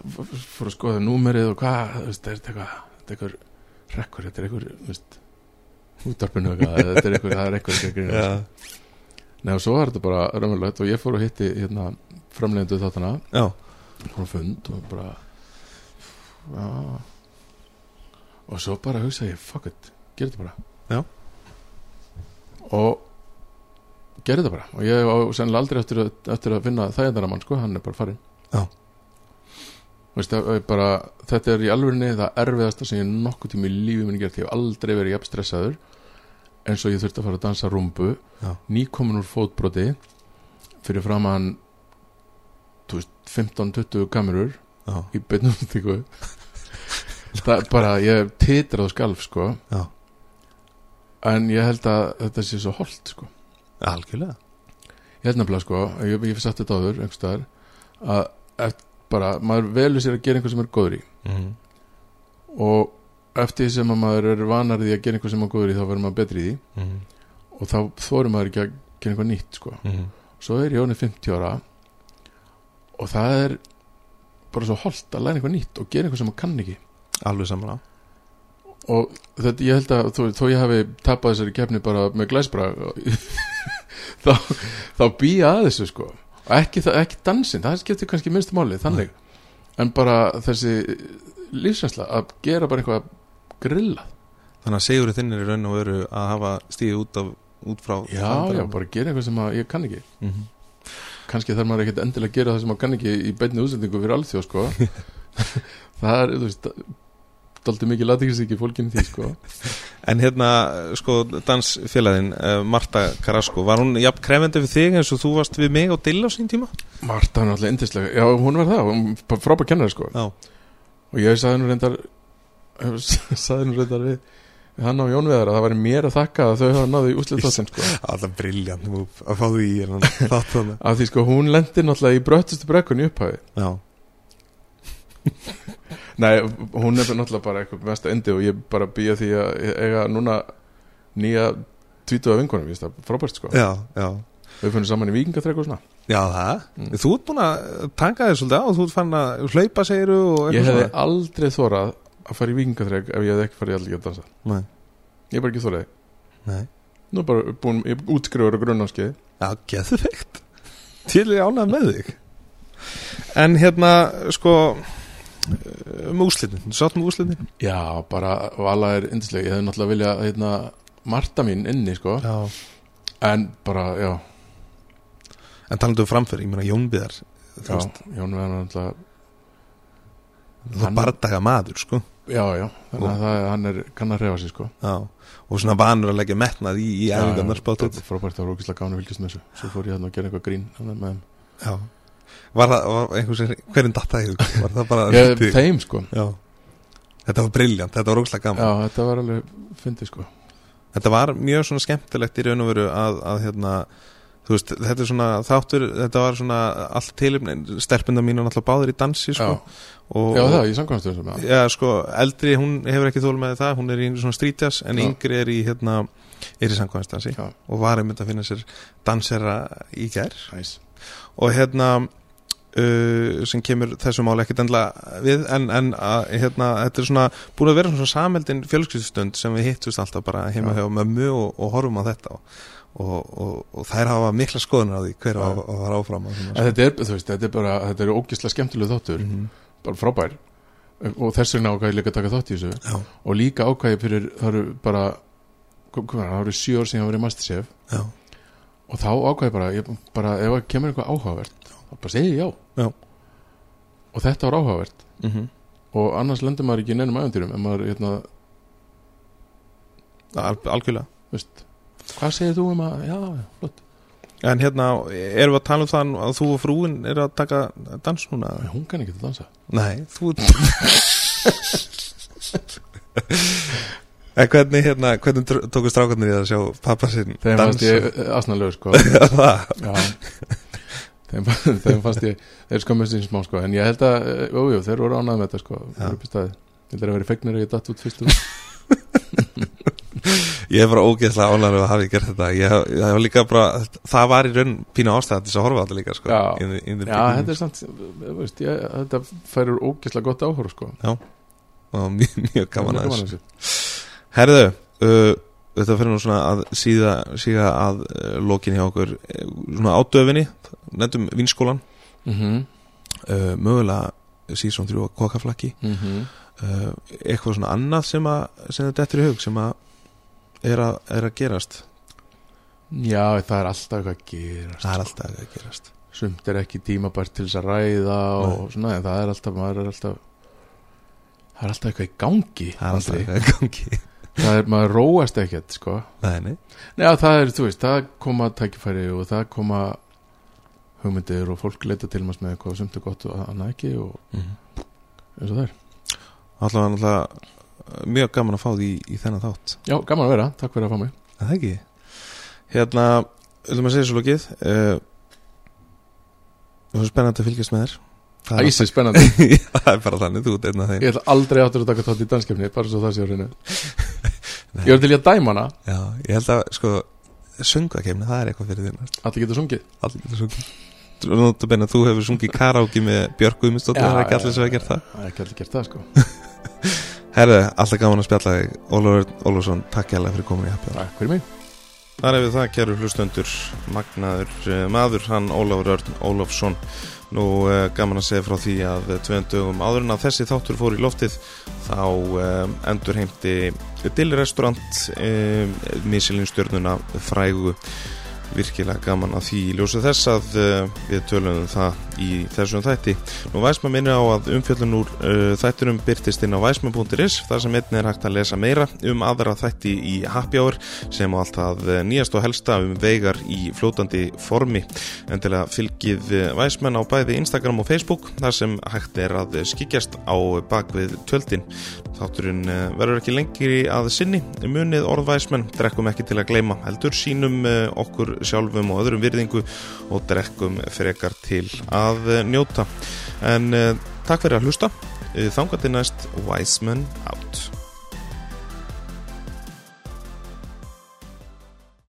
fór að skoða númerið og hvað þú veist, er þetta eitthvað er rekkur, þetta er eitthvað útarpinu þetta er eitthvað, er að. Já, Nei og svo var þetta bara raunverulegt og ég fór að hitti hérna framlegendu þáttana já, fór að fund og bara já og svo bara hugsa ég fuck it, gerði þetta bara. Já. og gerði þetta bara. Og ég á sennilega aldrei eftir að, eftir að finna þægjandara mann sko, hann er bara farinn. Já. Veist, bara, þetta er í alvörinni það erfiðasta sem ég nokkuð tíma í lífi minni gert, ég hef aldrei verið jafn stressaður eins og ég þurfti að fara að dansa rúmbu Já. nýkomin úr fótbroti fyrir framann þú veist, 15-20 kamerur já, í beinum þykku það er bara, ég titrað skalf sko. Já. En ég held að þetta sé svo holdt sko. Algjörlega. Ég held nefnilega sko, ég, ég hef sagt þetta áður einhvers staðar, að eftir, bara, maður velur sér að gera einhver sem er góður í. Mm. og eftir því sem að maður er vanar því að gera einhver sem er góður í þá verður maður betri í því. Mm. og þá þorir maður ekki að gera einhver nýtt sko. Mm. svo er ánið 50 ára og það er bara svo holdt að læra einhver nýtt og gera einhver sem maður kann ekki Alveg saman á og þetta, ég held að þó, ég hafi tapað þessari kefni bara með glæsbra þá, þá býja að þessu sko. Og ekki, ekki dansinn, það skiptir kannski minnstu máli þannig, en bara þessi lífsvænsla að gera bara eitthvað grilla Þannig að segurinn þinn er í raun og veru að hafa stíðið út, af, út frá já, já, bara gera eitthvað sem ég kann ekki. Mm -hmm. kannski þarf maður ekkert endilega að gera það sem maður kann ekki í beinni útsendingu fyrir alþjóð sko. Það er, þú veist daldi mikið latíkisíki fólkinu því sko. En hérna, sko, dansfélagin uh, Marta Carrasco, var hún jafn krefendi við þig eins og þú varst við mig og Dill á sín tíma? Marta er náttúrulega indislega, já hún var það hún var frábær kennari sko. Já, og ég sagði nú reyndar sagði nú reyndar við, hann á Jón Veðar að það væri mér að þakka að þau hafa náðu í úslið þáttin sko. Alltaf briljant move að fá því í þannig af því sko hún lendi náttúrulega í bröttustu brekkunni í upphæði Já, nei, hún er náttúrulega bara eitthvað mest endi og ég bara býja því að eiga núna nýja tvítuða vinkonum, ég veist það frábært sko. Já, já. Við finnum saman í vikingaþrek og svona. Já, það, Mm. þú ert búin að tanga þér svolítið á og þú ert fann að hlaupa segiru og ég hefði svona. aldrei þórað að fara í vikingaþrek ef ég hefði ekki farið allir að dansa. Nei, ég er bara ekki þóraði, nei. Nú er bara búin ég er útskriður og grunnáskið Já, geðu veikt Til ég ánægð með þig. En hérna, sko um úslitin, þú sátt um úslitin já, bara vala er indislega, ég hefði náttúrulega vilja hérna, Marta mín inni sko. Já. En bara, já, En talandu um framfyrir, ég meina Jónbiðar Þú já veist, Jón Veðar náttúrulega Hann- er bardaga maður, sko. Já, já, þannig að það, hann er kann að reyfa sig sko. Já, og svona vanur að leggja metnað í, í spátið bara frábært, það var ógislega gána að fylgjast með þessu. Svo fór ég að gera eitthvað grín með þeim. Já Var það, var einhvers hverjum datt það í hug? Var það bara ég, lítið- þeim sko, Já. Þetta var briljant, þetta var ógslag gaman. Já, þetta var alveg fyndið sko. Þetta var mjög svona skemmtilegt í raun og veru að, að hérna Þú veist, þetta er svona þáttur, þetta var svona allt tilumnin, stelpunda mín og náttúrulega báður í dansi, sko. Já, og, já, það, ég samkvæmstu þessum já. Já, sko, eldri, hún hefur ekki þól með það, hún er í svona strítjas, en Já. yngri er í, hérna, er í samkvæmstansi já, og var einmitt að finna sér dansera í næs og hérna uh, sem kemur þessu máli ekkert endla við en, en að, hérna, þetta er svona búin að vera svona sameldin fjölskyldstund sem við hittust alltaf bara heima Já. hjá mömmu og, og horfum á þetta og, og, og, þær hafa mikla skoðunar á því hver Já. var, var áfram þetta er, veist, þetta er bara, þetta er ógislega skemmtileg þáttur. Mhm. bara frábær. Og þess vegna ákvæði líka að taka þátt í þessu. Já, og líka ákvæði fyrir, það eru bara það eru sjö ár síðan að vera masterchef. Já, og þá ákvæði bara, ég, bara ef það kemur eitthvað áhugavert þá bara segi ég já. Já. og þetta var áhugavert. Mm og annars lendur maður ekki í neinum æventýrum en maður, hérna, Al algjörlega. Veist hvað segir þú um að, já, flott. En hérna, erum við að tala um það að þú og frúin er að taka dans núna? Nei, hún kann ekki að dansa. Nei, þú En hvernig, hérna, hvernig tr- tóku strákarnir í að sjá pappa sinn þeim fannst ég asnalög sko. Það þeim, þeim fannst ég, þeir skömmast sín smá sko. En ég held að, eh, jú, jú, þeir voru ánægð með þetta sko. Já. þeir eru upp í staði ég held að vera fegnir að ég datt út fyrstu Ég er bara ógeðslega ánægður að hafa ég gert þetta. Ég, ég var líka bara, það var í raun pínu ástæða til þess að horfa á þetta líka sko, Já. in the- in the já, þetta er samt, eh, veist, ég, þetta færur ógeðslega gott áhóru sko. Og mjög, mjög gaman Mjög að þessu. Herðu, uh, þetta fyrir nú svona að síða, síða að uh, lokin hjá okkur uh, svona ádöfinni, nefndum vinskólan. Mhm, uh, mögulega síðan þrjú að kokaflakki. Mhm. uh, eitthvað svona annað sem að sem þetta eftir í hug sem að er að, er að gerast? Já, það er alltaf eitthvað að gerast. Það er alltaf að gerast. Sumt er ekki tímabært til þess að ræða og svona, en það er alltaf er alltaf það er alltaf eitthvað í gangi það er alltaf Andri. að gangi það er, maður róast ekkert sko nei, nei. Já, það er, þú veist, það koma tækifæri og það koma hugmyndir og fólk leita til maður með eitthvað sumt er gott og annað ekki og Mm eins og það er. alltaf var náttúrulega mjög gaman að fá því í, í þennan þátt Já, gaman að vera, takk fyrir að fá mig. Það ekki hérna, viljum að segja svo lókið uh, það er spennandi að fylgjast með þér Það er Æsi, spennandi. það er bara þannig, þú ert einn af þeim Ég ætla aldrei áttur að taka tótt í danskefni, bara svo það sé á hreinu. Ég var til í að dæma hana, Já, ég held að, sko, söngakefni, það er eitthvað fyrir þín allir getur sungið. Allir getur sungið Þú notar beina, þú hefur sungið karaoke með Björk Guðmundsdóttir, það er ekki allir sem hefur gert það Það er ekki allir gert það, sko. Herðu, alltaf gaman að spjalla þig Ólafur Ólafsson, takk hjá fyrir komin í fyrir mig. Þar hefur það, kæru hlustendur, magnaður uh, maður, hann Ólafur Örn Ólafsson. Nú uh, gaman að segja frá því að uh, tveim dögum áður en að þessi þáttur fór í loftið þá um, endur heimti Dill Restaurant um, Michelin-stjörnuna frægu virkilega gaman að því í ljósu þess að uh, við tölum það í þessum þætti. Nú Væsma minni á að umfjöllun úr uh, þætturum byrtist inn á væsma.is þar sem einnig er hægt að lesa meira um aðra þætti í Happy Hour sem á alltaf nýjast og helsta um veigar í fljótandi formi. Endilega fylgið væsmenn á bæði Instagram og Facebook þar sem hægt er að skikjast á bakvið tjöldin. Þátturinn eh, verður ekki lengri að sinni. Munið orðvæsmenn, drekkum ekki til að gleyma heldur sínum eh, okkur sjálfum og öðrum virðingu og drekkum frekar til að eh, njóta. En uh, takk fyrir að hlusta. Þangað til næst, Wiseman out.